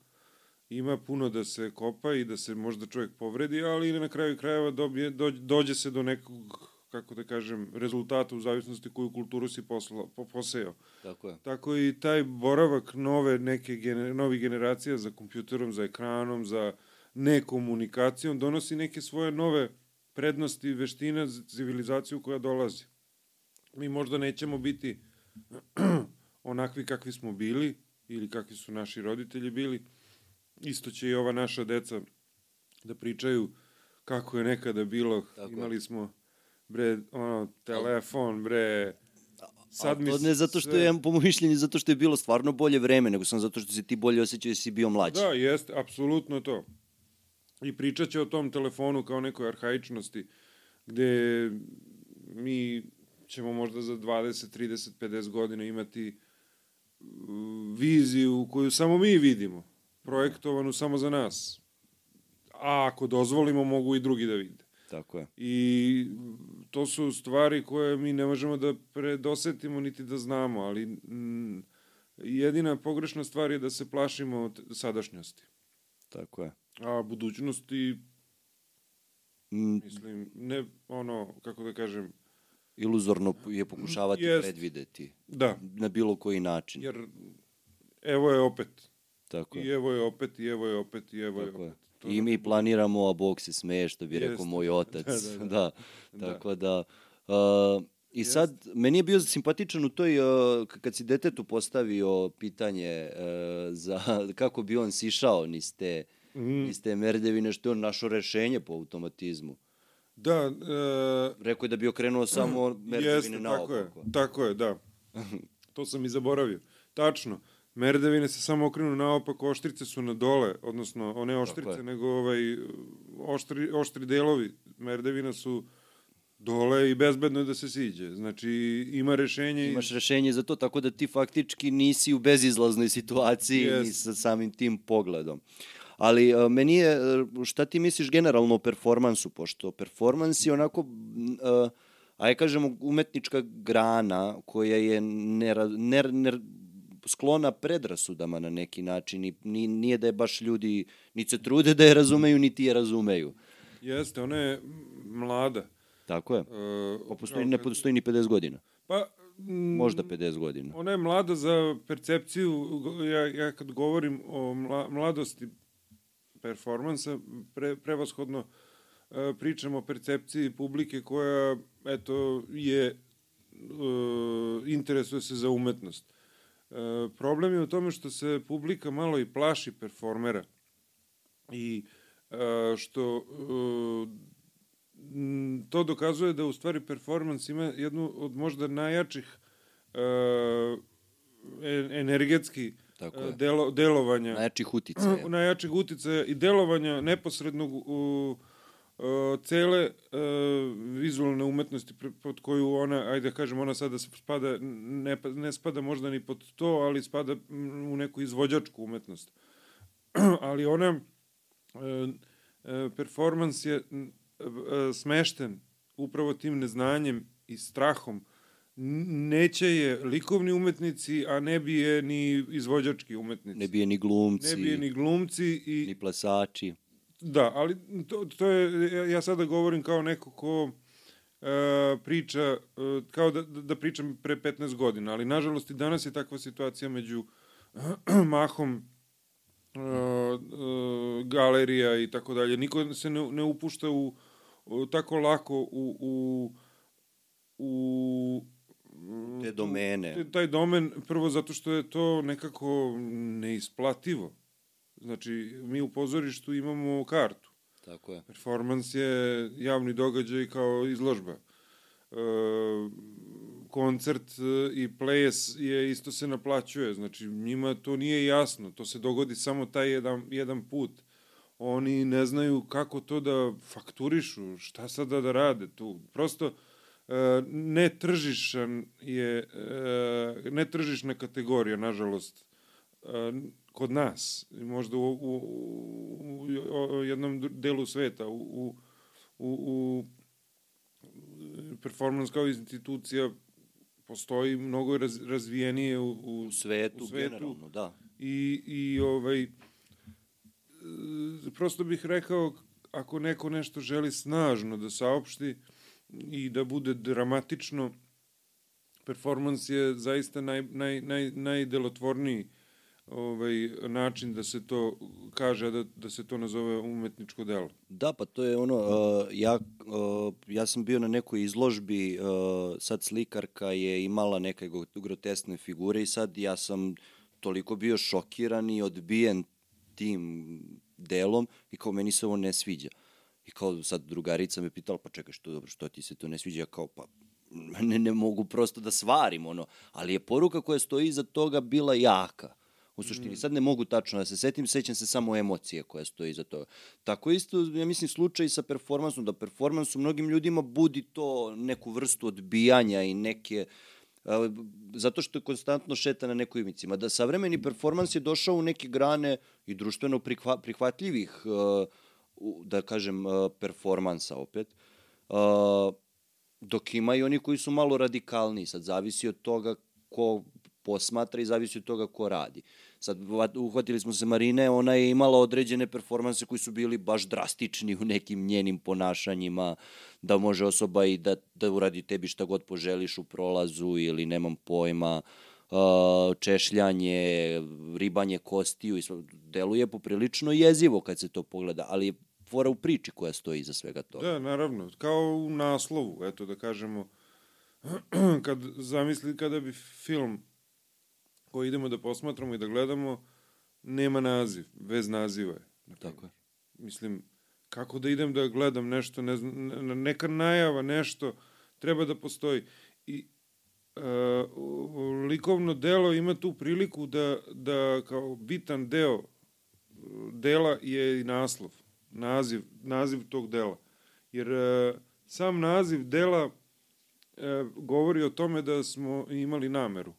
Ima puno da se kopa i da se možda čovjek povredi, ali na kraju krajeva dobije, dođe, dođe se do nekog kako da kažem, rezultata u zavisnosti koju kulturu si posla, po, poseo. Tako je. Tako i taj boravak nove neke gener, novih generacija za kompjuterom, za ekranom, za nekomunikacijom, donosi neke svoje nove prednosti i veštine za civilizaciju koja dolazi. Mi možda nećemo biti onakvi kakvi smo bili ili kakvi su naši roditelji bili. Isto će i ova naša deca da pričaju kako je nekada bilo. Tako Imali smo bre, ono, telefon, bre, Sad mi to ne zato što je, po mišljenju, zato što je bilo stvarno bolje vreme, nego sam zato što se ti bolje osjećao da si bio mlađi. Da, jeste, apsolutno to. I pričat će o tom telefonu kao nekoj arhaičnosti, gde mi ćemo možda za 20, 30, 50 godina imati uh, viziju koju samo mi vidimo, projektovanu samo za nas. A ako dozvolimo, mogu i drugi da vide. Tako je. I to su stvari koje mi ne možemo da predosetimo niti da znamo, ali m, jedina pogrešna stvar je da se plašimo od sadašnjosti. Tako je. A budućnosti, mm. mislim, ne ono, kako da kažem, iluzorno je pokušavati jest, predvideti. Da. Na bilo koji način. Jer evo je opet. Tako je. I evo je opet, i evo je opet, i evo Tako je opet. To I mi planiramo, a Bog se smeje, što bi rekao moj otac. da, da, da. da. Tako da... Uh, I Jest. sad, meni je bio simpatičan u toj, uh, kad si detetu postavio pitanje uh, za kako bi on sišao niz te, mm. niz te merdevine, što je on našo rešenje po automatizmu. Da. Uh, Rekao je da bi okrenuo samo merdevine jeste, tako je, tako je, da. to sam i zaboravio. Tačno. Merdevine se samo okrenu naopako, oštrice su na dole, odnosno one oštrice, nego ovaj, oštri, oštri delovi merdevina su dole i bezbedno je da se siđe. Znači, ima rešenje... Imaš rešenje za to, tako da ti faktički nisi u bezizlaznoj situaciji yes. ni sa samim tim pogledom. Ali uh, meni je, šta ti misliš generalno o performansu, pošto performans je onako, uh, aj kažemo, umetnička grana koja je ne, ne, ne, sklona predrasudama na neki način i nije da je baš ljudi ni se trude da je razumeju, niti je razumeju. Jeste, ona je mlada. Tako je. Uh, postoji, ne postoji ni 50 godina. Pa, mm, Možda 50 godina. Ona je mlada za percepciju, ja, ja kad govorim o mla, mladosti performansa, pre, prevashodno uh, pričam o percepciji publike koja, eto, je, uh, interesuje se za umetnost. E, problem je u tome što se publika malo i plaši performera i e, što e, to dokazuje da u stvari performans ima jednu od možda najjačih energetski Tako je. Delo, delovanja. Najjačih uticaja. Najjačih uticaja i delovanja neposrednog u, cele uh, vizualne umetnosti pod koju ona, ajde da kažem, ona sada spada, ne, ne spada možda ni pod to, ali spada u neku izvođačku umetnost. ali ona, uh, uh, performans je uh, smešten upravo tim neznanjem i strahom neće je likovni umetnici, a ne bi je ni izvođački umetnici. Ne bi je ni glumci. Ne bi je ni glumci i... Ni plesači. Da, ali to, to je, ja sada govorim kao neko ko uh, priča, uh, kao da, da pričam pre 15 godina, ali nažalost i danas je takva situacija među mahom uh, uh, galerija i tako dalje. Niko se ne, ne upušta u, u tako lako u, u, u te domene. Taj domen, prvo zato što je to nekako neisplativo. Znači, mi u pozorištu imamo kartu. Tako je. Performans je javni događaj kao izložba. E, koncert i ples je isto se naplaćuje. Znači, njima to nije jasno. To se dogodi samo taj jedan, jedan put. Oni ne znaju kako to da fakturišu, šta sada da rade tu. Prosto, e, ne tržišan je, e, ne tržišna kategorija, nažalost, e, kod nas, možda u, u, u, u jednom delu sveta, u, u, u performance kao institucija postoji mnogo raz, razvijenije u, u, u svetu, u svetu generalno, da. I, i ovaj, prosto bih rekao, ako neko nešto želi snažno da saopšti i da bude dramatično, performans je zaista naj, naj, naj, najdelotvorniji ovaj, način da se to kaže, da, da se to nazove umetničko delo. Da, pa to je ono, uh, ja, uh, ja sam bio na nekoj izložbi, uh, sad slikarka je imala neke grotesne figure i sad ja sam toliko bio šokiran i odbijen tim delom i kao meni se ovo ne sviđa. I kao sad drugarica me pitala, pa čekaj što dobro, što ti se to ne sviđa? Kao, pa ne, ne mogu prosto da svarim, ono. Ali je poruka koja stoji iza toga bila jaka u suštini. Mm. Sad ne mogu tačno da se setim, sećam se samo emocije koja stoji iza toga. Tako isto, ja mislim, slučaj sa performansom, da performans u mnogim ljudima budi to neku vrstu odbijanja i neke zato što je konstantno šeta na nekoj imicima. Da savremeni performans je došao u neke grane i društveno prihva, prihvatljivih, da kažem, performansa opet, dok ima i oni koji su malo radikalni. Sad zavisi od toga ko posmatra i zavisi od toga ko radi. Sad, uhvatili smo se Marine, ona je imala određene performanse koji su bili baš drastični u nekim njenim ponašanjima, da može osoba i da, da uradi tebi šta god poželiš u prolazu ili nemam pojma, češljanje, ribanje kostiju i deluje poprilično jezivo kad se to pogleda, ali je fora u priči koja stoji iza svega toga. Da, naravno, kao u naslovu, eto da kažemo, kad zamisli kada bi film koji idemo da posmatramo i da gledamo, nema naziv, bez naziva je. Tako je. Mislim, kako da idem da gledam nešto, ne znam, neka najava, nešto, treba da postoji. I uh, likovno delo ima tu priliku da, da kao bitan deo dela je i naslov, naziv, naziv tog dela. Jer uh, sam naziv dela uh, govori o tome da smo imali nameru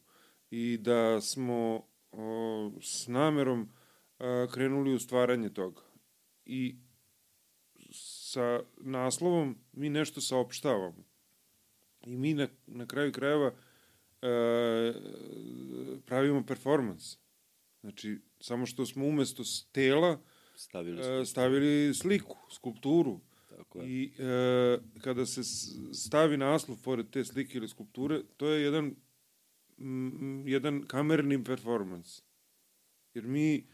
i da smo o, s namerom a, krenuli u stvaranje toga. I sa naslovom mi nešto saopštavamo. I mi na, na kraju krajeva pravimo performans. Znači, samo što smo umesto tela stavili, stavili sliku, skulpturu. Tako je. I e, kada se stavi naslov pored te slike ili skulpture, to je jedan jedan kamerni performans. Jer mi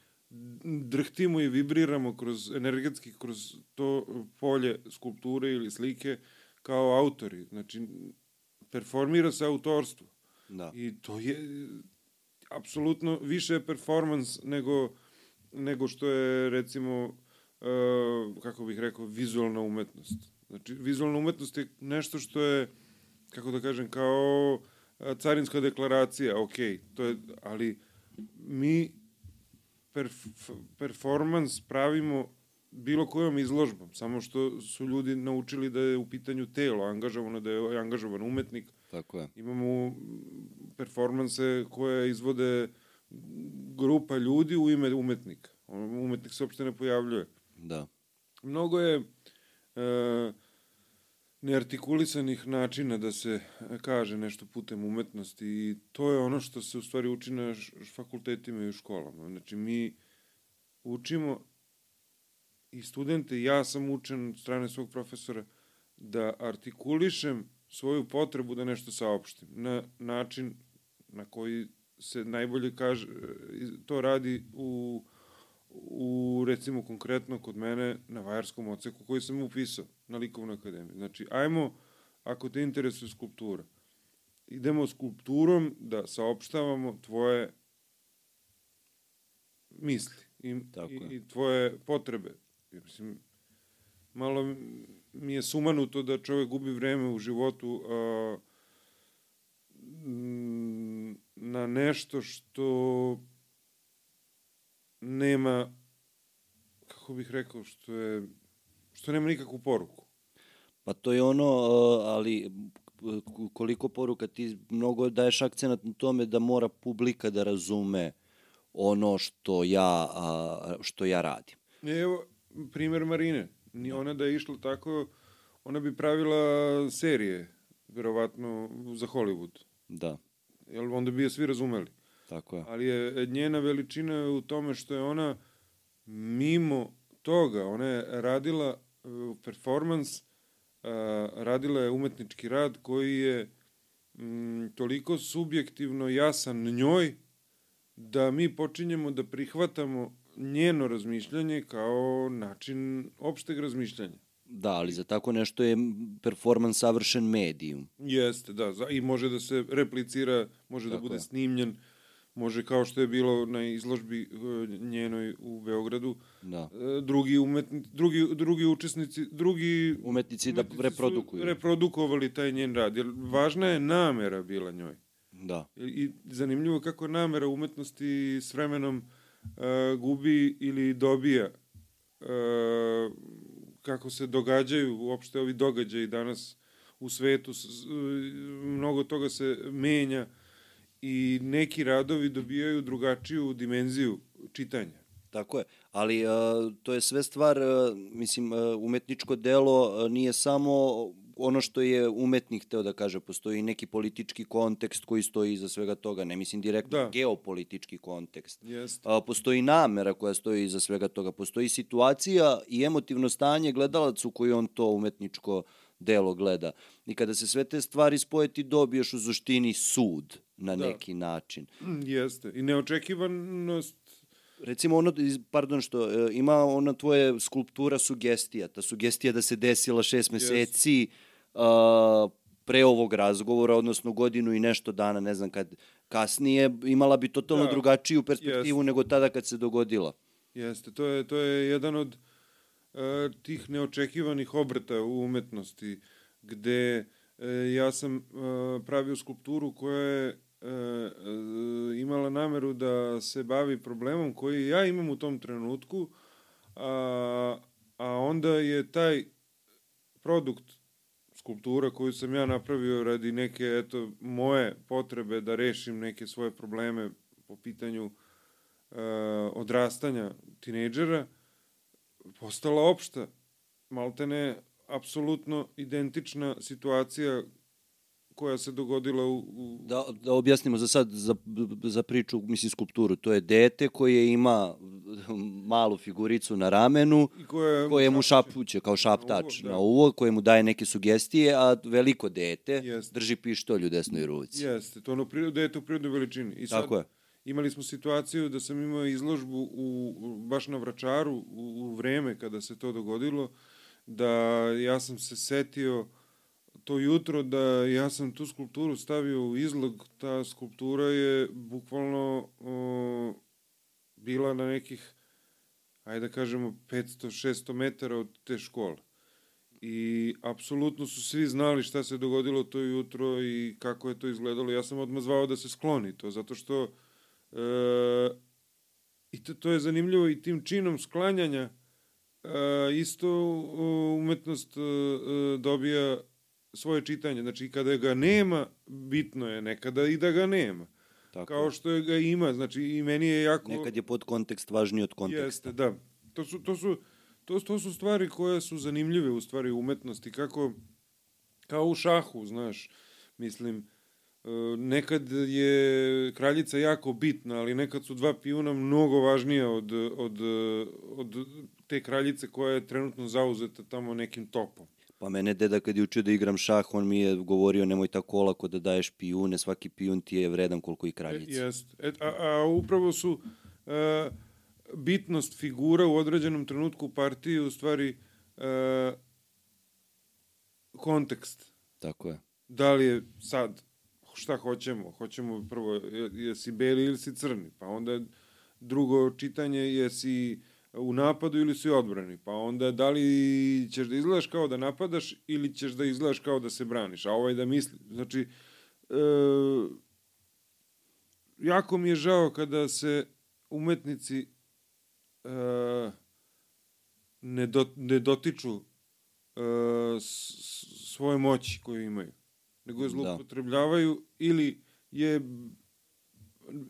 drhtimo i vibriramo kroz energetski kroz to polje skulpture ili slike kao autori. Znači, performira se autorstvo. Da. I to je apsolutno više performans nego, nego što je, recimo, uh, kako bih rekao, vizualna umetnost. Znači, vizualna umetnost je nešto što je, kako da kažem, kao carinska deklaracija, ok, to je, ali mi perf, performans pravimo bilo kojom izložbom, samo što su ljudi naučili da je u pitanju telo angažovano, da je angažovan umetnik. Tako je. Imamo performanse koje izvode grupa ljudi u ime umetnika. Umetnik se uopšte ne pojavljuje. Da. Mnogo je... Uh, neartikulisanih načina da se kaže nešto putem umetnosti i to je ono što se u stvari uči na fakultetima i u školama. Znači mi učimo i studente, ja sam učen od strane svog profesora, da artikulišem svoju potrebu da nešto saopštim na način na koji se najbolje kaže, to radi u, u recimo konkretno kod mene na vajarskom oceku koji sam upisao na likovnoj akademiji. Znači, ajmo, ako te interesuje skulptura, idemo skulpturom da saopštavamo tvoje misli i, Tako i, i tvoje potrebe. Mislim, malo mi je sumanuto da čovek gubi vreme u životu a, na nešto što nema kako bih rekao što je što nema nikakvu poruku. Pa to je ono, ali koliko poruka ti mnogo daješ akcenat na tome da mora publika da razume ono što ja, što ja radim. Evo, primer Marine. Ni da. ona da je išla tako, ona bi pravila serije, verovatno, za Hollywood. Da. Jel, onda bi je svi razumeli. Tako je. Ali je njena veličina u tome što je ona mimo toga, ona je radila uh, performans, radila je umetnički rad koji je mm, toliko subjektivno jasan njoj da mi počinjemo da prihvatamo njeno razmišljanje kao način opšteg razmišljanja. Da, ali za tako nešto je performans savršen medijum. Jeste, da, i može da se replicira, može da tako da bude je. snimljen, može kao što je bilo na izložbi e, njenoj u Beogradu, da. E, drugi, umetni, drugi, drugi učesnici, drugi umetnici da reprodukuju. reprodukovali taj njen rad, jer važna je namera bila njoj. Da. I, zanimljivo kako namera umetnosti s vremenom uh, gubi ili dobija uh, kako se događaju uopšte ovi događaji danas u svetu, mnogo toga se menja i neki radovi dobijaju drugačiju dimenziju čitanja. Tako je, ali uh, to je sve stvar, uh, mislim, uh, umetničko delo uh, nije samo ono što je umetnik teo da kaže, postoji neki politički kontekst koji stoji iza svega toga, ne mislim direktno da. geopolitički kontekst. Jest. A, postoji namera koja stoji iza svega toga, postoji situacija i emotivno stanje gledalacu koji on to umetničko delo gleda. I kada se sve te stvari spoje, ti dobiješ u suštini sud na da. neki način. Mm, jeste. I neočekivanost recimo ono, pardon što, e, ima ona tvoja skulptura sugestija, ta sugestija da se desila šest meseci yes. uh, pre ovog razgovora, odnosno godinu i nešto dana, ne znam kad kasnije, imala bi totalno da. drugačiju perspektivu yes. nego tada kad se dogodila. Jeste, to je, to je jedan od uh, tih neočekivanih obrata u umetnosti, gde uh, ja sam uh, pravio skulpturu koja je E, e, imala nameru da se bavi problemom koji ja imam u tom trenutku, a, a onda je taj produkt skulptura koju sam ja napravio radi neke eto moje potrebe da rešim neke svoje probleme po pitanju e, odrastanja tinejdžera postala opšta maltene apsolutno identična situacija koja se dogodila u... u... Da, da objasnimo za sad, za, za priču, mislim, skulpturu. To je dete koje ima malu figuricu na ramenu, I koje, koje mu šapuće kao šaptač na uvo, da. na uvo, koje mu daje neke sugestije, a veliko dete Jeste. drži pištolj u desnoj ruci. Jeste, to ono dete u prirodnoj veličini. I sad, Tako je. Imali smo situaciju da sam imao izložbu u, baš na Vračaru u, u vreme kada se to dogodilo, da ja sam se setio to jutro da ja sam tu skulpturu stavio u izlog, ta skulptura je bukvalno o, bila na nekih, ajde da kažemo, 500-600 metara od te škole. I apsolutno su svi znali šta se dogodilo to jutro i kako je to izgledalo. Ja sam odmah zvao da se skloni to, zato što e, i to, to je zanimljivo i tim činom sklanjanja e, isto umetnost e, dobija svoje čitanje. Znači, kada ga nema, bitno je nekada i da ga nema. Tako. Kao što je ga ima, znači i meni je jako... Nekad je pod kontekst važniji od konteksta. Jeste, da. To su, to su, to, to su stvari koje su zanimljive u stvari umetnosti, kako kao u šahu, znaš, mislim, e, nekad je kraljica jako bitna, ali nekad su dva pijuna mnogo važnija od, od, od te kraljice koja je trenutno zauzeta tamo nekim topom. Pa mene deda kad je učio da igram šah, on mi je govorio nemoj tako olako da daješ pijune, svaki pijun ti je vredan koliko i kraljica. E, jest. E, a, a upravo su e, bitnost figura u određenom trenutku u partiji u stvari e, kontekst. Tako je. Da li je sad, šta hoćemo? Hoćemo prvo, jesi beli ili si crni? Pa onda drugo čitanje, jesi u napadu ili si odbrani. Pa onda da li ćeš da izgledaš kao da napadaš ili ćeš da izgledaš kao da se braniš. A ovaj da misli. Znači, e, jako mi je žao kada se umetnici e, ne, do, ne dotiču e, svoje moći koju imaju, nego je da. zloupotrebljavaju da. ili je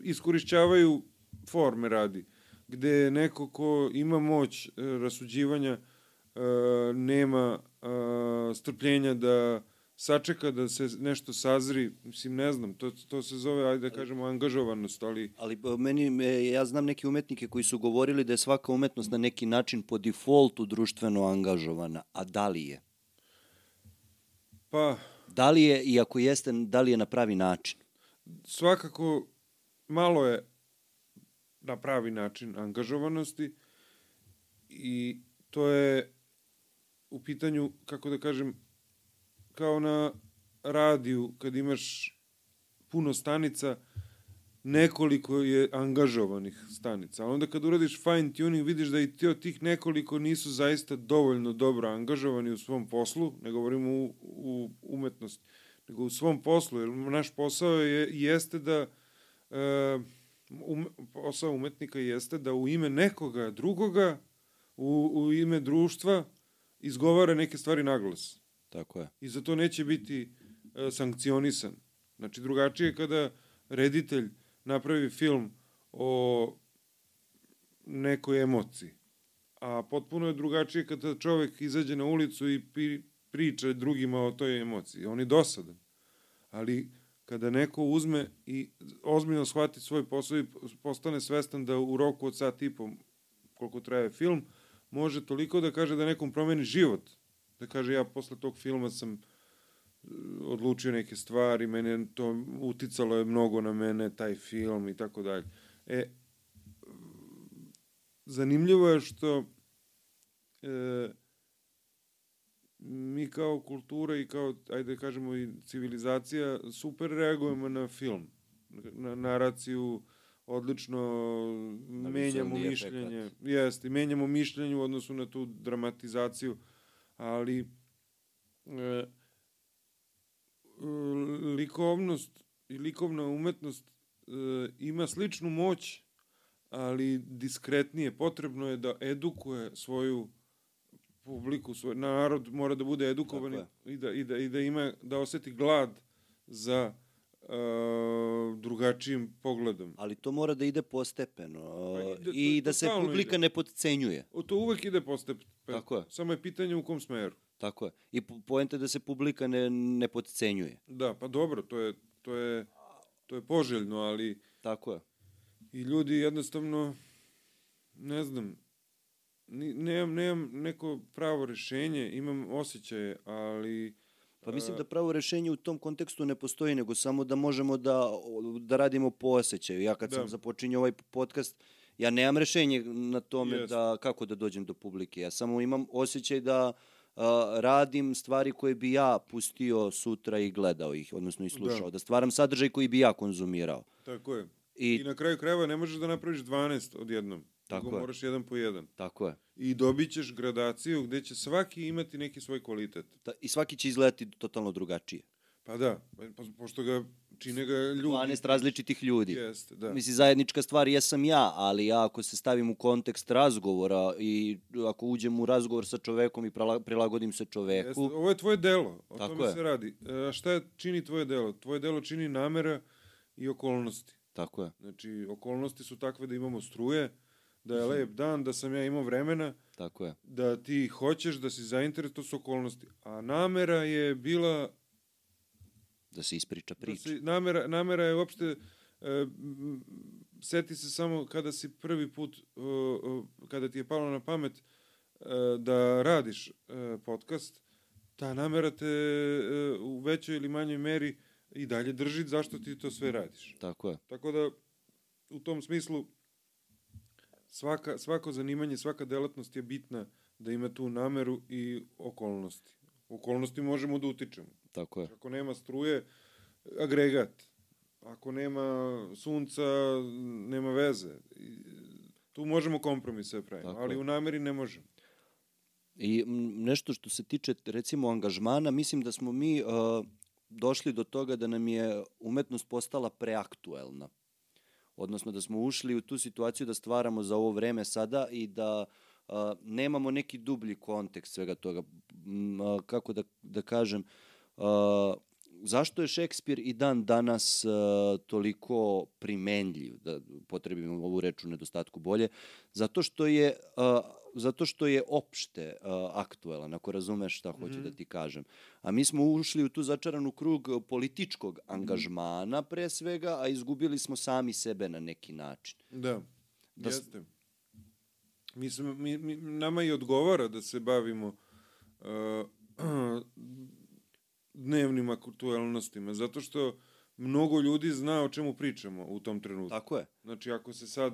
iskorišćavaju forme radi, gde neko ko ima moć e, rasuđivanja e, nema e, strpljenja da sačeka da se nešto sazri, mislim, ne znam, to, to se zove, ajde da kažemo, angažovanost, ali... Ali meni, ja znam neke umetnike koji su govorili da je svaka umetnost na neki način po defaultu društveno angažovana, a da li je? Pa... Da li je, i ako jeste, da li je na pravi način? Svakako, malo je na pravi način angažovanosti i to je u pitanju, kako da kažem, kao na radiju, kad imaš puno stanica, nekoliko je angažovanih stanica. Ali onda kad uradiš fine tuning, vidiš da i ti od tih nekoliko nisu zaista dovoljno dobro angažovani u svom poslu, ne govorimo u, u umetnosti, nego u svom poslu, jer naš posao je, jeste da e, um, posao umetnika jeste da u ime nekoga drugoga, u, u ime društva, izgovara neke stvari naglas. Tako je. I za to neće biti e, sankcionisan. Znači, drugačije kada reditelj napravi film o nekoj emociji. A potpuno je drugačije kada čovek izađe na ulicu i priča drugima o toj emociji. On je dosadan. Ali kada neko uzme i ozbiljno shvati svoj posao i postane svestan da u roku od sat i po koliko traje film, može toliko da kaže da nekom promeni život – da kaže ja posle tog filma sam odlučio neke stvari, mene to uticalo je mnogo na mene, taj film i tako dalje. E, zanimljivo je što e, mi kao kultura i kao, ajde da kažemo, i civilizacija super reagujemo na film, na naraciju, odlično na menjamo mišljenje. Jeste, menjamo mišljenje u odnosu na tu dramatizaciju ali e, likovnost i likovna umetnost e, ima sličnu moć, ali diskretnije. Potrebno je da edukuje svoju publiku, svoj narod mora da bude edukovan i da, i, da, i da ima, da oseti glad za uh, drugačijim pogledom. Ali to mora da ide postepeno uh, pa, i da se publika ide. ne podcenjuje. O, to uvek ide postepeno. Tako je. Samo je pitanje u kom smeru. Tako je. I poenta da se publika ne, ne podcenjuje. Da, pa dobro, to je, to je, to je poželjno, ali... Tako je. I ljudi jednostavno, ne znam, nemam, nemam neko pravo rešenje, imam osjećaje, ali Pa mislim da pravo rešenje u tom kontekstu ne postoji, nego samo da možemo da, da radimo po osjećaju. Ja kad da. sam započinjao ovaj podcast, ja nemam rešenje na tome yes. da kako da dođem do publike. Ja samo imam osjećaj da uh, radim stvari koje bi ja pustio sutra i gledao ih, odnosno i slušao. Da, da stvaram sadržaj koji bi ja konzumirao. Tako je. I, I na kraju krajeva ne možeš da napraviš 12 odjednom. Tako nego je. moraš jedan po jedan. Tako je. I dobit ćeš gradaciju gde će svaki imati neki svoj kvalitet. Da, I svaki će izgledati totalno drugačije. Pa da, po, pošto ga čine ga ljudi. 12 različitih ljudi. Jeste, da. Misli, zajednička stvar jesam ja, ali ja ako se stavim u kontekst razgovora i ako uđem u razgovor sa čovekom i prilagodim se čoveku... Jeste, ovo je tvoje delo, o Tako tome je. se radi. A šta čini tvoje delo? Tvoje delo čini namera i okolnosti. Tako je. Znači, okolnosti su takve da imamo struje, da je lep dan, da sam ja imao vremena, Tako je. da ti hoćeš, da si zainteres, to su okolnosti. A namera je bila Da se ispriča Da priča. si, namera, namera je uopšte, e, seti se samo kada si prvi put, o, kada ti je palo na pamet e, da radiš e, podcast, ta namera te e, u većoj ili manjoj meri i dalje drži zašto ti to sve radiš. Tako je. Tako da, u tom smislu, svaka, svako zanimanje, svaka delatnost je bitna da ima tu nameru i okolnosti. Okolnosti možemo da utičemo. Tako je. Ako nema struje, agregat. Ako nema sunca, nema veze. Tu možemo kompromise pravimo, Tako ali je. u nameri ne možemo. I nešto što se tiče recimo angažmana, mislim da smo mi uh, došli do toga da nam je umetnost postala preaktuelna. Odnosno da smo ušli u tu situaciju da stvaramo za ovo vreme sada i da uh, nemamo neki dublji kontekst svega toga. M, a, kako da, da kažem, uh, zašto je Šekspir i dan danas uh, toliko primenljiv, da potrebim ovu reč u nedostatku bolje, zato što je uh, zato što je opšte uh, aktuelan, ako razumeš šta hoću da ti kažem. A mi smo ušli u tu začaranu krug političkog angažmana pre svega, a izgubili smo sami sebe na neki način. Da, Da jeste. Mi smo, mi, mi, nama i odgovara da se bavimo uh, dnevnim aktualnostima, zato što mnogo ljudi zna o čemu pričamo u tom trenutku. Tako je. Znači, ako se sad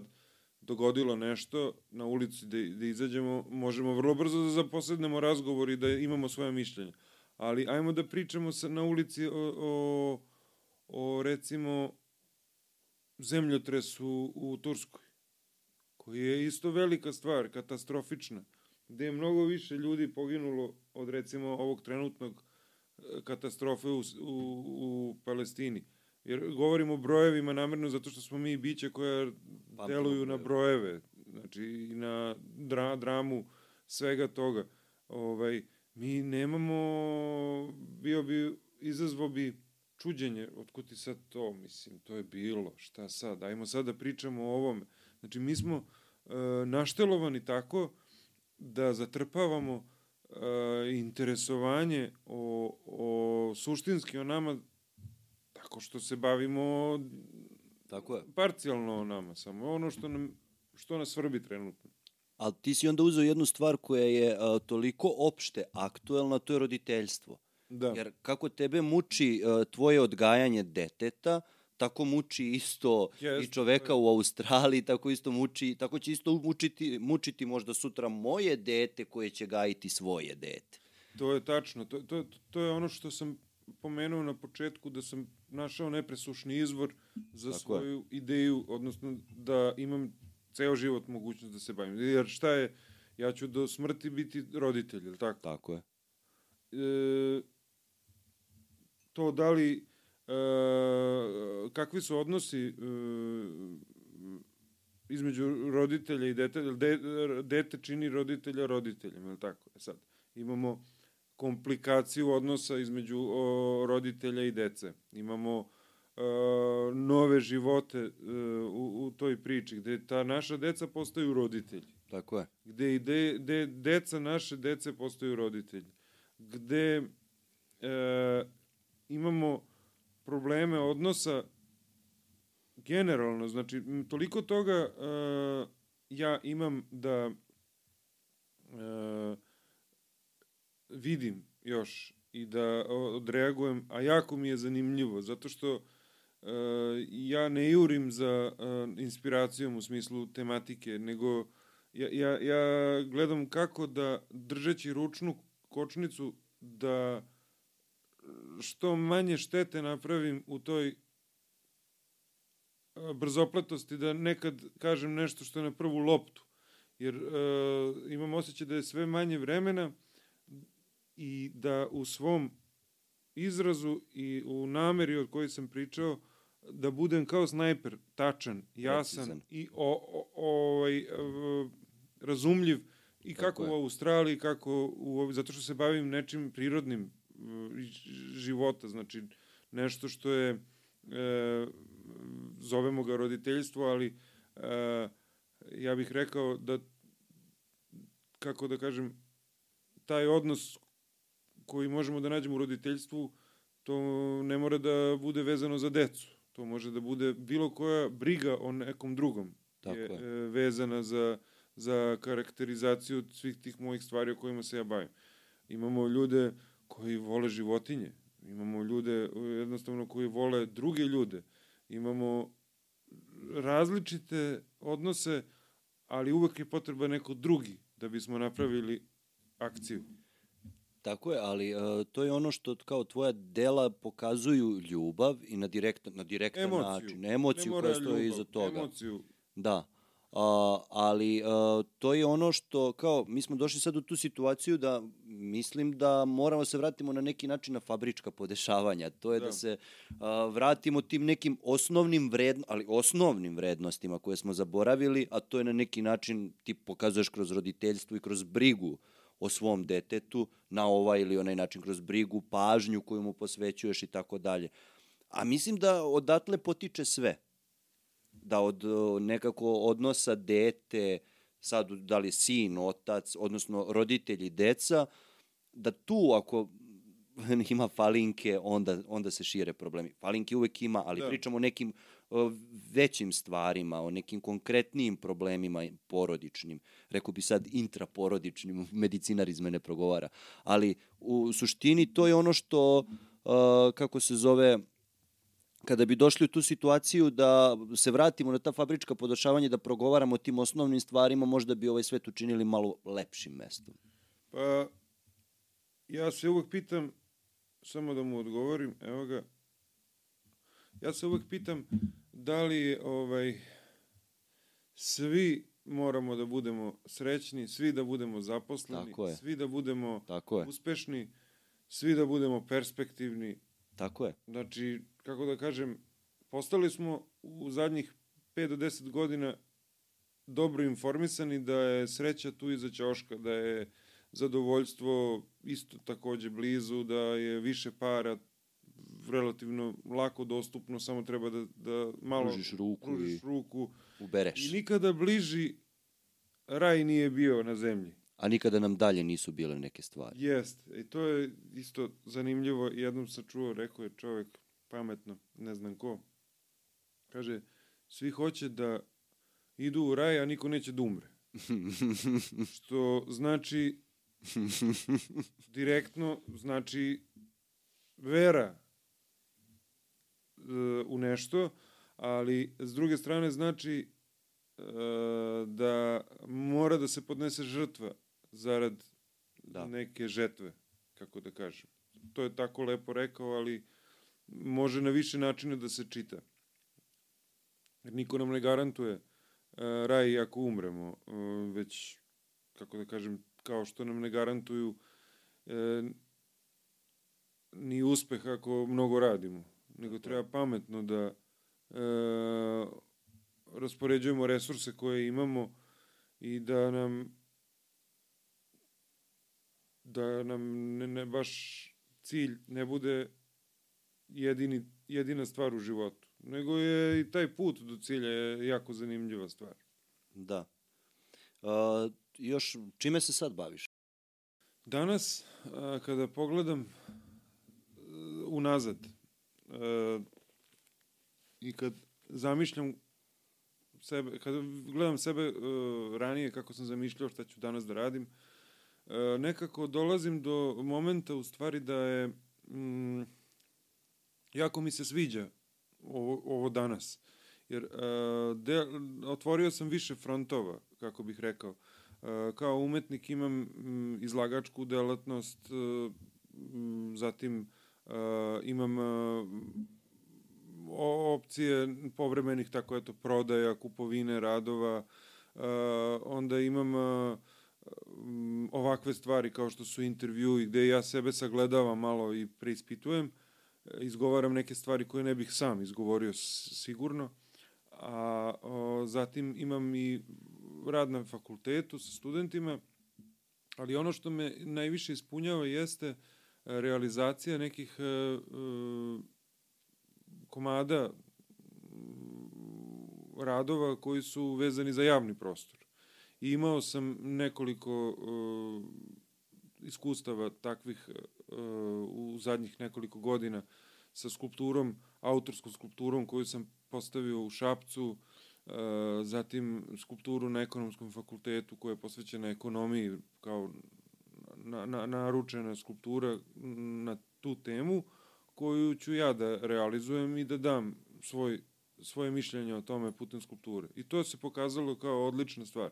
dogodilo nešto na ulici da, da izađemo, možemo vrlo brzo da zaposednemo razgovor i da imamo svoje mišljenje. Ali ajmo da pričamo sa, na ulici o, o, o recimo zemljotresu u Turskoj, koji je isto velika stvar, katastrofična, gde je mnogo više ljudi poginulo od recimo ovog trenutnog katastrofe u, u, u Palestini. Jer govorimo o brojevima namerno zato što smo mi biće koja deluju na brojeve, znači i na dra, dramu svega toga. Ovaj, mi nemamo, bio bi, izazvo bi čuđenje, otkud ti sad to, mislim, to je bilo, šta sad, ajmo sad da pričamo o ovome. Znači, mi smo e, naštelovani tako da zatrpavamo e, interesovanje o, o suštinski o nama tako što se bavimo Tako je. parcijalno o nama, samo ono što nam što nas vrbi trenutno. Ali ti si onda uzeo jednu stvar koja je uh, toliko opšte aktuelna, to je roditeljstvo. Da. Jer kako tebe muči uh, tvoje odgajanje deteta, tako muči isto Jeste, i čoveka u Australiji, tako isto muči, tako će isto mučiti, mučiti možda sutra moje dete koje će gajiti svoje dete. To je tačno. To, to, to je ono što sam pomenuo na početku, da sam našao nepresušni izvor za Tako je. svoju ideju, odnosno da imam ceo život mogućnost da se bavim. Jer šta je, ja ću do smrti biti roditelj, je li tako? Tako je. e, to da li kakvi su odnosi e, između roditelja i dete, jel de, dete čini roditelja roditeljem, je li tako? E sad, imamo komplikaciju odnosa između o, roditelja i dece. Imamo e, nove živote e, u, u toj priči, gde ta naša deca postaju roditelji Tako je. gde i de, de, deca naše dece postaju roditelji, gde e, imamo probleme odnosa generalno, znači toliko toga e, ja imam da e, vidim još i da odreagujem, a jako mi je zanimljivo, zato što e, ja ne jurim za e, inspiracijom u smislu tematike, nego ja, ja, ja gledam kako da, držeći ručnu kočnicu, da što manje štete napravim u toj a, brzopletosti, da nekad kažem nešto što je na prvu loptu. Jer e, imam osjećaj da je sve manje vremena i da u svom izrazu i u nameri od kojoj sam pričao, da budem kao snajper, tačan, jasan Precizan. i o, o, ovaj, razumljiv i kako je. u Australiji, kako u, zato što se bavim nečim prirodnim života, znači nešto što je, e, zovemo ga roditeljstvo, ali e, ja bih rekao da, kako da kažem, taj odnos koji možemo da nađemo u roditeljstvu, to ne mora da bude vezano za decu. To može da bude bilo koja briga o nekom drugom. Tako je. je vezana za, za karakterizaciju svih tih mojih stvari o kojima se ja bavim. Imamo ljude koji vole životinje, imamo ljude jednostavno koji vole druge ljude, imamo različite odnose, ali uvek je potreba neko drugi da bismo napravili akciju. Tako je, ali uh, to je ono što kao tvoja dela pokazuju ljubav i na direktan, na direktan Emociju. način, emociju koja stoji iza toga. Emociju. Da. Uh, ali uh, to je ono što, kao, mi smo došli sad u tu situaciju da mislim da moramo se vratimo na neki način na fabrička podešavanja. To je da, Da. se uh, vratimo tim nekim osnovnim vredno, ali osnovnim vrednostima koje smo zaboravili, a to je na neki način ti pokazuješ kroz roditeljstvo i kroz brigu o svom detetu na ovaj ili onaj način kroz brigu, pažnju koju mu posvećuješ i tako dalje. A mislim da odatle potiče sve da od o, nekako odnosa dete, sad da li sin, otac, odnosno roditelji, deca, da tu ako ima falinke, onda, onda se šire problemi. Falinke uvek ima, ali da. Da. pričamo o nekim o, većim stvarima, o nekim konkretnijim problemima porodičnim. Rekao bi sad intraporodičnim, medicinar iz mene progovara. Ali u suštini to je ono što, uh, kako se zove, kada bi došli u tu situaciju da se vratimo na ta fabrička podošavanja, da progovaramo o tim osnovnim stvarima, možda bi ovaj svet učinili malo lepšim mestom. Pa, ja se uvek pitam, samo da mu odgovorim, evo ga, ja se uvek pitam da li ovaj, svi moramo da budemo srećni, svi da budemo zaposleni, Tako je. svi da budemo Tako je, uspešni, svi da budemo perspektivni. tako je. Znači, kako da kažem, postali smo u zadnjih 5 do 10 godina dobro informisani da je sreća tu iza ćoška, da je zadovoljstvo isto takođe blizu, da je više para relativno lako dostupno, samo treba da, da malo Pružiš ruku pružiš i ruku. ubereš. I nikada bliži raj nije bio na zemlji. A nikada nam dalje nisu bile neke stvari. Jeste. I to je isto zanimljivo. Jednom sam čuo, rekao je čovek pametno, ne znam ko. Kaže, svi hoće da idu u raj, a niko neće da umre. Što znači, direktno, znači vera e, u nešto, ali s druge strane znači e, da mora da se podnese žrtva zarad Da. neke žetve, kako da kažem. To je tako lepo rekao, ali može na više načina da se čita. Jer niko nam ne garantuje e, raj ako umremo, e, već, kako da kažem, kao što nam ne garantuju e, ni uspeh ako mnogo radimo, nego treba pametno da e, raspoređujemo resurse koje imamo i da nam da nam ne, ne baš cilj ne bude jedini, jedina stvar u životu, nego je i taj put do cilja je jako zanimljiva stvar. Da. A, još, čime se sad baviš? Danas, a, kada pogledam a, unazad a, i kad zamišljam sebe, kada gledam sebe a, ranije kako sam zamišljao šta ću danas da radim, a, nekako dolazim do momenta u stvari da je mm, jako mi se sviđa ovo, ovo danas. Jer a, de, otvorio sam više frontova, kako bih rekao. A, kao umetnik imam mm, izlagačku delatnost, a, mm, zatim a, imam o- opcije povremenih, tako eto, prodaja, kupovine, radova, a, onda imam m, ovakve stvari kao što su intervjui gde ja sebe sagledavam malo i preispitujem, e, izgovaram neke stvari koje ne bih sam izgovorio sigurno, a o, zatim imam i rad na fakultetu sa studentima, ali ono što me najviše ispunjava jeste e, realizacija nekih e, e, komada, radova koji su vezani za javni prostor. I imao sam nekoliko uh, iskustava takvih u zadnjih nekoliko godina sa skulpturom, autorskom skulpturom koju sam postavio u Šapcu, uh, zatim skulpturu na ekonomskom fakultetu koja je posvećena ekonomiji kao na, na, naručena skulptura na tu temu koju ću ja da realizujem i da dam svoj, svoje mišljenje o tome putem skulpture. I to se pokazalo kao odlična stvar.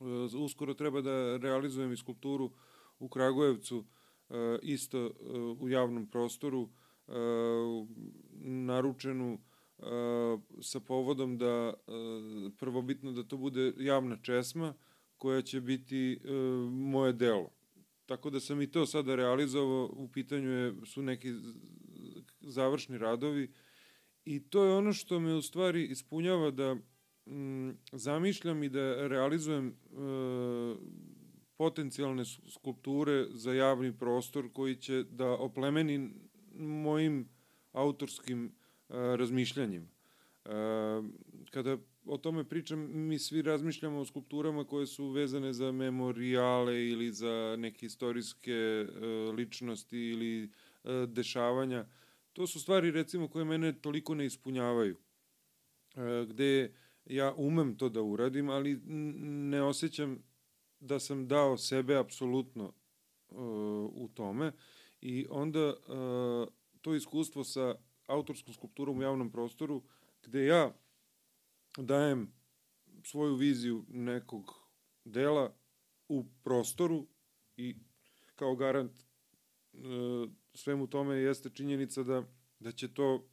E, uskoro treba da realizujem i skulpturu u Kragujevcu, e, isto e, u javnom prostoru, naručenu sa povodom da prvobitno da to bude javna česma koja će biti moje delo. Tako da sam i to sada realizovao, u pitanju je, su neki završni radovi i to je ono što me u stvari ispunjava da zamišljam i da realizujem e, potencijalne skulpture za javni prostor koji će da oplemeni mojim autorskim e, razmišljanjima. E, kada o tome pričam, mi svi razmišljamo o skulpturama koje su vezane za memorijale ili za neke istorijske e, ličnosti ili e, dešavanja. To su stvari, recimo, koje mene toliko ne ispunjavaju. E, gde ja umem to da uradim, ali ne osjećam da sam dao sebe apsolutno u tome i onda to iskustvo sa autorskom skulpturom u javnom prostoru, gde ja dajem svoju viziju nekog dela u prostoru i kao garant e, svemu tome jeste činjenica da, da će to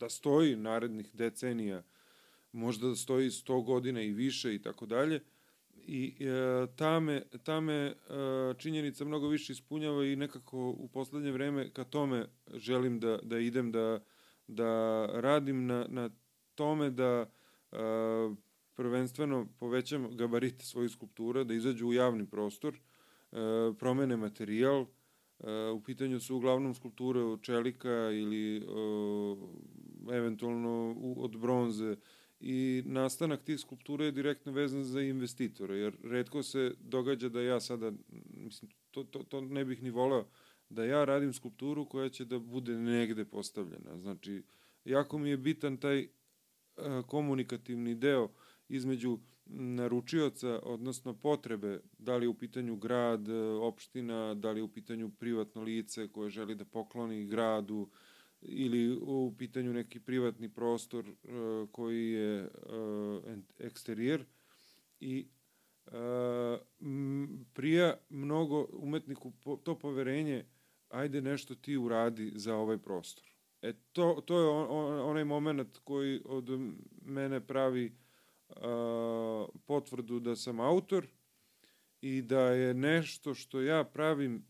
da stoji narednih decenija, možda da stoji 100 godina i više i tako dalje. I e, ta, me, ta me e, činjenica mnogo više ispunjava i nekako u poslednje vreme ka tome želim da, da idem, da, da radim na, na tome da prvenstveno povećam gabarite svojih skulptura, da izađu u javni prostor, promene materijal, u pitanju su uglavnom skulpture od čelika ili eventualno od bronze i nastanak tih skulptura je direktno vezan za investitore, jer redko se događa da ja sada, mislim, to, to, to ne bih ni voleo, da ja radim skulpturu koja će da bude negde postavljena. Znači, jako mi je bitan taj komunikativni deo između naručioca, odnosno potrebe, da li je u pitanju grad, opština, da li je u pitanju privatno lice koje želi da pokloni gradu, ili u pitanju neki privatni prostor koji je eksterijer i prija mnogo umetniku to poverenje ajde nešto ti uradi za ovaj prostor. E, to, to je on, on, onaj moment koji od mene pravi a, potvrdu da sam autor i da je nešto što ja pravim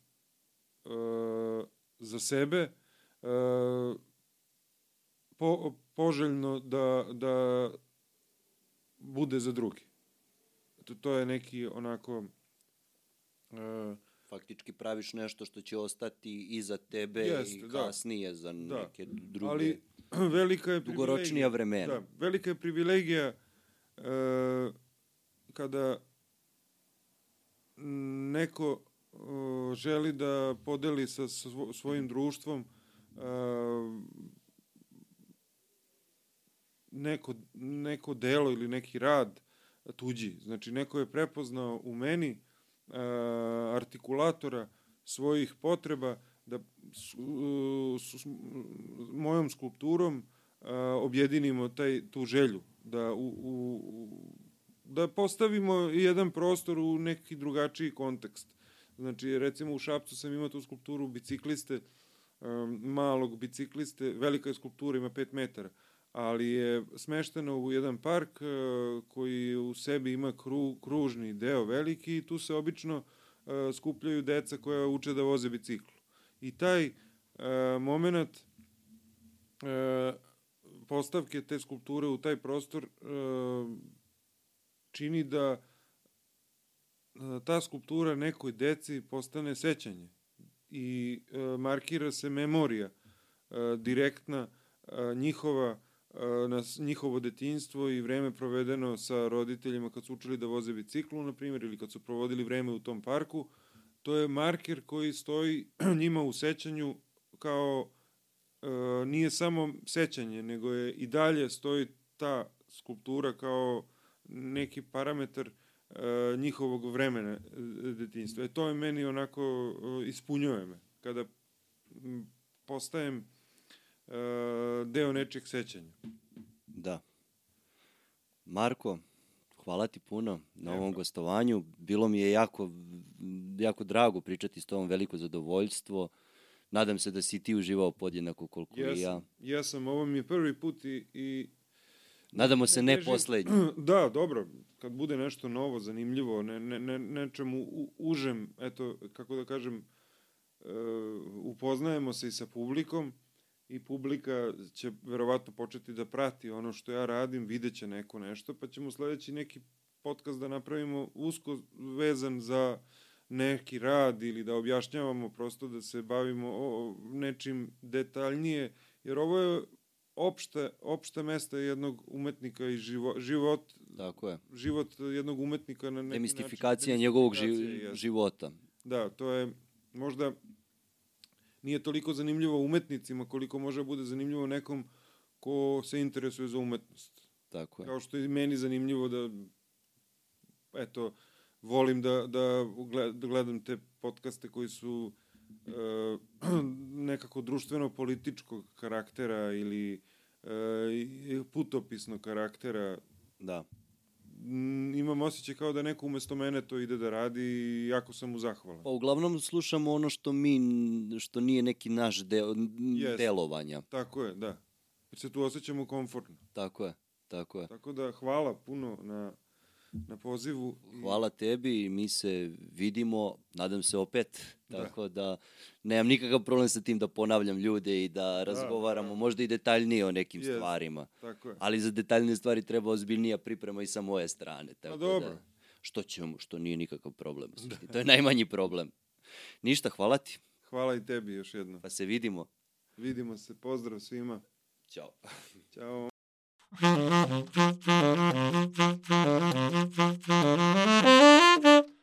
a, za sebe a, po, poželjno da, da bude za drugi. To, to je neki onako... A, faktički praviš nešto što će ostati i za tebe Jeste, i da. kasnije da. za neke da. druge Ali, velika je dugoročnija vremena. Da, velika je privilegija e, kada neko e, želi da podeli sa svo, svojim društvom e, neko, neko delo ili neki rad tuđi. Znači, neko je prepoznao u meni artikulatora svojih potreba da s, s, s mojom skulpturom objedinimo taj, tu želju, da, u, u, da postavimo jedan prostor u neki drugačiji kontekst. Znači, recimo u Šapcu sam imao tu skulpturu bicikliste, malog bicikliste, velika je skulptura, ima 5 metara ali je smešteno u jedan park e, koji u sebi ima kru, kružni deo veliki i tu se obično e, skupljaju deca koja uče da voze biciklu. I taj e, moment postavke te skulpture u taj prostor čini da ta skulptura nekoj deci postane sećanje i markira se memorija direktna njihova na njihovo detinstvo i vreme provedeno sa roditeljima kad su učili da voze biciklu, na primjer, ili kad su provodili vreme u tom parku, to je marker koji stoji njima u sećanju kao e, nije samo sećanje, nego je i dalje stoji ta skulptura kao neki parametar e, njihovog vremena e, detinjstva. E, to je meni onako e, ispunjuje me. Kada postajem deo nečeg sećanja. Da. Marko, hvala ti puno na ovom gostovanju. Bilo mi je jako, jako drago pričati s tobom, veliko zadovoljstvo. Nadam se da si ti uživao podjednako koliko ja i ja. Ja sam, ovo mi je prvi put i... i Nadamo se ne, poslednji. Da, dobro, kad bude nešto novo, zanimljivo, ne, ne, ne, nečemu užem, eto, kako da kažem, uh, upoznajemo se i sa publikom, i publika će verovatno početi da prati ono što ja radim, videće neko nešto, pa ćemo sledeći neki podcast da napravimo usko vezan za neki rad ili da objašnjavamo prosto da se bavimo o nečim detaljnije, jer ovo je opšte, opšte mesta jednog umetnika i živo, život, Tako je. život jednog umetnika na neki Demistifikacija način. njegovog ži, života. Da, to je možda nije toliko zanimljivo umetnicima koliko može da bude zanimljivo nekom ko se interesuje za umetnost. Tako je. Kao što je meni zanimljivo da eto, volim da, da gledam te podcaste koji su e, nekako društveno-političkog karaktera ili putopisnog karaktera. Da. Imam osjećaj kao da neko umesto mene to ide da radi i jako sam mu zahvalan. Pa uglavnom slušamo ono što mi, što nije neki naš deo, yes. delovanja. Tako je, da. Jer se tu osjećamo komfortno. Tako je, tako je. Tako da hvala puno na, na pozivu. Hvala tebi i mi se vidimo, nadam se opet, da. tako da, da nemam nikakav problem sa tim da ponavljam ljude i da, da razgovaramo da, da. možda i detaljnije o nekim yes. stvarima. Tako je. Ali za detaljne stvari treba ozbiljnija priprema i sa moje strane. Tako pa dobro. Da, što ćemo, što nije nikakav problem. Da. To je najmanji problem. Ništa, hvala ti. Hvala i tebi još jedno. Pa se vidimo. Vidimo se, pozdrav svima. Ćao. Ćao. Thank you.